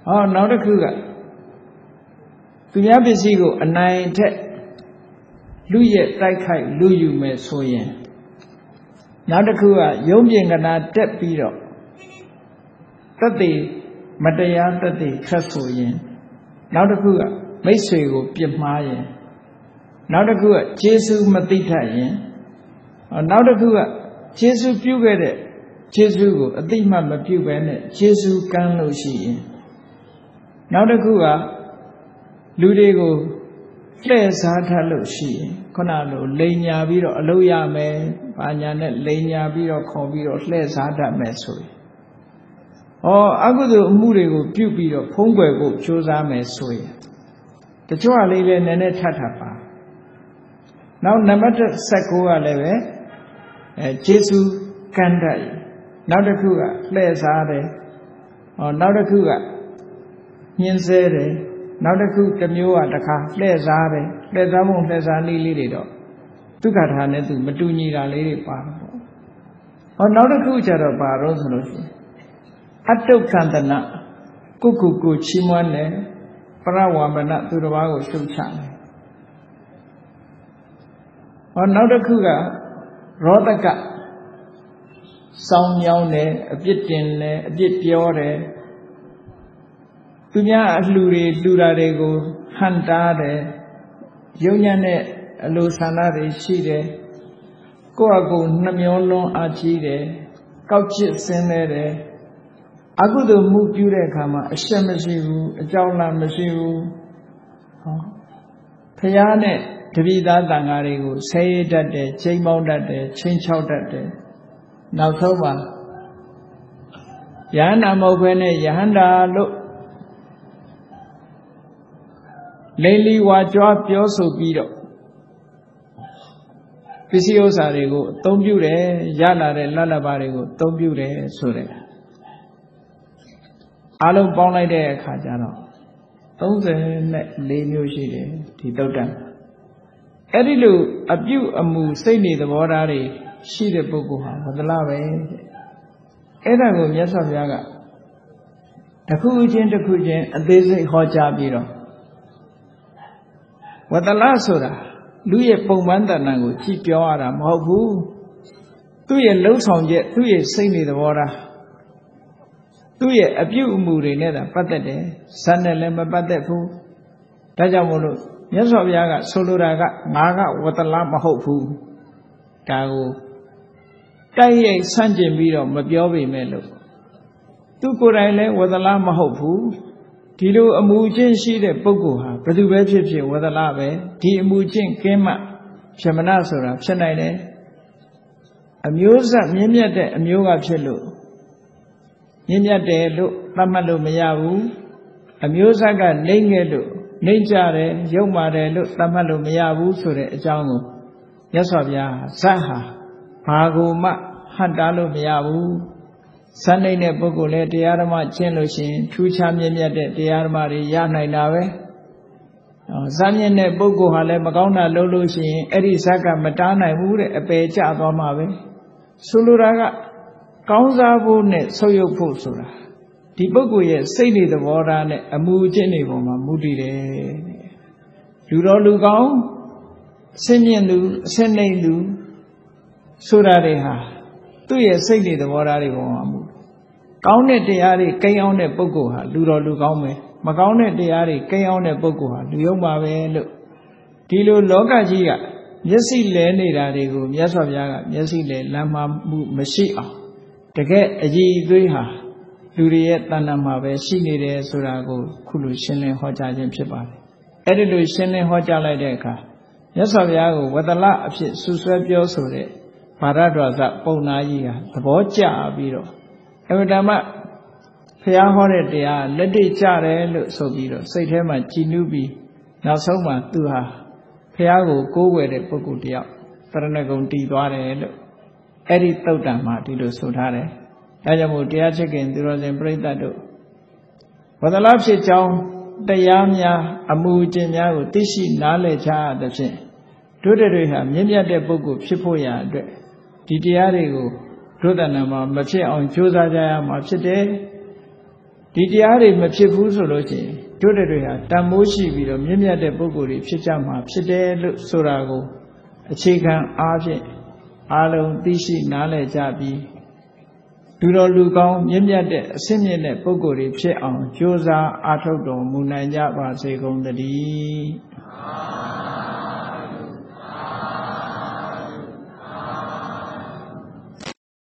ဟောနောက်တစ်ခုက သူများပစ္စည်းကိုအနိုင်ထက်လူရဲ့တိုက်ခိုက်လူယူမယ်ဆိုရင်နောက်တစ်ခုကယုံပြင်ကနာတက်ပြီးတော့တသက်မတရားတသက်ထွက်ဆိုရင်နောက်တစ်ခုကမိတ်ဆွေကိုပြစ်မှားရင်နောက်တစ်ခုကဂျေစုမသိထရင်နောက်တစ်ခုကဂျေစုပြုခဲ့တဲ့ဂျေစုကိုအတိမတ်မပြုဘဲနဲ့ဂျေစုကမ်းလို့ရှိရင်နောက်တစ်ခုက လူတွေကိုလှည့်စားထလို့ရှိရင်ခုနလိုလိန်ညာပြီးတော့အလုပ်ရမယ်။ဘာညာနဲ့လိန်ညာပြီးတော့ခေါ်ပြီးတော့လှည့်စားတတ်မယ်ဆိုရင်ဟောအကုသိုလ်အမှုတွေကိုပြုပြီးတော့ဖုံးကွယ်ဖို့ကြိုးစားမယ်ဆိုရင်တချို့ကလေးလည်းနည်းနည်းထပ်ထပ်ပါနောက်နံပါတ်16ကလည်းပဲအဲဂျေစုကန္တရနောက်တစ်ခုကလှည့်စားတယ်ဟောနောက်တစ်ခုကညှင်းဆဲတယ် နောက်တစ်ခုတစ်မျိုးကတခါလှည့်စားတယ်လှည့်စားမှုလှည့်စားနည်းလေးတွေတော့ဒုက္ခထာနဲ့သူမတူညီတာလေးတွေပါတော့ဟောနောက်တစ်ခုကျတော့ပါတော့ဆိုလို့ရှိရင်အတုကန္တနာကုကုကိုချီးမွမ်းတယ်ပရဝမနသူတစ်ပါးကိုရှုတ်ချတယ်ဟောနောက်တစ်ခုကရောတကစောင်းမြောင်းတယ်အပြစ်တင်တယ်အပြစ်ပြောတယ် သူများအလှူတွေလှူတာတွေကိုဟန်တားတယ်ယုံညံ့တဲ့အလိုဆန္ဒတွေရှိတယ်ကိုယ့်အကူနှမျောလွန်းအားကြီးတယ်ကောက်ချစ်ဆင်းနေတယ်အကုသိုလ်မှုပြုတဲ့အခါမှာအရှက်မရှိဘူးအကြောင်းလားမရှိဘူးဟောဖះနဲ့တပိသားတန်ဃာတွေကိုဆဲရတတ်တယ်ချိန်ပေါင်းတတ်တယ်ချိန်ချောက်တတ်တယ်နောက်ဆုံးမှာယဟန္တာမဟုတ်ဘဲနဲ့ယဟန္တာလို့ လိန်လီဝါကြွားပြောဆိုပြီးတော့ပစ္စည်းဥစ္စာတွေကိုအသုံးပြုတယ်ရလာတဲ့လတ်လပါတွေကိုအသုံးပြုတယ်ဆိုတဲ့အားလုံးပေါင်းလိုက်တဲ့အခါကျတော့34မျိုးရှိတယ်ဒီတုတ်တန်အဲ့ဒီလိုအပြုအမူစိတ်နေသဘောထားတွေရှိတဲ့ပုဂ္ဂိုလ်ဟာဘဒလာပဲအဲ့ဒါကိုမြတ်စွာဘုရားကတစ်ခုချင်းတစ်ခုချင်းအသေးစိတ်ဟောကြားပြီးတော့ ဝတ္တလဆိုတာလူရဲ့ပုံမှန်တဏ္ဍာကိုကြည့်ပြောရတာမဟုတ်ဘူးသူ့ရဲ့လှုပ်ဆောင်ချက်သူ့ရဲ့စိတ်နေသဘောထားသူ့ရဲ့အပြုအမူတွေနဲ့သာပတ်သက်တယ်ဇန်နဲ့လည်းမပတ်သက်ဘူးဒါကြောင့်မို့လို့မြတ်စွာဘုရားကဆိုလိုတာကငါကဝတ္တလမဟုတ်ဘူးဒါကိုတိုက်ရိုက်ဆန့်ကျင်ပြီးတော့မပြောပေမဲ့လို့သူကိုယ်တိုင်လည်းဝတ္တလမဟုတ်ဘူး ဒီလိုအမှုချင်းရှိတဲ့ပုဂ္ဂိုလ်ဟာဘယ်သူပဲဖြစ်ဖြစ်ဝတ္တလပဲဒီအမှုချင်းကင်းမှဖြစ်မနာဆိုတာဖြစ်နိုင်တယ်အမျိုးဆက်မြင့်မြတ်တဲ့အမျိုးကဖြစ်လို့မြင့်မြတ်တယ်လို့သတ်မှတ်လို့မရဘူးအမျိုးဆက်ကနှိမ့်ခဲ့လို့နှိမ့်ကြတယ်ရုပ်မာတယ်လို့သတ်မှတ်လို့မရဘူးဆိုတဲ့အကြောင်းကိုမြတ်စွာဘုရားဇတ်ဟာဘာကိုမှဟတ်တားလို့မရဘူး ဇတ်နိုင်တဲ့ပုဂ္ဂိုလ်လည်းတရားဓမ္မကျင့်လို့ရှိရင်ထူးခြားမြင့်မြတ်တဲ့တရားဓမ္မတွေရနိုင်တာပဲဇတ်မြင့်တဲ့ပုဂ္ဂိုလ်ဟာလည်းမကောင်းတာလုပ်လို့ရှိရင်အဲ့ဒီဇတ်ကမတားနိုင်ဘူးတဲ့အပယ်ကျသွားမှာပဲဆိုလိုတာကကောင်းစားဖို့နဲ့ဆုပ်ယုပ်ဖို့ဆိုတာဒီပုဂ္ဂိုလ်ရဲ့စိတ်နေသဘောထားနဲ့အမှုအကျင့်တွေပေါ်မှာမူတည်တယ်လူတော်လူကောင်းအစင်းမြင့်သူအစင်းနှိမ်သူဆိုတာတွေဟာသူ့ရဲ့စိတ်နေသဘောထားတွေပေါ်မှာမူ ကောင်းတဲ့တရားတွေကိန်းအောင်တဲ့ပုဂ္ဂိုလ်ဟာလူတော်လူကောင်းပဲမကောင်းတဲ့တရားတွေကိန်းအောင်တဲ့ပုဂ္ဂိုလ်ဟာလူယုံပါပဲလို့ဒီလိုလောကကြီးကမျက်စိလဲနေတာတွေကိုမြတ်စွာဘုရားကမျက်စိလဲလမ်းမမှုမရှိအောင်တကယ်အကြည်အသွေးဟာလူတွေရဲ့တဏ္ဍာမှာပဲရှိနေတယ်ဆိုတာကိုခုလိုရှင်းလင်းဟောကြားခြင်းဖြစ်ပါတယ်အဲ့ဒီလိုရှင်းလင်းဟောကြားလိုက်တဲ့အခါမြတ်စွာဘုရားကိုဝတလအဖြစ်ဆူဆွဲပြောဆိုတဲ့ဘာရဒွါစပုံနာကြီးဟာသဘောကျပြီးတော့ အဝတ္တမဘုရားဟောတဲ့တရားလက်တွေ့ကြတယ်လို့ဆိုပြီးတော့စိတ်ထဲမှာကြည်နူးပြီးနောက်ဆုံးမှသူဟာဘုရားကိုကိုးကွယ်တဲ့ပုဂ္ဂိုလ်တယောက်တရဏဂုံတည်သွားတယ်လို့အဲ့ဒီတုတ်တံမှာဒီလိုဆိုထားတယ်အဲကြောင့်မို့တရားချစ်ခင်သူတော်စင်ပြိဿတ်တို့ဝဒလဖြစ်ကြောင်းတရားများအမှုကျင့်များကိုသိရှိနားလည်ချသဖြင့်တို့တွေဟာမြင့်မြတ်တဲ့ပုဂ္ဂိုလ်ဖြစ်ဖို့ရာအတွက်ဒီတရားတွေကို တို့တဏ္ဍာမှာမဖြစ်အောင်ကြိုးစားကြရမှာဖြစ်တယ်ဒီတရားတွေမဖြစ်ဘူးဆိုလို့ရှိရင်တို့တွေဟာတန်မိုးရှိပြီးတော့မြင့်မြတ်တဲ့ပုဂ္ဂိုလ်တွေဖြစ်ကြမှာဖြစ်တယ်လို့ဆိုတာကိုအခြေခံအားဖြင့်အလုံးသိရှိနားလည်ကြပြီးလူတော်လူကောင်းမြင့်မြတ်တဲ့အဆင့်မြင့်တဲ့ပုဂ္ဂိုလ်တွေဖြစ်အောင်ကြိုးစားအားထုတ်တော်မူနိုင်ကြပါစေကုန်သတည်း